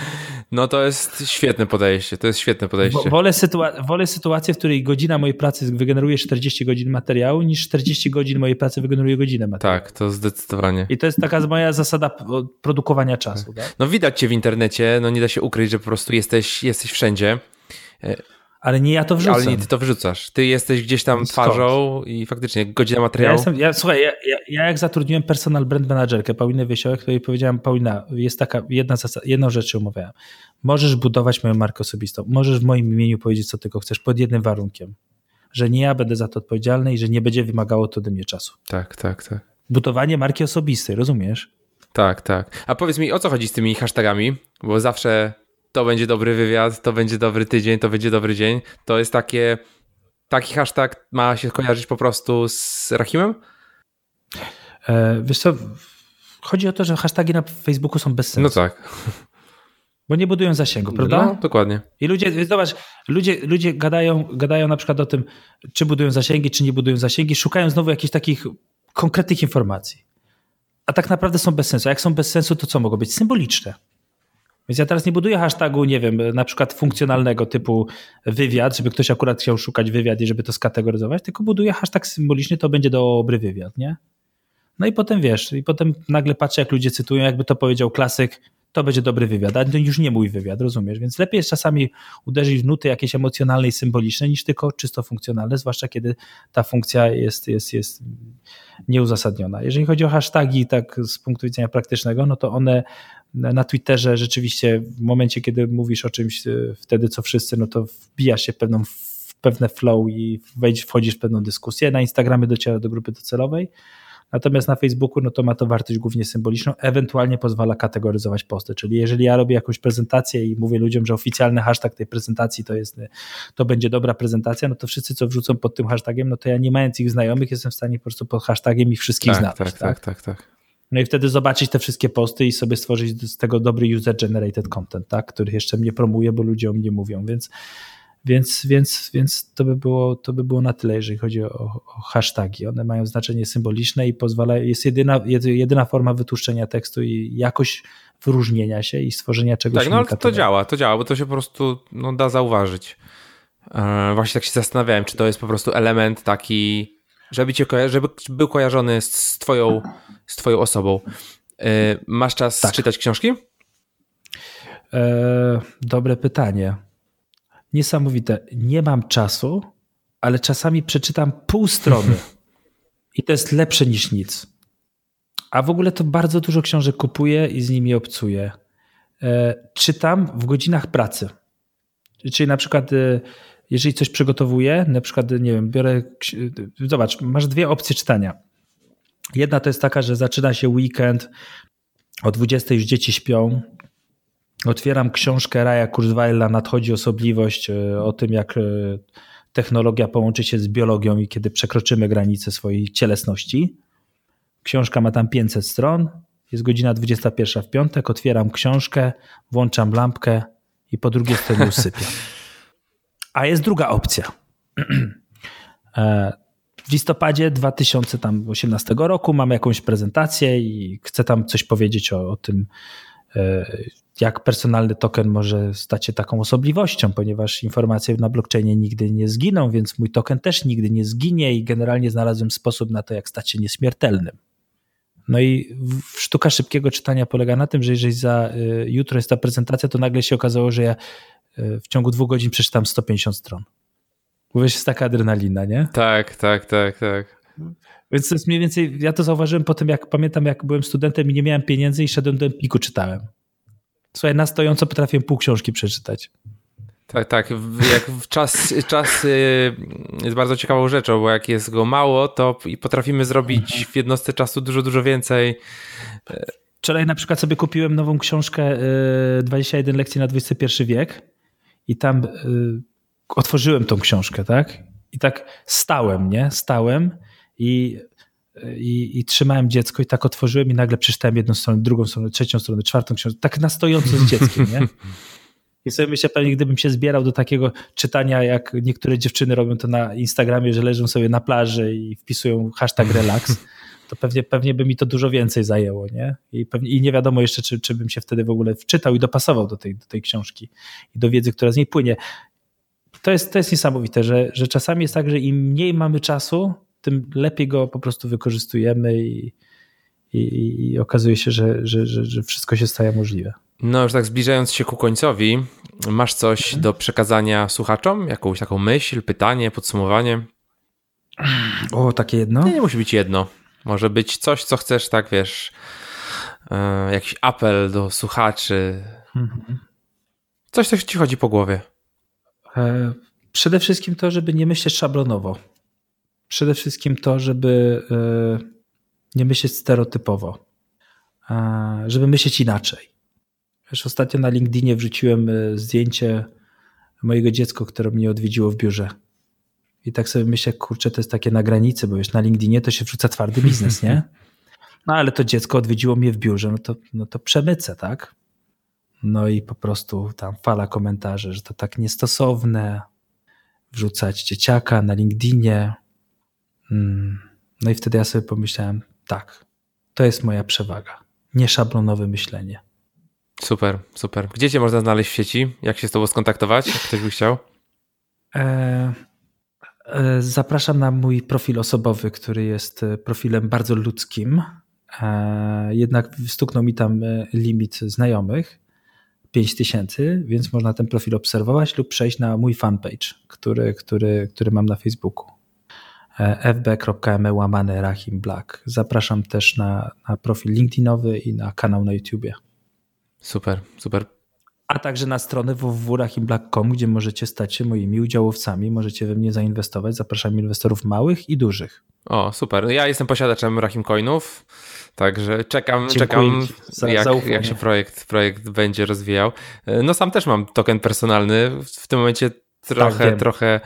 No to jest świetne podejście, to jest świetne podejście.
Wolę, sytua- wolę sytuację, w której godzina mojej pracy wygeneruje 40 godzin materiału, niż 40 godzin mojej pracy wygeneruje godzinę materiału.
Tak, to zdecydowanie.
I to jest taka moja zasada produkowania czasu. Tak.
No widać cię w internecie, no nie da się ukryć, że po prostu jesteś, jesteś wszędzie.
Ale nie ja to wrzucam.
Ale nie ty to wrzucasz. Ty jesteś gdzieś tam Skąd? twarzą i faktycznie godzina materiału.
Ja jestem, ja, słuchaj, ja, ja, ja, jak zatrudniłem personal brand managerkę Paulinę Wiesiołek, której powiedziałem, Paulina, jest taka jedna zasada, jedną rzecz umawiałem. Możesz budować moją markę osobistą. Możesz w moim imieniu powiedzieć, co tylko chcesz, pod jednym warunkiem. Że nie ja będę za to odpowiedzialny i że nie będzie wymagało to ode mnie czasu.
Tak, tak, tak.
Budowanie marki osobistej, rozumiesz?
Tak, tak. A powiedz mi, o co chodzi z tymi hashtagami? Bo zawsze to będzie dobry wywiad, to będzie dobry tydzień, to będzie dobry dzień. To jest takie. Taki hashtag ma się kojarzyć po prostu z Rahimem?
E, wiesz co, chodzi o to, że hasztagi na Facebooku są bez sensu.
No tak.
Bo nie budują zasięgu, prawda?
No, dokładnie.
I ludzie, zobacz, ludzie, ludzie gadają, gadają na przykład o tym, czy budują zasięgi, czy nie budują zasięgi, szukają znowu jakichś takich konkretnych informacji. A tak naprawdę są bez sensu. A jak są bez sensu, to co mogą być? Symboliczne. Więc ja teraz nie buduję hashtagu, nie wiem, na przykład funkcjonalnego typu wywiad, żeby ktoś akurat chciał szukać wywiad i żeby to skategoryzować, tylko buduję hashtag symboliczny, to będzie dobry wywiad, nie? No i potem wiesz, i potem nagle patrzę, jak ludzie cytują, jakby to powiedział klasyk, to będzie dobry wywiad, ale to już nie mój wywiad, rozumiesz? Więc lepiej jest czasami uderzyć w nuty jakieś emocjonalne i symboliczne, niż tylko czysto funkcjonalne, zwłaszcza kiedy ta funkcja jest, jest, jest nieuzasadniona. Jeżeli chodzi o hasztagi, tak z punktu widzenia praktycznego, no to one na Twitterze rzeczywiście w momencie, kiedy mówisz o czymś e, wtedy, co wszyscy, no to wbijasz się pewną, pewne flow i wchodzisz w pewną dyskusję. Na Instagramie dociera do grupy docelowej, Natomiast na Facebooku no to ma to wartość głównie symboliczną, ewentualnie pozwala kategoryzować posty. Czyli jeżeli ja robię jakąś prezentację i mówię ludziom, że oficjalny hashtag tej prezentacji to jest, to będzie dobra prezentacja, no to wszyscy, co wrzucą pod tym hashtagiem, no to ja nie mając ich znajomych, jestem w stanie po prostu pod hashtagiem ich wszystkich
tak,
znaleźć.
Tak, tak, tak, tak.
No i wtedy zobaczyć te wszystkie posty i sobie stworzyć z tego dobry user-generated content, tak, który jeszcze mnie promuje, bo ludzie o mnie mówią, więc więc, więc, więc to, by było, to by było na tyle, jeżeli chodzi o, o hashtagi. One mają znaczenie symboliczne i pozwala, jest jedyna, jedyna forma wytłuszczenia tekstu i jakość wyróżnienia się i stworzenia czegoś
Tak, no ale to działa, to działa, bo to się po prostu no, da zauważyć. E, właśnie tak się zastanawiałem, czy to jest po prostu element taki, żeby, cię żeby był kojarzony z twoją, z twoją osobą. E, masz czas tak. czytać książki?
E, dobre pytanie niesamowite. Nie mam czasu, ale czasami przeczytam pół strony i to jest lepsze niż nic. A w ogóle to bardzo dużo książek kupuję i z nimi obcuję. E, czytam w godzinach pracy. Czyli na przykład, e, jeżeli coś przygotowuję, na przykład, nie wiem, biorę. Zobacz, masz dwie opcje czytania. Jedna to jest taka, że zaczyna się weekend, o 20 już dzieci śpią, Otwieram książkę Raja Kurzweila Nadchodzi osobliwość e, o tym, jak e, technologia połączy się z biologią i kiedy przekroczymy granice swojej cielesności. Książka ma tam 500 stron, jest godzina 21 w piątek, otwieram książkę, włączam lampkę i po drugiej stronie usypiam. A jest druga opcja. E, w listopadzie 2018 roku mam jakąś prezentację i chcę tam coś powiedzieć o, o tym, jak personalny token może stać się taką osobliwością, ponieważ informacje na blockchainie nigdy nie zginą, więc mój token też nigdy nie zginie i generalnie znalazłem sposób na to, jak stać się nieśmiertelnym. No i sztuka szybkiego czytania polega na tym, że jeżeli za y, jutro jest ta prezentacja, to nagle się okazało, że ja y, w ciągu dwóch godzin przeczytam 150 stron. Mówisz, jest taka adrenalina, nie?
Tak, tak, tak, tak.
Więc to jest mniej więcej, ja to zauważyłem po tym, jak pamiętam, jak byłem studentem i nie miałem pieniędzy i szedłem do Empiku, czytałem. Słuchaj, na stojąco potrafię pół książki przeczytać.
Tak, tak. Jak czas, czas y, jest bardzo ciekawą rzeczą, bo jak jest go mało, to potrafimy zrobić mhm. w jednostce czasu dużo, dużo więcej.
Wczoraj na przykład sobie kupiłem nową książkę 21 y, lekcji na XXI wiek i tam y, otworzyłem tą książkę, tak? I tak stałem, nie? Stałem i, i, i trzymałem dziecko i tak otworzyłem i nagle przeczytałem jedną stronę, drugą stronę, trzecią stronę, czwartą książkę, tak na stojąco z dzieckiem, nie? I sobie myślę, pewnie gdybym się zbierał do takiego czytania, jak niektóre dziewczyny robią to na Instagramie, że leżą sobie na plaży i wpisują hashtag relax, to pewnie, pewnie by mi to dużo więcej zajęło, nie? I, pewnie, i nie wiadomo jeszcze, czy, czy bym się wtedy w ogóle wczytał i dopasował do tej, do tej książki i do wiedzy, która z niej płynie. To jest, to jest niesamowite, że, że czasami jest tak, że im mniej mamy czasu, tym lepiej go po prostu wykorzystujemy i, i, i okazuje się, że, że, że, że wszystko się staje możliwe.
No, już tak zbliżając się ku końcowi, masz coś mhm. do przekazania słuchaczom? Jakąś taką myśl, pytanie, podsumowanie?
O, takie jedno?
Nie, nie musi być jedno. Może być coś, co chcesz, tak wiesz, e, jakiś apel do słuchaczy. Mhm. Coś, co ci chodzi po głowie.
E, przede wszystkim to, żeby nie myśleć szablonowo. Przede wszystkim to, żeby e, nie myśleć stereotypowo. E, żeby myśleć inaczej Wiesz, ostatnio na LinkedInie wrzuciłem e, zdjęcie mojego dziecka, które mnie odwiedziło w biurze. I tak sobie myślę, kurczę, to jest takie na granicy, bo wiesz, na LinkedInie to się wrzuca twardy biznes, nie? No ale to dziecko odwiedziło mnie w biurze, no to, no to przemycę, tak? No i po prostu tam fala komentarzy, że to tak niestosowne, wrzucać dzieciaka na LinkedInie. Mm. No i wtedy ja sobie pomyślałem, tak, to jest moja przewaga. Nieszablonowe myślenie.
Super, super. Gdzie cię można znaleźć w sieci? Jak się z tobą skontaktować, jak ktoś by chciał? E,
e, zapraszam na mój profil osobowy, który jest e, profilem bardzo ludzkim. E, jednak stuknął mi tam e, limit znajomych. 5000, więc można ten profil obserwować lub przejść na mój fanpage, który, który, który mam na Facebooku. E, fb.me łamane Rahim Black. Zapraszam też na, na profil LinkedInowy i na kanał na YouTubie.
Super, super.
A także na stronę www.rahimblack.com, gdzie możecie stać się moimi udziałowcami, możecie we mnie zainwestować. Zapraszam inwestorów małych i dużych.
O, super. Ja jestem posiadaczem Rahim Coinów, także czekam, czekam za, jak, jak się projekt, projekt będzie rozwijał. No sam też mam token personalny. W tym momencie trochę, tak, trochę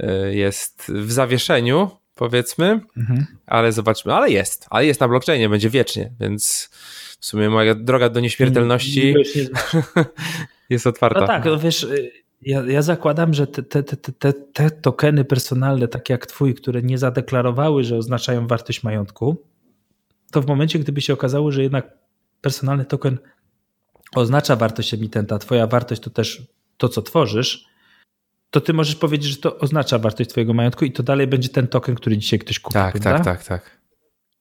e, jest w zawieszeniu, powiedzmy, mhm. ale zobaczmy. Ale jest, ale jest na blockchainie, będzie wiecznie, więc w sumie moja droga do nieśmiertelności jest otwarta.
No tak, no wiesz, ja, ja zakładam, że te, te, te, te, te tokeny personalne, takie jak twój, które nie zadeklarowały, że oznaczają wartość majątku, to w momencie, gdyby się okazało, że jednak personalny token oznacza wartość emitenta, twoja wartość to też to, co tworzysz, to ty możesz powiedzieć, że to oznacza wartość twojego majątku i to dalej będzie ten token, który dzisiaj ktoś kupi.
Tak,
prawda?
tak, tak, tak.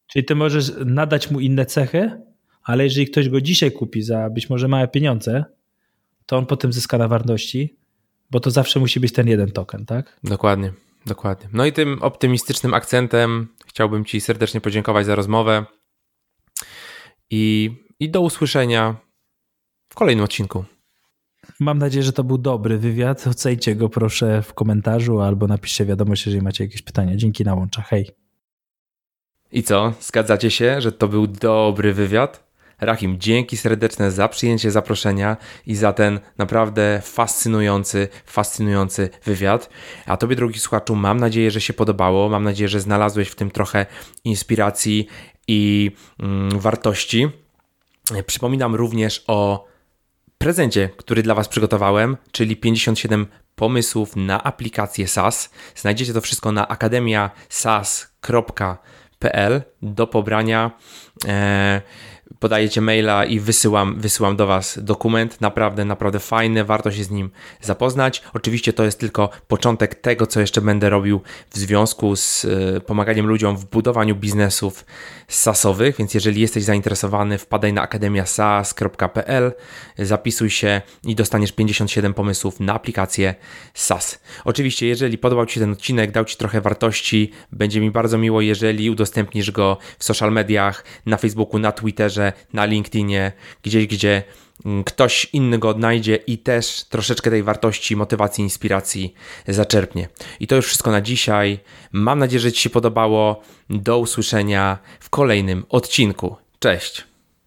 Czyli ty możesz nadać mu inne cechy, ale jeżeli ktoś go dzisiaj kupi za być może małe pieniądze, to on potem zyska na wartości, bo to zawsze musi być ten jeden token, tak?
Dokładnie, dokładnie. No i tym optymistycznym akcentem chciałbym Ci serdecznie podziękować za rozmowę i, i do usłyszenia w kolejnym odcinku.
Mam nadzieję, że to był dobry wywiad. Ocencie go proszę w komentarzu albo napiszcie wiadomość, jeżeli macie jakieś pytania. Dzięki na łącza. Hej.
I co? Zgadzacie się, że to był dobry wywiad? Rahim, dzięki serdeczne za przyjęcie zaproszenia i za ten naprawdę fascynujący, fascynujący wywiad. A Tobie, drogi słuchaczu, mam nadzieję, że się podobało. Mam nadzieję, że znalazłeś w tym trochę inspiracji i mm, wartości. Przypominam również o prezencie, który dla Was przygotowałem, czyli 57 pomysłów na aplikację SaaS. Znajdziecie to wszystko na akademiasas.pl do pobrania. Eee, podajecie maila i wysyłam, wysyłam do Was dokument. Naprawdę, naprawdę fajny, warto się z nim zapoznać. Oczywiście to jest tylko początek tego, co jeszcze będę robił w związku z y, pomaganiem ludziom w budowaniu biznesów SaaSowych, więc jeżeli jesteś zainteresowany, wpadaj na akademiasas.pl, zapisuj się i dostaniesz 57 pomysłów na aplikację SaaS. Oczywiście, jeżeli podobał Ci się ten odcinek, dał Ci trochę wartości, będzie mi bardzo miło, jeżeli udostępnisz go w social mediach, na Facebooku, na Twitterze, Na LinkedInie, gdzieś, gdzie mm, ktoś inny go odnajdzie i też troszeczkę tej wartości, motywacji, inspiracji zaczerpnie. I to już wszystko na dzisiaj. Mam nadzieję, że Ci się podobało. Do usłyszenia w kolejnym odcinku. Cześć!